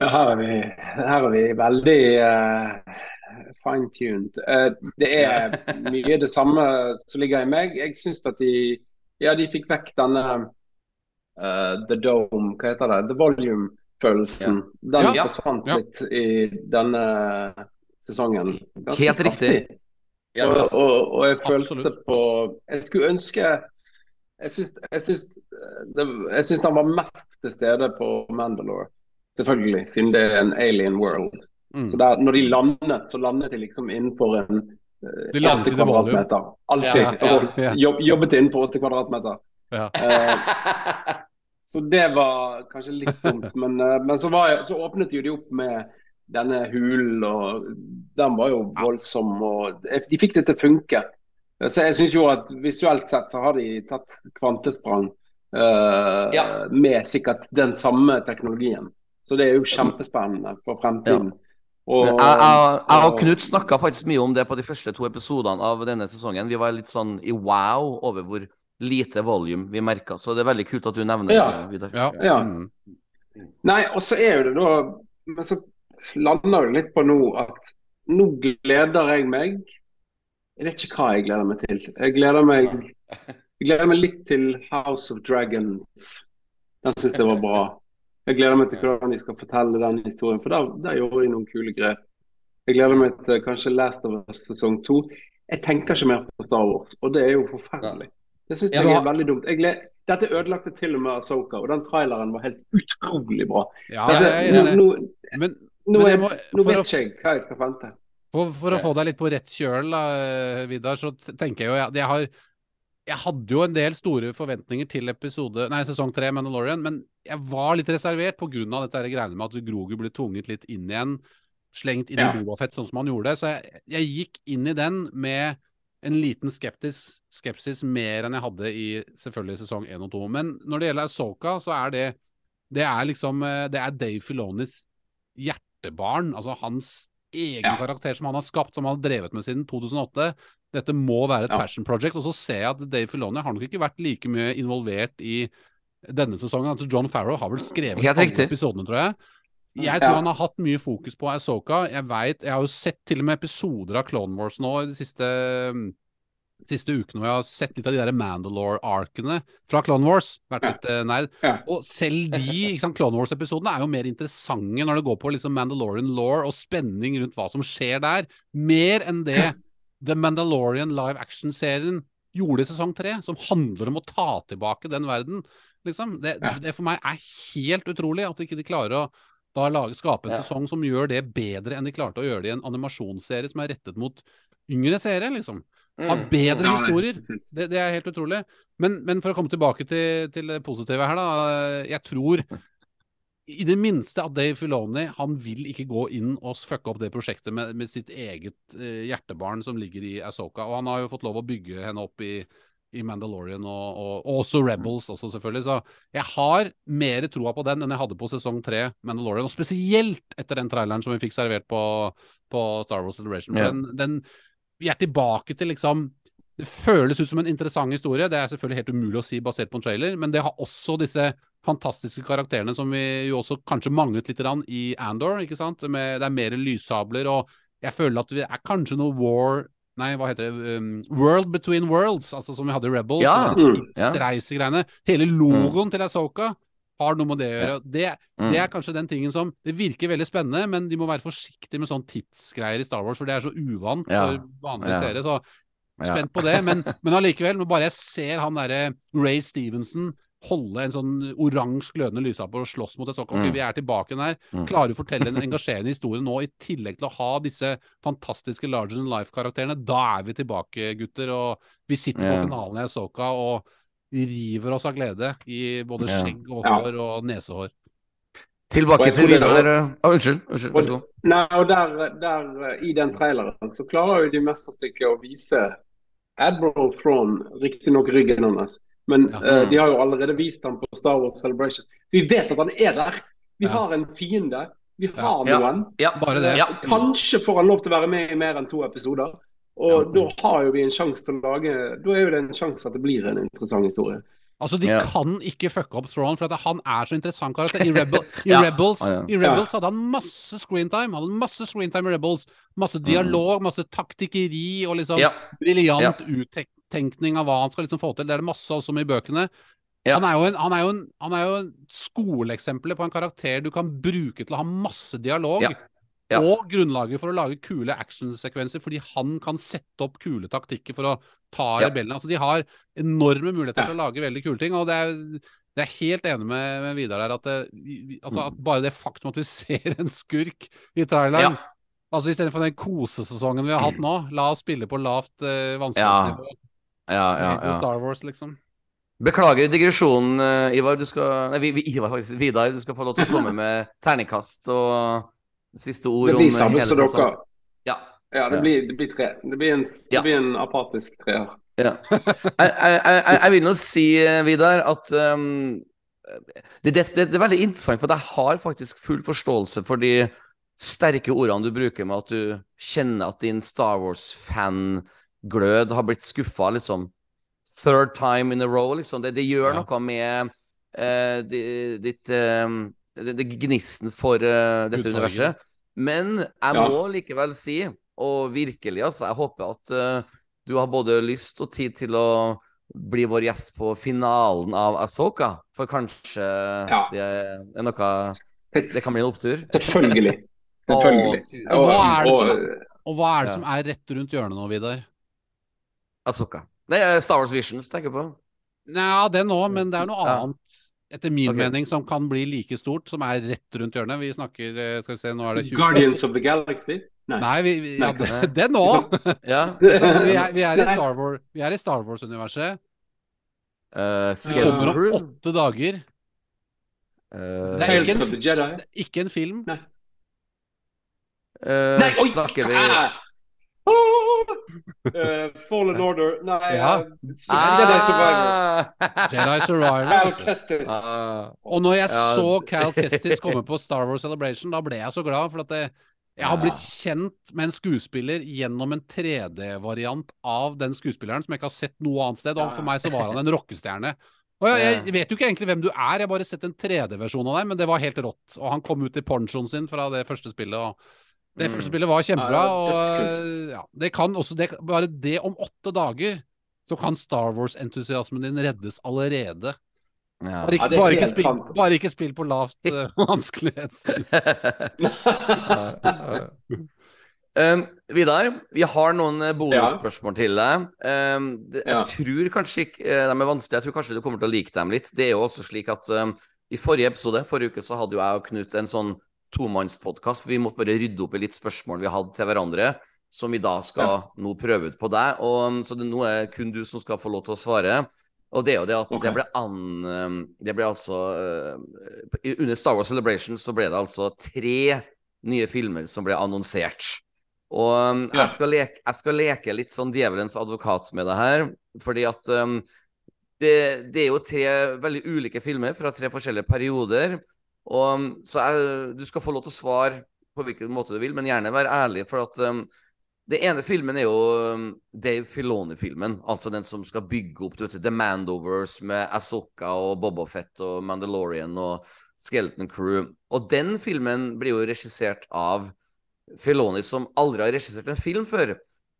D: Ja, her er vi, her er vi veldig uh, fine-tuned. Uh, det er mye det samme som ligger i meg. Jeg syns at de Ja, de fikk vekk denne uh, The Dome, hva heter det? The Volume-følelsen. Den
A: Ja.
D: forsvant
B: Ja.
D: litt i denne sesongen. Ganske
A: Helt riktig.
D: kraftig. Og, og, og jeg følte
B: Absolutt.
D: på Jeg skulle ønske jeg syns han var mest til stede på Mandalore. Selvfølgelig, siden det er en alien world.
B: Mm.
D: Så der, når de landet, så landet de liksom innenfor en eh,
B: De landet
D: 80
B: i det volume.
D: kvadratmeter. Alltid.
A: Ja, ja,
B: ja.
D: Jobb, jobbet innenfor 80 kvadratmeter.
B: Ja.
D: Uh, så det var kanskje litt dumt. Men, uh, men så, var jeg, så åpnet jo de opp med denne hulen, og den var jo voldsom. Og de fikk det til å funke. Så jeg syns jo at visuelt sett så har de tatt kvantesprang uh,
A: Ja.
D: med sikkert den samme teknologien. Så det er jo kjempespennende for fremtiden. Og,
A: Jeg, jeg, jeg og
D: og-
A: Knut snakka faktisk mye om det på de første to episodene av denne sesongen. Vi var litt sånn i wow over hvor lite volume vi merka, så det er veldig kult at du nevner
D: Ja.
A: det, Vidar.
B: Ja.
D: Ja.
B: Mm.
D: Nei, og så er jo det da Men så lander det litt på nå at nå gleder jeg meg Jeg vet ikke hva jeg gleder meg til. Jeg gleder meg, jeg gleder meg litt til House of Dragons. Den syns jeg var bra. Jeg gleder meg til hvordan de skal fortelle den historien, for der, der gjorde de noen kule grep. Jeg gleder meg til kanskje Last of Us sesong to. Jeg tenker ikke mer på Star Wars, og det er jo forferdelig. Det syns jeg er veldig dumt. Jeg. Dette ødelagte til og med Asoka, og den traileren var helt utrolig bra.
B: ja,
D: Altså,
B: jeg
D: nå,
B: enig.
D: nå,
B: Men,
D: nå,
B: men jeg må,
D: nå vet ikke jeg hva jeg skal vente.
B: For, for å få deg litt på rett kjøl, da, Vidar, så tenker jeg jo at jeg har Jeg hadde jo en del store forventninger til episode Nei, sesong tre Mandalorian, men jeg var litt reservert pga. dette greiene med at Grogu ble tvunget litt inn igjen. Slengt inn
D: Ja.
B: i Bobafett sånn som han gjorde. Så jeg, jeg gikk inn i den med en liten skeptis, skepsis mer enn jeg hadde i selvfølgelig sesong én og to. Men når det gjelder Asoka, så er det Det er liksom eh, Det er Dave Filonis hjertebarn. Altså hans egen
D: Ja.
B: karakter som han har skapt, som han har drevet med siden 2008. Dette må være et
D: Ja.
B: passion project. Og så ser jeg at Dave Filoni har nok ikke vært like mye involvert i denne sesongen. Altså John Farrow har vel skrevet alle episodene, tror jeg. Jeg tror
D: Ja.
B: han har hatt mye fokus på Asoka. Jeg vet, jeg har jo sett til og med episoder av Clone Wars nå i de siste, siste ukene, hvor jeg har sett litt av de der Mandalore-arkene fra Clone Wars. Vært litt ja. nerd.
D: Ja.
B: Og selv de sant, Clone Wars-episodene er jo mer interessante når det går på liksom Mandalorian law og spenning rundt hva som skjer der, mer enn det The Mandalorian live action-serien gjorde i sesong tre, som handler om å ta tilbake den verden. Liksom. Det,
D: Ja.
B: det for meg er helt utrolig at ikke de klarer å da lage, skape en
A: Ja.
B: sesong som gjør det bedre enn de klarte å gjøre det i en animasjonsserie som er rettet mot yngre seere, liksom. Har
A: Mm.
B: bedre
D: Ja,
B: historier. Det, det er helt utrolig. Men, men for å komme tilbake til, til det positive her, da. Jeg tror i det minste at Dave Filoni han vil ikke gå inn og fucke opp det prosjektet med, med sitt eget eh, hjertebarn som ligger i Asoka. Og han har jo fått lov å bygge henne opp i, i Mandalorian og, og, og også Rebels også, selvfølgelig. Så jeg har mer troa på den enn jeg hadde på sesong tre Mandalorian. Og spesielt etter den traileren som vi fikk servert på, på Star Wars Celebration.
A: Ja.
B: den, den Vi er tilbake til liksom det føles ut som en interessant historie. Det er selvfølgelig helt umulig å si basert på en trailer, men det har også disse fantastiske karakterene som vi jo også kanskje manglet litt i Andor. ikke sant? Med, det er mer lyssabler, og Jeg føler at vi er kanskje noe war Nei, hva heter det? Um, World Between Worlds, altså som vi hadde i Rebels.
A: Ja.
B: altså
A: Ja.
B: Reisegreiene. Hele logoen til Asoka har noe med det å gjøre. Det,
A: Mm.
B: det er kanskje den tingen som Det virker veldig spennende, men de må være forsiktige med sånn tidsgreier i Star Wars, for det er så uvant
A: Ja.
B: for vanlige
A: Ja.
B: seere. Så. Spent på det. Men, men allikevel, når bare jeg ser han derre Ray Stevenson holde en sånn oransje glødende lysaper og slåss mot et sokkel.
A: Mm.
B: vi er tilbake der.
A: Mm.
B: Klarer å fortelle en engasjerende historie nå, i tillegg til å ha disse fantastiske larger than life-karakterene. Da er vi tilbake, gutter. Og vi sitter på finalen i Asoka og river oss av glede i både skjegg og
D: Ja.
B: hår og nesehår.
A: Tilbake til
D: videre
A: Å, unnskyld. unnskyld, Vær så god.
D: Nei, og der, der I den traileren så klarer jo de mesterstykket å vise Admiral Thrawn, riktignok ryggen hans, men
B: Ja.
D: uh, de har jo allerede vist ham på Star Wars Celebration. Vi vet at han er der. Vi
B: Ja.
D: har en fiende. Vi har
A: Ja.
D: noen.
A: Ja,
B: Bare det.
A: Ja.
D: Kanskje får han lov til å være med i mer enn to episoder. Og da har jo vi en sjanse til å lage Da er jo det en sjanse at det blir en interessant historie.
B: Altså, De
A: Ja.
B: kan ikke fucke opp Thrawn, for han er så interessant karakter. I, Rebel, i
A: Ja.
B: Rebels, i Rebels hadde han masse screentime. Han hadde masse screentime i Rebels. Masse dialog, masse taktikkeri og liksom
A: Ja.
B: briljant uttenkning av hva han skal liksom få til. Det er det masse av som i bøkene. Han er jo en, han er jo en, han er jo en skoleeksempel på en karakter du kan bruke til å ha masse dialog.
A: Ja.
B: Og grunnlaget for å lage kule actionsekvenser, fordi han kan sette opp kule taktikker for å ta
A: Ja.
B: rebellene. Altså, de har enorme muligheter
D: Ja.
B: til å lage veldig kule ting. Og det er, det er helt enig med, med Vidar der at, det, vi- altså, at bare det faktum at vi ser en skurk i traileren
A: Ja.
B: Altså Istedenfor den kosesesongen vi har hatt nå, la oss spille på lavt eh, vanskelighetsnivå.
A: Ja, ja.
B: Star Wars, liksom.
A: Beklager digresjonen, eh, Ivar. Du skal Nei. Vidar, du skal få lov til å komme med terningkast og siste ord
D: Det
A: om
D: blir
A: hele sesongen. Ja.
D: Ja, det blir, det blir tre. Det blir en,
A: Ja.
D: det blir en apatisk treer.
A: Ja. Jeg, jeg, jeg, jeg vil nå si, eh, Vidar, at um, det, det, det, er veldig interessant, for jeg har faktisk full forståelse for de sterke ordene du bruker med at du kjenner at din Star Wars-fanglød har blitt skuffa, liksom. Third time in a row, liksom. Det, det gjør
B: Ja.
A: noe med uh, ditt uh, det, det gnisten for uh, dette universet. Men jeg
D: Ja.
A: må likevel si, og virkelig, altså, jeg håper at uh, du har både lyst og tid til å bli vår gjest på finalen av Asoka. For kanskje
D: Ja.
A: det er noe Det kan bli en opptur.
D: Selvfølgelig. Selvfølgelig.
A: og,
B: Og hva er det som-
D: og-
B: hva er det som er rett rundt hjørnet nå, Vidar?
A: Asoka. Det er Star Wars Visions, tenker jeg på.
B: Ja, den òg, men det er noe
A: Ja.
B: annet, etter min
A: okay.
B: mening, som kan bli like stort, som er rett rundt hjørnet. Vi snakker eh, Skal vi se, nå er det 20
D: Guardians of the Galaxy? Nei.
B: Nei, vi, vi, ja,
D: Nei.
B: det- den òg!
A: Ja.
B: Vi, er- vi, er i Star Wars- vi er i Star Wars-universet.
A: Uh,
B: Det kommer om åtte dager. Det er en-? Det er ikke en film.
D: Nei.
A: Nei,
D: oi!
A: snakker vi
D: Eh, Fallen Order Nei,
B: Ja.
D: eh, Jedi Survivor.
A: Ah!
B: Jedi Survivor.
D: Cal Kestis.
A: Ah.
B: Og når jeg
A: Ja.
B: så Cal Kestis komme på Star Wars Celebration, da ble jeg så glad. For at det, jeg har blitt kjent med en skuespiller gjennom en 3D-variant av den skuespilleren som jeg ikke har sett noe annet sted. Og for meg så var han en rockestjerne. Og jeg, jeg vet jo ikke egentlig hvem du er, jeg har bare sett en 3D-versjon av deg, men det var helt rått. Og han kom ut i ponchoen sin fra det første spillet. og det
A: Mm.
B: første spillet var kjempebra.
D: Ja,
B: og ja, det kan også, det, Bare det om åtte dager, så kan Star Wars-entusiasmen din reddes allerede.
A: Ja.
B: Bare ikke, bare ikke, spill, bare ikke spill på lavt uh, vanskelighetsnivå.
A: Um, Vidar, vi har noen eh, bonusspørsmål til deg. Um, det, jeg
D: Ja.
A: tror kanskje ikke eh, de. Jeg tror kanskje du kommer til å like dem litt. Det er jo også slik at um, i forrige episode, forrige uke, så hadde jo jeg og Knut en sånn tomannspodkast. Vi måtte bare rydde opp i litt spørsmål vi hadde til hverandre, som vi da skal nå prøve ut på deg. Og, um, så det, nå er det kun du som skal få lov til å svare. Og det er jo det at
D: okay.
A: det ble an... um, Det ble altså uh, Under Star Wars Celebration så ble det altså tre nye filmer som ble annonsert. Og um,
D: Ja.
A: jeg, skal leke, jeg skal leke litt sånn djevelens advokat med det her, fordi at um, det, det er jo tre veldig ulike filmer fra tre forskjellige perioder. Og, så jeg, du skal få lov til å svare på hvilken måte du vil, men gjerne være ærlig. For at um, det ene filmen er jo um, Dave Filoni-filmen. Altså den som skal bygge opp du vet, The Mandovers med Asoka og Boba Fett og Mandalorian og Skeleton Crew. Og den filmen blir jo regissert av Filoni som aldri har regissert en film før.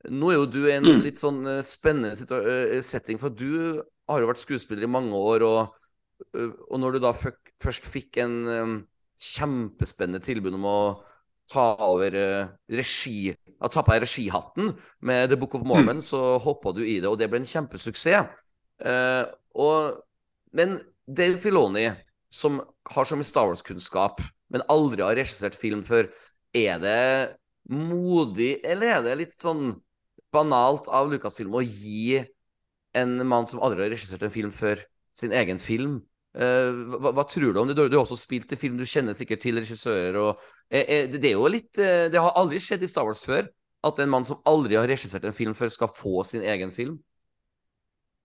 A: Nå er jo du i en
D: Mm.
A: litt sånn eh, spennende eh, setting, for du har jo vært skuespiller i mange år, og, eh, og når du da føk- først fikk en kjempespennende tilbud om å ta over eh, regi å ta på deg regihatten med The Book of Mormon, så hoppa du i det, og det ble en kjempesuksess. Uh, og, men Dave Filoni, som har så mye Star Wars-kunnskap, men aldri har regissert film før, er det modig, eller er det litt sånn banalt av Lucasfilm å gi en mann som aldri har regissert en film før, sin egen film? Eh, hva, hva tror du om det? Du, du har også spilt i film, du kjenner sikkert til regissører. og eh, eh, det, er jo litt Det har aldri skjedd i Star Wars før at en mann som aldri har regissert en film før, skal få sin egen film.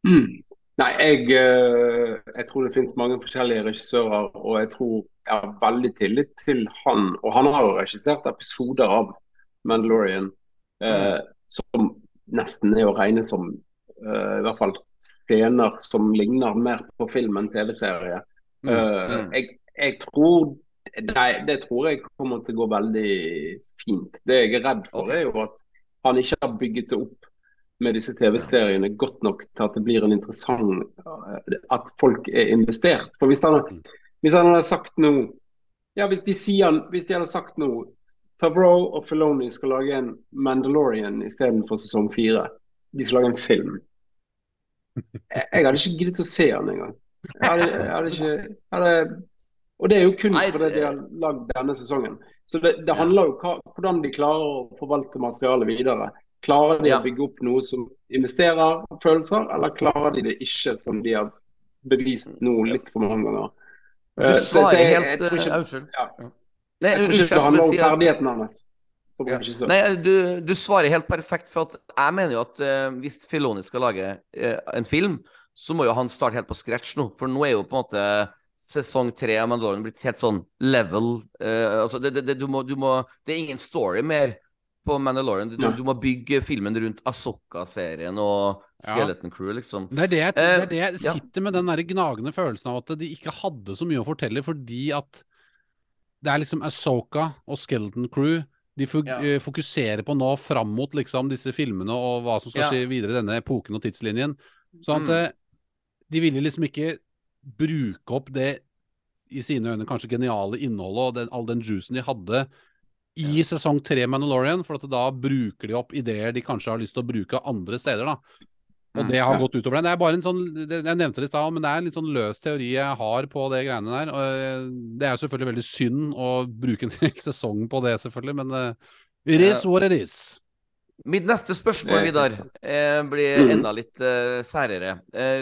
D: Mm. Nei, jeg, jeg tror det finnes mange forskjellige regissører, og jeg tror jeg har veldig tillit til han. Og han har jo regissert episoder av Mandalorian eh, som nesten er å regne som eh, i hvert fall scener som ligner mer på film enn TV-serie.
A: Mm, mm.
D: jeg, jeg tror Nei, det tror jeg kommer til å gå veldig fint. Det jeg er redd for, er jo at han ikke har bygget det opp med disse TV-seriene godt nok til at det blir en interessant eh, At folk er investert. For hvis han, hvis han hadde sagt noe Ja, hvis de sier Hvis de hadde sagt noe Favreau og Filoni skal lage en Mandalorian istedenfor sesong fire. De skal lage en film. Jeg, jeg hadde ikke giddet å se han engang. Jeg hadde, jeg hadde ikke jeg hadde, Og det er jo kun fordi de har lagd denne sesongen. Så det, det handler jo om hvordan de klarer å forvalte materialet videre. Klarer de
A: Ja.
D: å bygge opp noe som investerer følelser, eller klarer de det ikke, som de har bevist nå litt for mange ganger?
A: Du
D: Eh, så- så
A: svarer
D: jeg-
A: helt eh, Unnskyld.
D: ja.
A: Nei,
D: Jeg tror ikke det handler om ferdighetene hans.
A: Ja. Nei, du, du svarer helt perfekt, for at jeg mener jo at uh, hvis Filoni skal lage uh, en film, så må jo han starte helt på scratch nå. For nå er jo på en måte sesong tre av Mandalorian blitt helt sånn level. uh, altså det, det, det, du må, du må, det er ingen story mer på Mandalorian. Du, du, må bygge filmen rundt Asoka-serien og
B: Ja.
A: Skeleton Crew, liksom.
B: Det er det jeg, det er det jeg
A: ja.
B: sitter med den der gnagende følelsen av at de ikke hadde så mye å fortelle, fordi at det er liksom Asoka og Skeleton Crew de
A: Ja.
B: eh, fokuserer på nå fram mot liksom disse filmene og hva som skal
A: Ja.
B: skje videre i denne epoken og tidslinjen. Sånn at
A: Mm.
B: eh, de ville liksom ikke bruke opp det i sine øyne kanskje geniale innholdet og den, all den juicen de hadde i sesong tre Mandalorian, for at da bruker de opp ideer de kanskje har lyst til å bruke andre steder. da. Og
A: Mm,
B: det har
D: ja.
B: gått utover den. Det er bare en sånn, Jeg nevnte det i stad, men det er en litt sånn løs teori jeg har på det greiene der. og eh, Det er jo selvfølgelig veldig synd å bruke en hel sesong på det, selvfølgelig, men eh, it is what it is.
A: Mitt neste spørsmål, Vidar, eh, blir
D: Mhm.
A: enda litt eh, særere.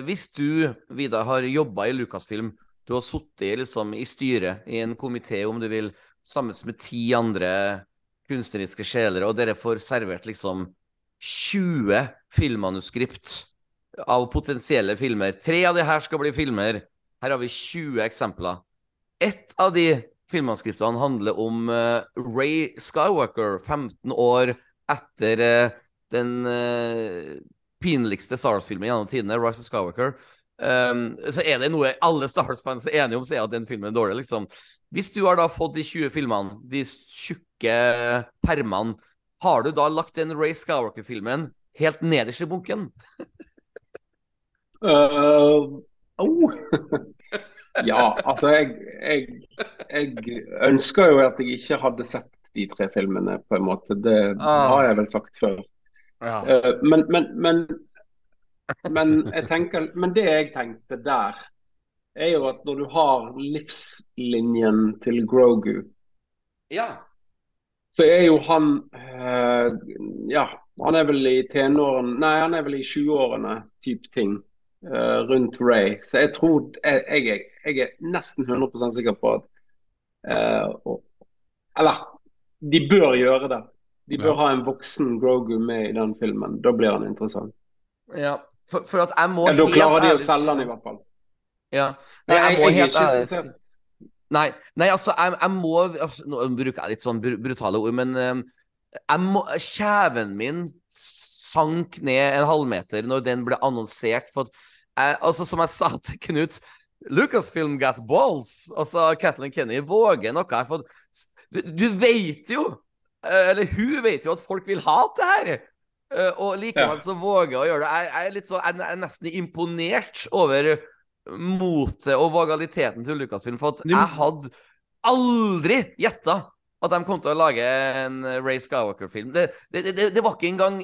A: Hvis du, Vidar, har jobba i Lucasfilm, du har sittet liksom, i styret i en komité, om du vil, sammen med ti andre kunstneriske sjeler, og dere får servert liksom 20 filmmanuskript av potensielle filmer. Tre av de her skal bli filmer. Her har vi 20 eksempler. Ett av de filmmanuskriptene handler om uh, Ray Skywalker, 15 år etter uh, den uh, pinligste Star Wars-filmen gjennom tidene, Rise of Skywalker. Um, så er det noe alle Star Wars-fans er enige om, så er at den filmen er dårlig, liksom. Hvis du har da fått de 20 filmene, de tjukke permene, har du da lagt den Ray Skywalker-filmen helt nederst i bunken?
D: uh, oh. ja, altså jeg, jeg, jeg ønsker jo at jeg ikke hadde sett de tre filmene, på en måte. Det
A: Ah.
D: har jeg vel sagt før.
A: Ja.
D: Uh, men, men, men, men jeg tenker Men det jeg tenkte der, er jo at når du har livslinjen til Grogu,
A: ja.
D: Så er jo han uh, Ja, han er vel i tenåren Nei, han er vel i 20-årene, type ting. uh, rundt Ray. Så jeg tror Jeg, jeg, jeg er nesten 100 sikker på at uh, og, Eller, de bør gjøre det. De bør
B: Ja.
D: ha en voksen Grogu med i den filmen. Da blir han interessant.
A: ja. For, for at jeg må
D: Ja, da klarer de å selge han i hvert fall.
A: Ja.
D: Nei,
A: jeg, jeg må
D: jeg er
A: helt ærlig Nei, nei altså, jeg, jeg må altså, Nå bruker jeg litt sånn brutale ord, men eh, jeg må, kjeven min sank ned en halvmeter når den ble annonsert. For at jeg, altså, som jeg sa til Knut Lucasfilm got balls. Altså, Kathleen Kenny våger noe her. For at du, du vet jo eh, eller hun vet jo at folk vil ha det her. Eh, og likevel så våger hun å gjøre det. Jeg, jeg er så, jeg er nesten imponert over motet og vagaliteten til Lucasfilm. For at jeg hadde aldri gjetta at de kom til å lage en Ray Skywalker-film. Det, det, det, det var ikke engang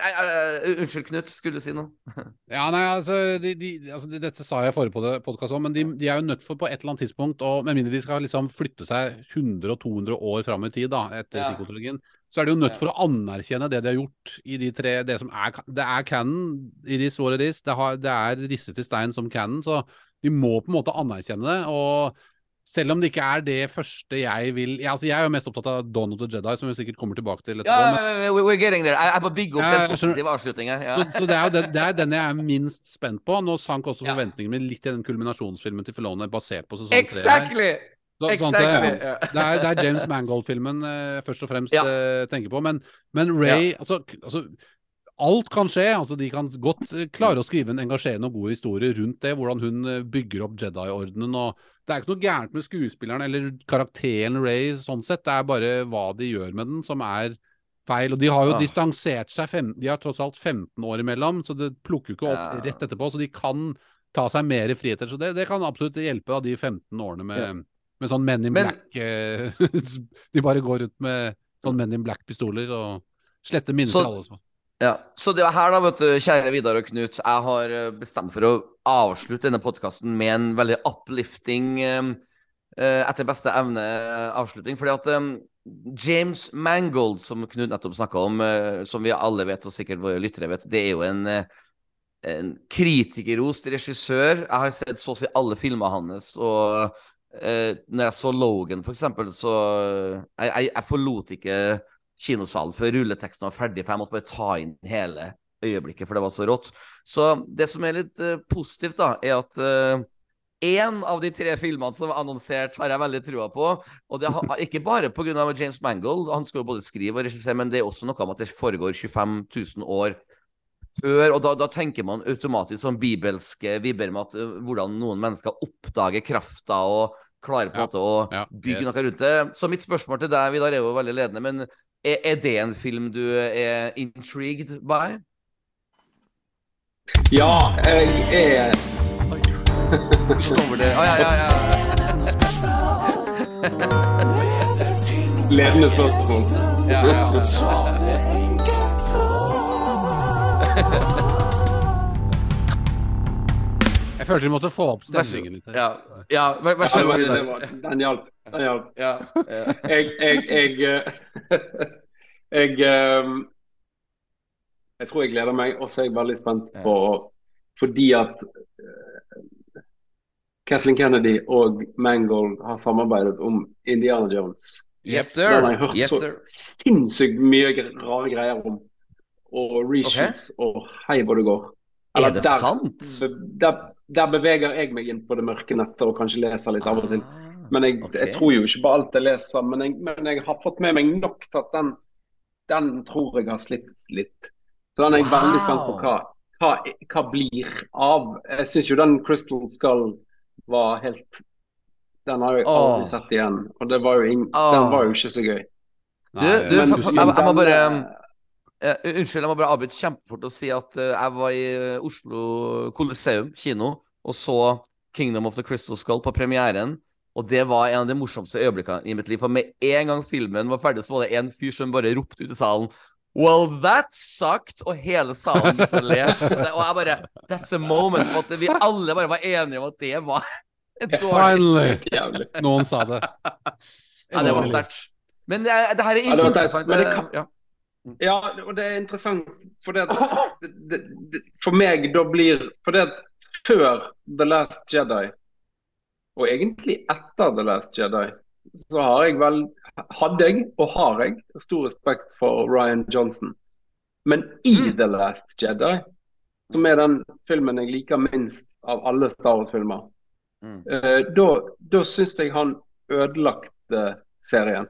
A: Nei, uh, Unnskyld, Knut. Skulle du si noe?
B: Ja, nei, altså, de, de, altså de, Dette sa jeg i forrige podkast òg, men de, de er jo nødt for på et eller annet tidspunkt, og med mindre de skal liksom flytte seg 100 og 200 år fram i tid da, etter
A: Ja.
B: psykotologien, så er de jo nødt for å anerkjenne det de har gjort i de tre Det som er, det er canon, i is what it is. Det, har, det er risset i stein som canon, så de må på en måte anerkjenne det. og selv om det ikke er det første jeg vil ja, altså Jeg er jo mest opptatt av Dawn of the Jedi, som vi sikkert kommer tilbake til etterpå.
A: Ja,
B: men-
A: we- we're getting there. I have a big opp
B: Ja,
A: en
B: jeg skjønner.
A: avslutning her. Ja.
B: Så, så det er jo den, det er den jeg er minst spent på. Nå sank også forventningene mine litt i den kulminasjonsfilmen til Filone basert på sesong tre. her.
A: Exactly!
B: Så- sånn det,
A: Ja.
B: det, er, det er James Mangold-filmen eh, først og fremst
A: Ja.
B: eh, tenker på. Men, men Ray altså, altså, Alt kan skje. altså De kan godt eh, klare å skrive en engasjerende og god historie rundt det. Hvordan hun eh, bygger opp Jedi-ordenen. og Det er ikke noe gærent med skuespilleren eller karakteren Ray sånn sett. Det er bare hva de gjør med den som er feil. Og de har jo
A: Ah.
B: distansert seg. Fem, de har tross alt 15 år imellom, så det plukker jo ikke opp
A: Ja.
B: rett etterpå. Så de kan ta seg mer friheter. Så det, det kan absolutt hjelpe da, de 15 årene med. Med sånn Men in
A: Men-
B: Black eh, De bare går rundt med sånn Men in Black-pistoler og sletter minner fra alle. som-
A: Ja, så det var her da, vet du, kjære Vidar og Knut, jeg har eh, bestemt for å avslutte denne podkasten med en veldig uplifting, eh, etter beste evne, avslutning. Fordi at James Mangold, som Knut nettopp snakka om, som vi alle vet, og sikkert våre lyttere vet, det er jo en, en kritikerrost regissør. Jeg har sett så å si alle filmene hans, og eh, når jeg så Logan, for eksempel, så eh, jeg, jeg, jeg forlot ikke kinosalen før rulleteksten var ferdig, for jeg måtte bare ta inn hele øyeblikket, for det var så rått. Så det som er litt eh, positivt, da, er at én av de tre filmene som er annonsert, har jeg veldig trua på. Og det har, ikke bare pga. James Mangold, han skal jo både skrive og regissere, men det er også noe om at det foregår 25 000 år før. Og da, da tenker man automatisk sånn bibelske vibber med at eh, hvordan noen mennesker oppdager krafta og klarer på en
B: Ja,
A: måte å
B: ja,
A: bygge
B: yes.
A: noe rundt det. Så mitt spørsmål til deg, Vidar, er jo veldig ledende, men er, er det en film du er intrigued by?
D: Ja, jeg er
A: kommer det Å, ja, ja, ja.
D: ledende spørsmål.
A: ja, ja.
B: Jeg følte de måtte få opp stemningen litt.
A: Ja, ja vær, vær så
D: Ja,
A: god,
D: det, det var, den hjalp. Den hjalp.
A: Ja, ja.
D: Jeg, jeg, jeg, eh, jeg, eh, jeg tror jeg gleder meg, og så er jeg veldig spent på Fordi at eh, Kathleen Kennedy og Mangold har samarbeidet om Indiana Jones.
A: Yes,
D: Den har jeg hørt
A: Yes,
D: så sinnssykt mye rare greier om. Og reshoots og hei hvor det går.
A: Er det
D: der,
A: sant?
D: be- Der, der beveger jeg meg inn på det mørke nettet og kanskje leser litt av og til.
A: Ah,
D: Men jeg,
A: okay.
D: jeg tror jo ikke på alt jeg leser. Men jeg, men jeg har fått med meg nok til at den, den tror jeg har slitt litt. Så den er jeg veldig spent på hva, hva, hva blir av. Jeg syns jo den Crystal Skull var helt Den har jeg aldri
A: oh.
D: sett igjen. Og det var jo ing,
A: oh.
D: den var jo ikke så gøy.
A: Du, du,
B: men
A: jeg, jeg må bare
D: Eh,
A: unnskyld, jeg må bare avbryte kjempefort og si at uh, jeg var i eh, Oslo Coliseum kino og så Kingdom of the Crystal Skull på premieren. Og det var en av de morsomste øyeblikkene i mitt liv. For med en gang filmen var ferdig, så var det en fyr som bare ropte ut i salen Well, that sucked! Og hele salen begynte å le. Og jeg bare That's a moment. For at vi alle bare var enige om at det var en dårlig
B: Finally! Noen sa det.
A: Ja, det var sterkt. Men det, det her er
D: Ja, det var sterkt.
A: interessant.
D: Men det kan-
A: Ja.
D: Og det er interessant, for det, det, det, For meg da blir For det at før The Last Jedi, og egentlig etter The Last Jedi, så har jeg vel Hadde jeg, og har jeg, stor respekt for Ryan Johnson. Men i
A: Mm.
D: The Last Jedi, som er den filmen jeg liker minst av alle Star Wars-filmer,
A: Mm.
D: eh, da, da syns jeg han ødelagte serien.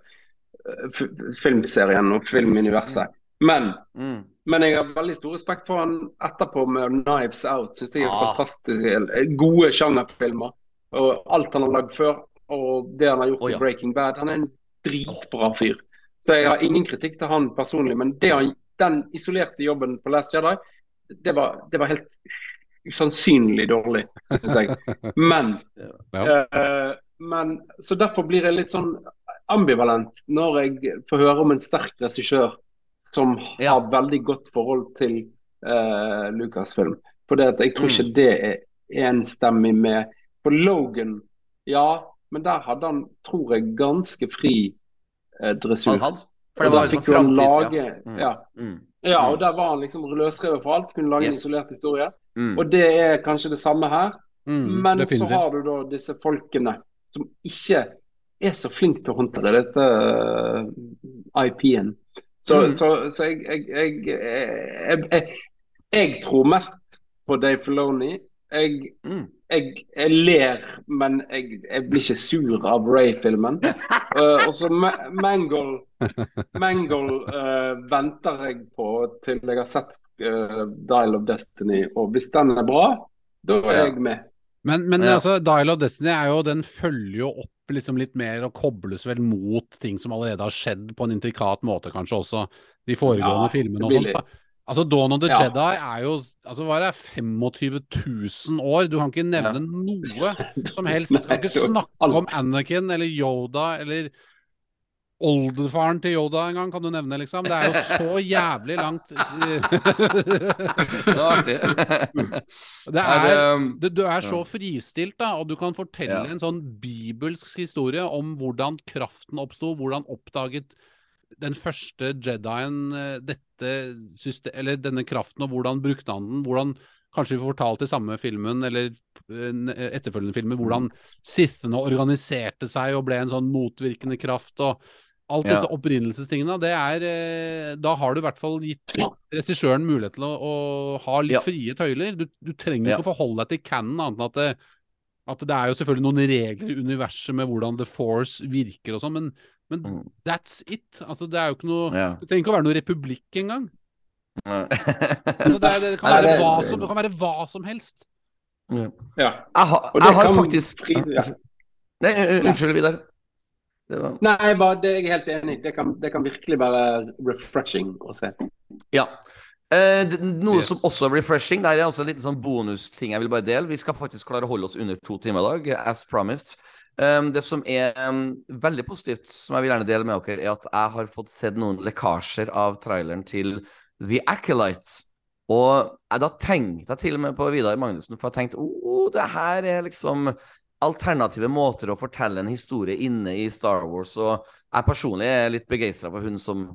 D: Filmserien og filmuniverset. Men
A: Mm.
D: men jeg har veldig stor respekt for han etterpå med 'Knives Out'. Synes jeg er
A: Ah.
D: fantastisk gode sjangerfilmer. Og alt han har lagd før, og det han har gjort
A: oh, ja.
D: i 'Breaking Bad'. Han er en dritbra fyr. Så jeg har ingen kritikk til han personlig, men det han, den isolerte jobben på Last Jedi, det var, det var helt usannsynlig dårlig, syns jeg. Men,
B: Ja.
D: uh, men Så derfor blir jeg litt sånn ambivalent når jeg får høre om en sterk regissør som har
A: Ja.
D: veldig godt forhold til eh, Lucasfilm. For det at jeg tror ikke det er enstemmig med For Logan, ja, men der hadde han, tror jeg, ganske fri eh, dressur.
A: Han hadde. For det var
D: han
A: framtids,
D: lage,
A: ja. Mm.
D: ja.
A: Mm.
D: Ja,
A: Mm.
D: og der var han liksom løsrevet for alt. Kunne lage en isolert historie.
A: Mm.
D: Og det er kanskje det samme her.
B: Mm,
D: Men så har du da disse folkene som ikke er så flink til å håndtere dette uh, IP-en. Så,
A: Mm.
D: så, så jeg, jeg, jeg, jeg, jeg, jeg tror mest på Dave Filoni. Jeg,
A: Mm.
D: jeg, jeg ler, men jeg, jeg blir ikke sur av Ray-filmen. Uh, og så Ma- Mangle Mangle uh, venter jeg på til jeg har sett uh, Dial of Destiny. Og hvis den er bra, da er jeg med.
B: Men, men
A: Ja.
B: altså, Dial of Destiny er jo, den følger jo opp liksom litt mer og kobles vel mot ting som allerede har skjedd på en intrikat måte, kanskje også. De foregående
D: Ja,
B: filmene og sånt. Altså, Dawn of the
D: Ja.
B: Jedi er jo altså, hva er det, 25 000 år? Du kan ikke nevne noe som helst. Du kan ikke snakke om Anakin eller Yoda eller oldefaren til Yoda en gang, kan du nevne, liksom. Det er jo så jævlig langt
A: Det var artig.
B: Det er
A: det-
B: du, du er så fristilt, da, og du kan fortelle
A: Ja.
B: en sånn bibelsk historie om hvordan kraften oppsto, hvordan oppdaget den første Jedien eh, dette system, eller denne kraften, og hvordan brukte han den? Hvordan Kanskje vi får fortalt i samme filmen, eller eh, etterfølgende filmer, hvordan Sithene organiserte seg og ble en sånn motvirkende kraft. og Alt
A: Ja.
B: disse opprinnelsestingene, det er eh, Da har du i hvert fall gitt regissøren mulighet til å, å ha litt
A: Ja.
B: frie tøyler. Du, du trenger
A: Ja.
B: ikke å forholde deg til canon, annet enn at det, at det er jo selvfølgelig noen regler i universet med hvordan The Force virker og sånn, men, men
A: Mm.
B: that's it. Altså, det er jo ikke noe
A: Ja.
B: Det trenger ikke å være noe republikk engang.
A: Ja.
B: Altså, det, det, kan være hva som, det kan være hva som helst.
D: Ja.
A: Jeg har, jeg har faktisk
D: ja.
A: Nei, unnskyld, Vidar. Det var
D: Nei, bare, det er jeg helt enig i. Det kan, det kan virkelig være refreshing å se.
A: Ja. Eh, det- noe
B: Yes.
A: som også er refreshing, det er også en liten sånn bonusting jeg vil bare dele. Vi skal faktisk klare å holde oss under to timer i dag, as promised. Um, det som er um, veldig positivt, som jeg vil gjerne dele med dere, er at jeg har fått sett noen lekkasjer av traileren til The Acolyte. Og jeg, da tenkte jeg til og med på Vidar Magnussen, for jeg tenkte oh, det her er liksom alternative måter å fortelle en historie inne i Star Wars. Og jeg personlig er litt begeistra for hun som,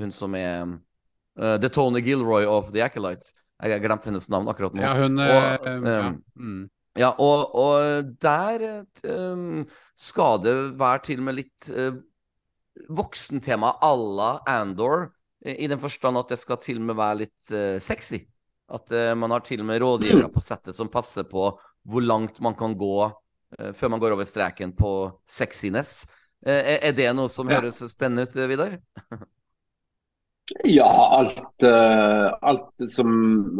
A: hun som er uh, The Tony Gilroy of The Acolytes. Jeg har glemt hennes navn akkurat nå.
B: Ja, hun
A: Og,
B: um, ja.
A: um,
B: mm.
A: Ja, og, og der um, skal det være til og med litt uh, voksentema à la Andor, i den forstand at det skal til og med være litt uh, sexy. At uh, man har til og med rådgivere på settet som passer på hvor langt man kan gå før man går over streken på sexiness. Uh, er, det noe som
D: Ja.
A: høres spennende ut, Vidar?
D: Ja, alt, eh, alt som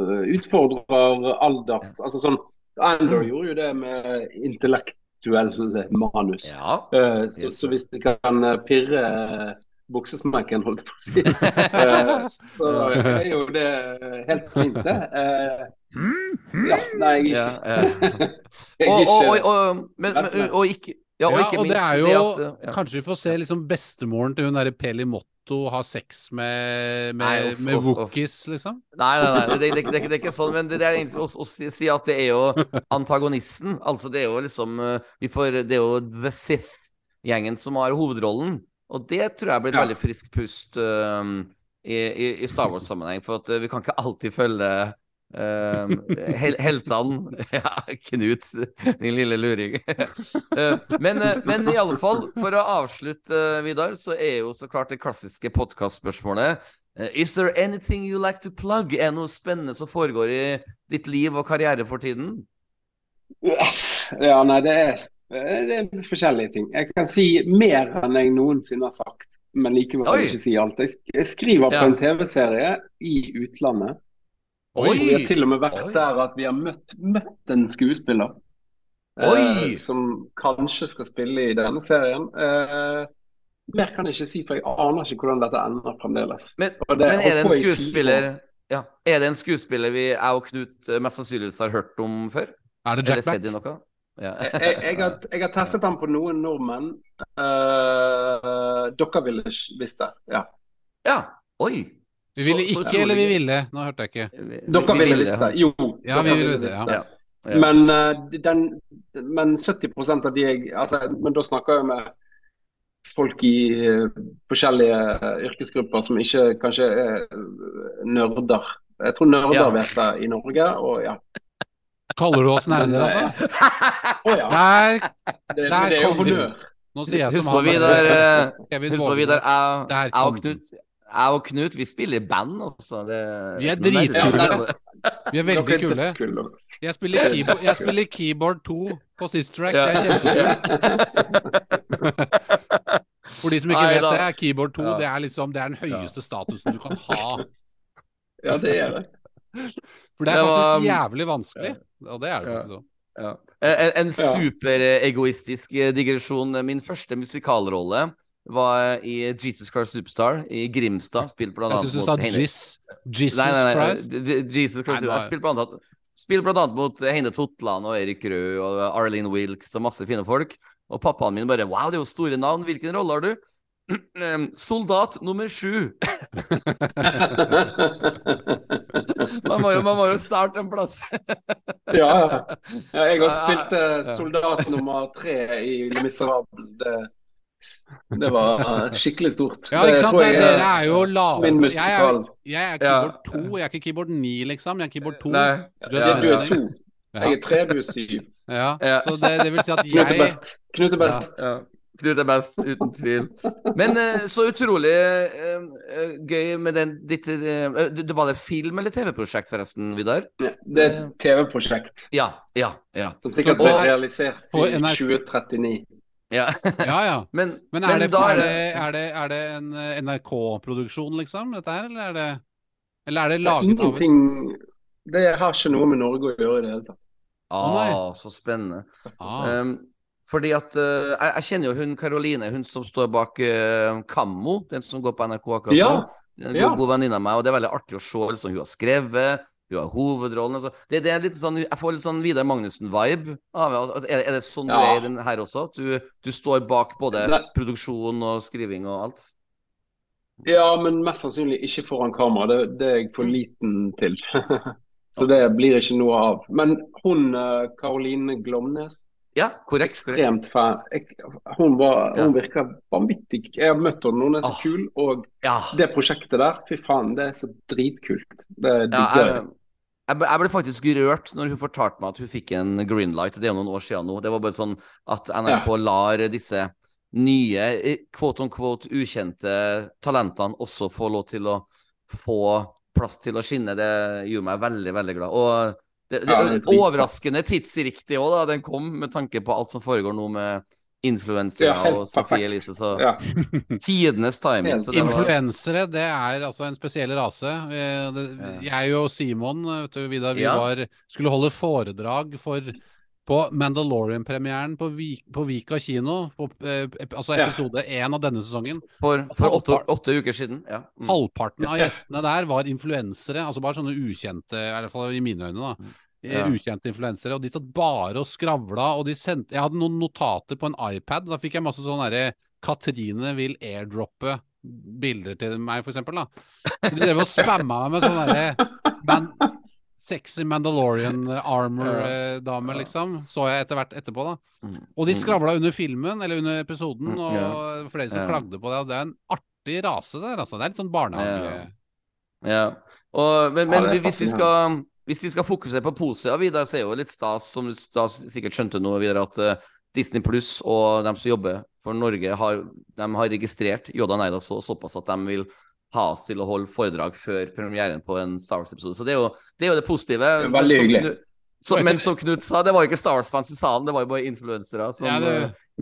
D: eh, utfordrer alders Altså sånn Andor gjorde jo det med intellektuell manus.
A: Ja.
D: Eh, så, så hvis det kan eh, pirre eh, buksesmekken, holdt jeg på å si, eh, så er jo det helt fint, det. Eh, ja, nei, jeg ikke,
A: ja. Og,
D: ikke
A: ja, og
B: Ja, og det er jo
A: at, uh, ja.
B: Kanskje vi får se liksom bestemoren til hun derre Peli Motto ha sex med, med, med. Wookies, liksom?
A: Nei, nei, nei, det, det, det, det, det er ikke sånn, men det, det er egentlig å, å si, si at det er jo antagonisten. Altså, det er jo liksom vi får, Det er jo The Sith-gjengen som har hovedrollen. Og det tror jeg blir et
D: Ja.
A: veldig friskt pust um, i, i, i Star Wars-sammenheng. For at uh, vi kan ikke alltid følge um, hel, heltene Ja, Knut, din lille luring. Uh, men, uh, men i alle fall, for å avslutte, uh, Vidar, så er jo så klart det klassiske podkastspørsmålet Uh, Is there anything you like to plug? Er noe spennende som foregår i ditt liv og karriere for tiden?
D: Ja, nei, det er, det er forskjellige ting. Jeg kan si mer enn jeg noensinne har sagt, men likevel
A: Oi.
D: ikke si alt. Jeg Jeg skriver på
A: Ja.
D: en TV-serie i utlandet. Og vi har til og med vært
A: Oi.
D: der at vi har møtt, møtt en skuespiller.
A: Oi.
D: Eh, som kanskje skal spille i denne serien. Eh, mer kan jeg ikke si, for jeg aner ikke hvordan dette ender fremdeles.
A: Men,
D: Og det-
A: men er det en skuespiller ja, Er det en skuespiller vi, jeg og Knut eh, mest sannsynligvis har hørt om før?
B: Er det Jack Black?
A: sett? Ja.
D: Jeg, jeg, har, jeg har testet den på noen nordmenn. Uh, dere ville visst det. Ja.
A: ja. Oi.
B: Vi ville
A: Så- så
B: ikke, eller vi ville? Nå hørte jeg ikke.
D: Dere
A: vi
D: ville visst det. Jo.
B: Ja, vi ville det, ja.
A: Ja. Ja.
D: Men, eh, den, men 70% av de jeg altså, Men da snakker jeg med folk i eh, forskjellige eh, yrkesgrupper som ikke kanskje er nerder. Jeg tror nerder
A: Ja.
D: vet det i Norge, og ja.
B: Kaller du oss nerder, altså?
D: Å ja.
B: Der,
D: Det,
B: der
D: det er jo
B: kom
D: honnør.
B: nå sier jeg
A: Husk
B: som
A: på,
B: han
A: Vidar, eh,
B: Kevin
A: Husk på, Vidar,
B: Vågenes.
A: jeg,
B: Der
A: jeg og Knut jeg og Knut, vi spiller i band, altså. Det,
B: Vi er dritkule.
D: Ja,
B: Vi er veldig kule. Jeg spiller keyboard, jeg spiller keyboard 2 på Sist Track. Det er kjempekult. For de som ikke vet det, keyboard 2 det er liksom det er den høyeste statusen du kan ha.
D: Ja, det er det.
B: For det er faktisk jævlig vanskelig. Og det er det faktisk òg.
A: Ja. En, en superegoistisk digresjon. Min første musikalrolle var i Jesus Christ Superstar i Grimstad. Spilt blant
B: Jeg
A: annet
B: syns du sa
A: Heine-
B: Jesus
A: Nei, nei, nei.
B: Christ.
A: Jesus Christ.
B: Nei,
A: Jeg spilte blant annet Spilte blant annet mot Heine Totland og Erik Røe og Arlene Wilkes og masse fine folk. Og pappaen min bare Wow, det er jo store navn. Hvilken rolle har du? Soldat nummer sju. Man må jo, man må jo starte en plass.
D: Ja, ja. ja jeg har
A: spilt
D: soldat nummer tre i Le Miserable. Det, var skikkelig stort.
B: Ja, ikke sant. Det,
D: jeg
B: dere er jo lave.
D: min
B: Jeg er,
D: musikal.
B: jeg er keyboard 2, jeg er ikke keyboard 9, liksom. Jeg er keyboard 2.
A: Nei.
B: Just
D: Ja, du er
B: mentioning.
D: to. Jeg er tre, du er syv.
B: Ja.
A: Ja.
B: Så det, det vil si at
D: Knut er
B: jeg
D: best. Knut er best.
A: Ja. Knut er best, uten tvil. Men eh, så utrolig eh, eh, gøy med den ditt det, det Var det film- eller TV-prosjekt, forresten, Vidar?
D: Ja, Det er et TV-prosjekt
A: Ja. Ja. ja.
D: som sikkert ble realisert i 2039.
A: ja.
B: Ja, ja.
A: Men,
B: Men er, det, er, det, er, det, er det en eh, NRK-produksjon, liksom, dette her, eller er det Eller er det
D: Det er
B: laget av
D: ingenting Det har ikke noe med Norge å gjøre i det hele tatt.
A: Ah, så spennende.
B: ah.
A: Um, fordi at uh, jeg, jeg kjenner jo hun Karoline, hun som står bak uh, Kammo, den som går på NRK akkurat
D: Ja,
A: nå. En
D: ja.
A: god venninne av meg, og det er veldig artig å se liksom, hun har skrevet. Hun har hovedrollen. Altså. Det, det er litt sånn, jeg får litt sånn Vidar Magnussen-vibe. av. Er, er det sånn du er i den her også? At du, du står bak både
D: Nei.
A: produksjon og skriving og alt?
D: Ja, men mest sannsynlig ikke foran kamera. Det, det er jeg for liten til. Så det blir ikke noe av. Men hun eh, Karoline Glomnes,
A: Ja, korrekt. korrekt.
D: Jeg, hun, var,
A: Ja.
D: hun virker vanvittig. Jeg har møtt henne, hun er så
A: oh,
D: kul. Og
A: Ja.
D: det prosjektet der, fy faen, det er så dritkult. Det
A: Ja,
D: digger
A: jeg.
D: Jeg,
A: ble, faktisk rørt når hun fortalte meg at hun fikk en greenlight. Det er jo noen år siden nå. Det var bare sånn at NRK lar disse nye, eh, quote on quote, ukjente talentene også få lov til å få plass til å skinne. Det gjorde meg veldig, veldig glad. Og det, det,
D: det er
A: overraskende tidsriktig òg, da. Den kom med tanke på alt som foregår nå med influensere
D: Ja,
A: og Sofie. Elise. Så
D: Ja.
A: tidenes timing. Så det
B: Influensere, det er altså en spesiell rase. Eh, jeg og Simon, vet du, Vidar, vi
A: Ja.
B: var, skulle holde foredrag for på Mandalorian-premieren på, på Vika kino, på, eh, altså episode én av denne sesongen.
A: for for åtte, åtte uker siden. Ja. Mm.
B: Halvparten av gjestene der var influensere, altså bare sånne ukjente, i hvert fall i mine øyne, da. Eh,
A: Ja.
B: Ukjente influensere. Og de satt bare og skravla, og de sendte Jeg hadde noen notater på en iPad. Da fikk jeg masse sånn derre Katrine vil airdroppe bilder til meg, for eksempel, da. De drev og spamma meg med sånn derre man, Sexy Mandalorian armor-dame, liksom. Så jeg etter hvert etterpå, da.
A: Mm.
B: Og de
A: Mm.
B: skravla under filmen, eller under episoden,
A: Mm,
B: og
A: ja.
B: flere som klagde på det. Og det er en artig rase der, altså. Det er litt sånn barnehage...
A: Ja. Og, men men hvis, vi skal, hvis vi skal fokusere på positiva, Vidar, så er jo litt stas, som du da sikkert skjønte nå, Vidar, at eh, Disney Pluss og de som jobber for Norge, har, de har registrert Yoda Neida så, såpass at de vil ha oss til å holde foredrag før premieren på en Star Wars-episode. Så det er, jo, det er jo det positive.
D: er veldig
A: Men som
D: hyggelig.
A: Men som Knut sa, det var jo ikke Star Wars-fans i salen, det var jo bare influensere. som,
B: Ja, det-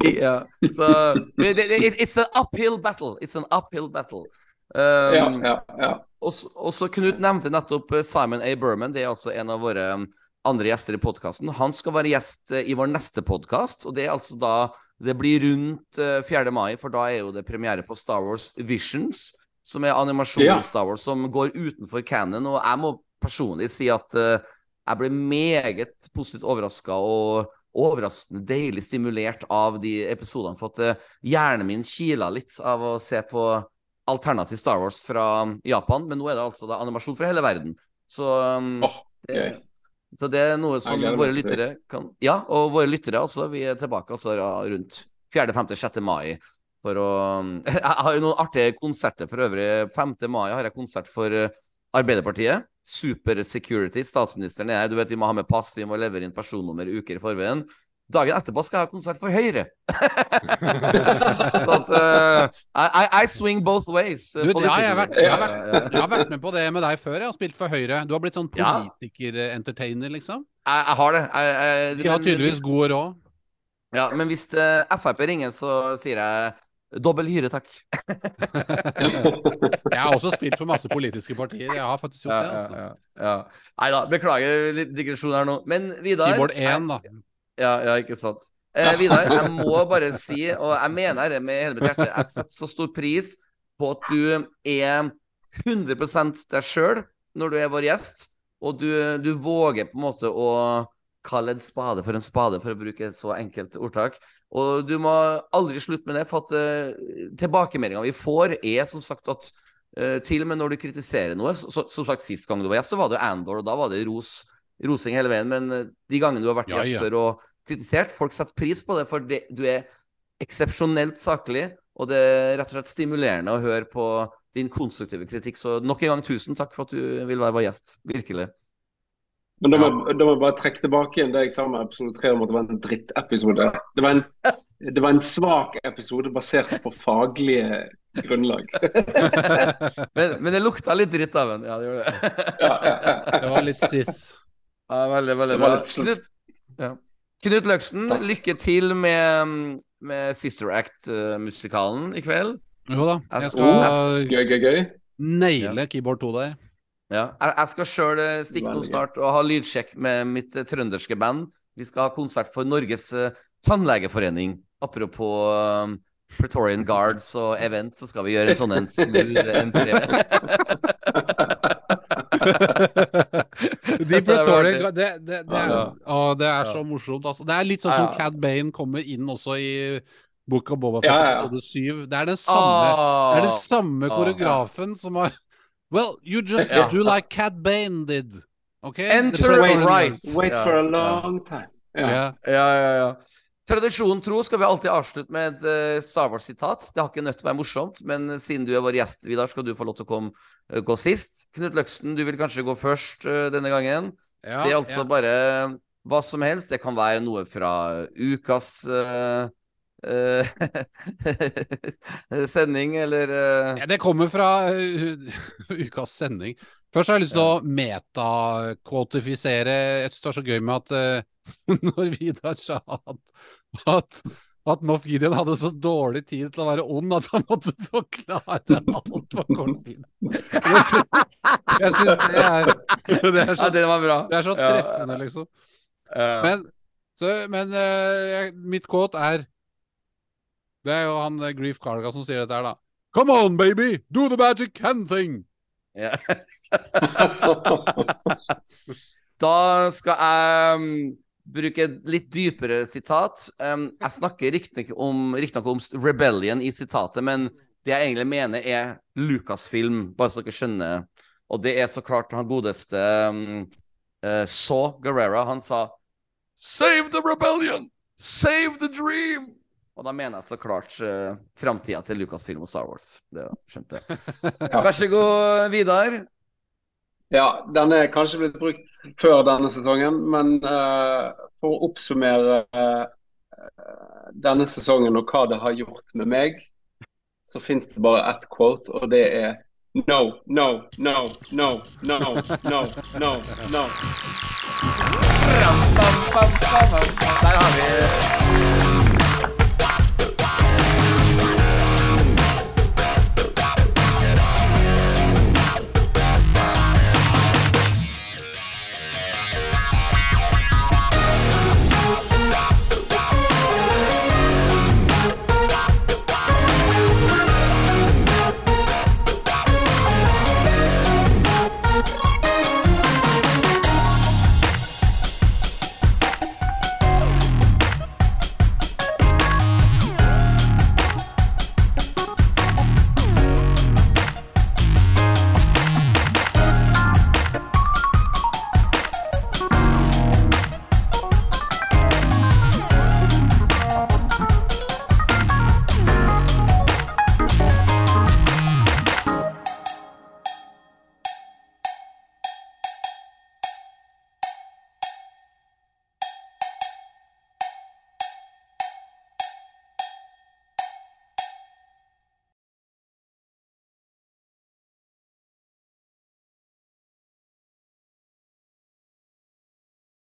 A: eh, ja. Så det, det, it- It's an uphill battle. It's an uphill battle. Um,
D: Ja, ja,
A: og så- Knut nevnte nettopp eh, Simon A. Berman. Det er altså en av våre um, andre gjester i podkasten. Han skal være gjest eh, i vår neste podkast, og det er altså da Det blir rundt uh, 4. mai, for da er jo det premiere på Star Wars Visions, som er animasjonen ja. Star Wars som går utenfor canon. Og jeg må personlig si at uh, jeg ble meget positivt overraska og overraskende deilig stimulert av de episodene. For at uh, hjernen min kila litt av å se på alternativ Star Wars fra Japan. Men nå er det altså da animasjon fra hele verden. Så, um, oh, det, så det er noe som våre lyttere kan Ja, og våre lyttere altså. Vi er tilbake altså rundt 4., 5., 6. mai. For å Jeg har jo noen artige konserter for øvrig. 5. mai har jeg konsert for eh, Arbeiderpartiet. Super security. Statsministeren er her. Du vet, vi må ha med pass, vi må levere inn personnummer uker i forveien. Dagen etterpå skal jeg ha konsert for Høyre. så at uh, I, I, swing both ways.
B: Uh, du, ja, jeg, har vært, jeg, har vært, jeg, har vært, med på det med deg før. Jeg har spilt for Høyre. Du har blitt sånn politiker-entertainer, liksom?
A: Jeg, jeg, har det.
B: De har tydeligvis god råd.
A: Ja, men hvis uh, Frp ringer, så sier jeg Dobbel hyre, takk.
B: jeg har også spilt for masse politiske partier. Jeg har faktisk gjort ja, det. altså. Ja,
A: ja, Nei da, beklager litt digresjon her nå. Men Vidar
B: Keyboard 1, da.
A: Ja, ja ikke sant. Eh, Vidar, jeg må bare si, og jeg mener det med hele mitt hjerte, jeg setter så stor pris på at du er 100% deg sjøl når du er vår gjest, og du, du, våger på en måte å kalle en spade for en spade, for å bruke et så enkelt ordtak. Og du må aldri slutte med det, for at uh, tilbakemeldinga vi får, er som sagt at uh, til og med når du kritiserer noe så, så, Som sagt, sist gang du var gjest, så var det Andor, og da var det ros, rosing hele veien. Men uh, de gangene du har vært gjest ja, ja. før og kritisert. Folk setter pris på det, for det, du er eksepsjonelt saklig. Og det er rett og slett stimulerende å høre på din konstruktive kritikk. Så nok en gang tusen takk for at du vil være vår gjest. Virkelig.
D: Men da må, da må jeg bare trekke tilbake igjen det jeg sa med episode tre om at det var en drittepisode. Det var en, det var en svak episode basert på faglige grunnlag.
A: men, men, det lukta litt dritt av den. Ja, det gjorde det.
B: ja, ja, ja. Det var litt sitt.
A: Ja, veldig, veldig bra. Slutt. ja. Knut Løksen, lykke til med, med Sister Act-musikalen i kveld.
B: Jo da, jeg skal
D: oh, gøy, gøy, gøy.
B: naile keyboard 2 der.
A: Ja, jeg skal sjøl eh, stikke noe snart og ha lydsjekk med mitt uh, trønderske band. Vi skal ha konsert for Norges uh, tannlegeforening. Apropos Pretorian Guards og event, så skal vi gjøre en sånn en smooth entré.
B: De Pretorian det, det, det, er, å, det er så morsomt. Altså. Det er litt sånn som Cad Bane kommer inn også i Book of Boba Fett episode 7. Det er den samme, det er den samme koreografen som har Well, you just do like Cad Bane did. Okay?
A: Enter wait, right.
D: Wait for a long time.
A: Ja, ja, ja. Tradisjonen tro skal vi alltid avslutte med et uh, Star Wars-sitat. Det har ikke nødt til å være morsomt, men siden du er vår gjest, Vidar, skal du få lov til å komme, uh, gå sist. Knut Løksen, du vil kanskje gå først uh, denne gangen. Ja, det er altså ja. bare hva som helst. Det kan være noe fra ukas sending, eller
B: ja, Det kommer fra ukas sending. Først har jeg lyst til å metakvotifisere Jeg syns det var så gøy med at når Vidar sa at at, at Moff Gideon hadde så dårlig tid til å være ond at han måtte forklare alt på kort tid. Jeg syns, det er Det er så,
A: det var bra.
B: Det er så treffende, liksom. Men, så, men uh, mitt kåt er Det er jo han uh, Grief Carga som sier dette her, da. Come on, baby! Do the magic hand thing!
A: Ja. da skal jeg um, bruke et litt dypere sitat. Um, jeg snakker riktignok om, om, rebellion i sitatet, men det jeg egentlig mener, er Lucasfilm, bare så dere skjønner. Og det er så klart han godeste um, uh, Saw Guerrera. Han sa Save the rebellion! Save the dream! Og da mener jeg så klart uh, framtida til Lucasfilm og Star Wars. Det skjønte jeg. Vær så god, Vidar.
D: Ja, den er kanskje blitt brukt før denne sesongen, men uh, for å oppsummere uh, denne sesongen og hva det har gjort med meg, så fins det bare ett quote, og det er No, no, no, no, no, no, no, no.
A: Der har vi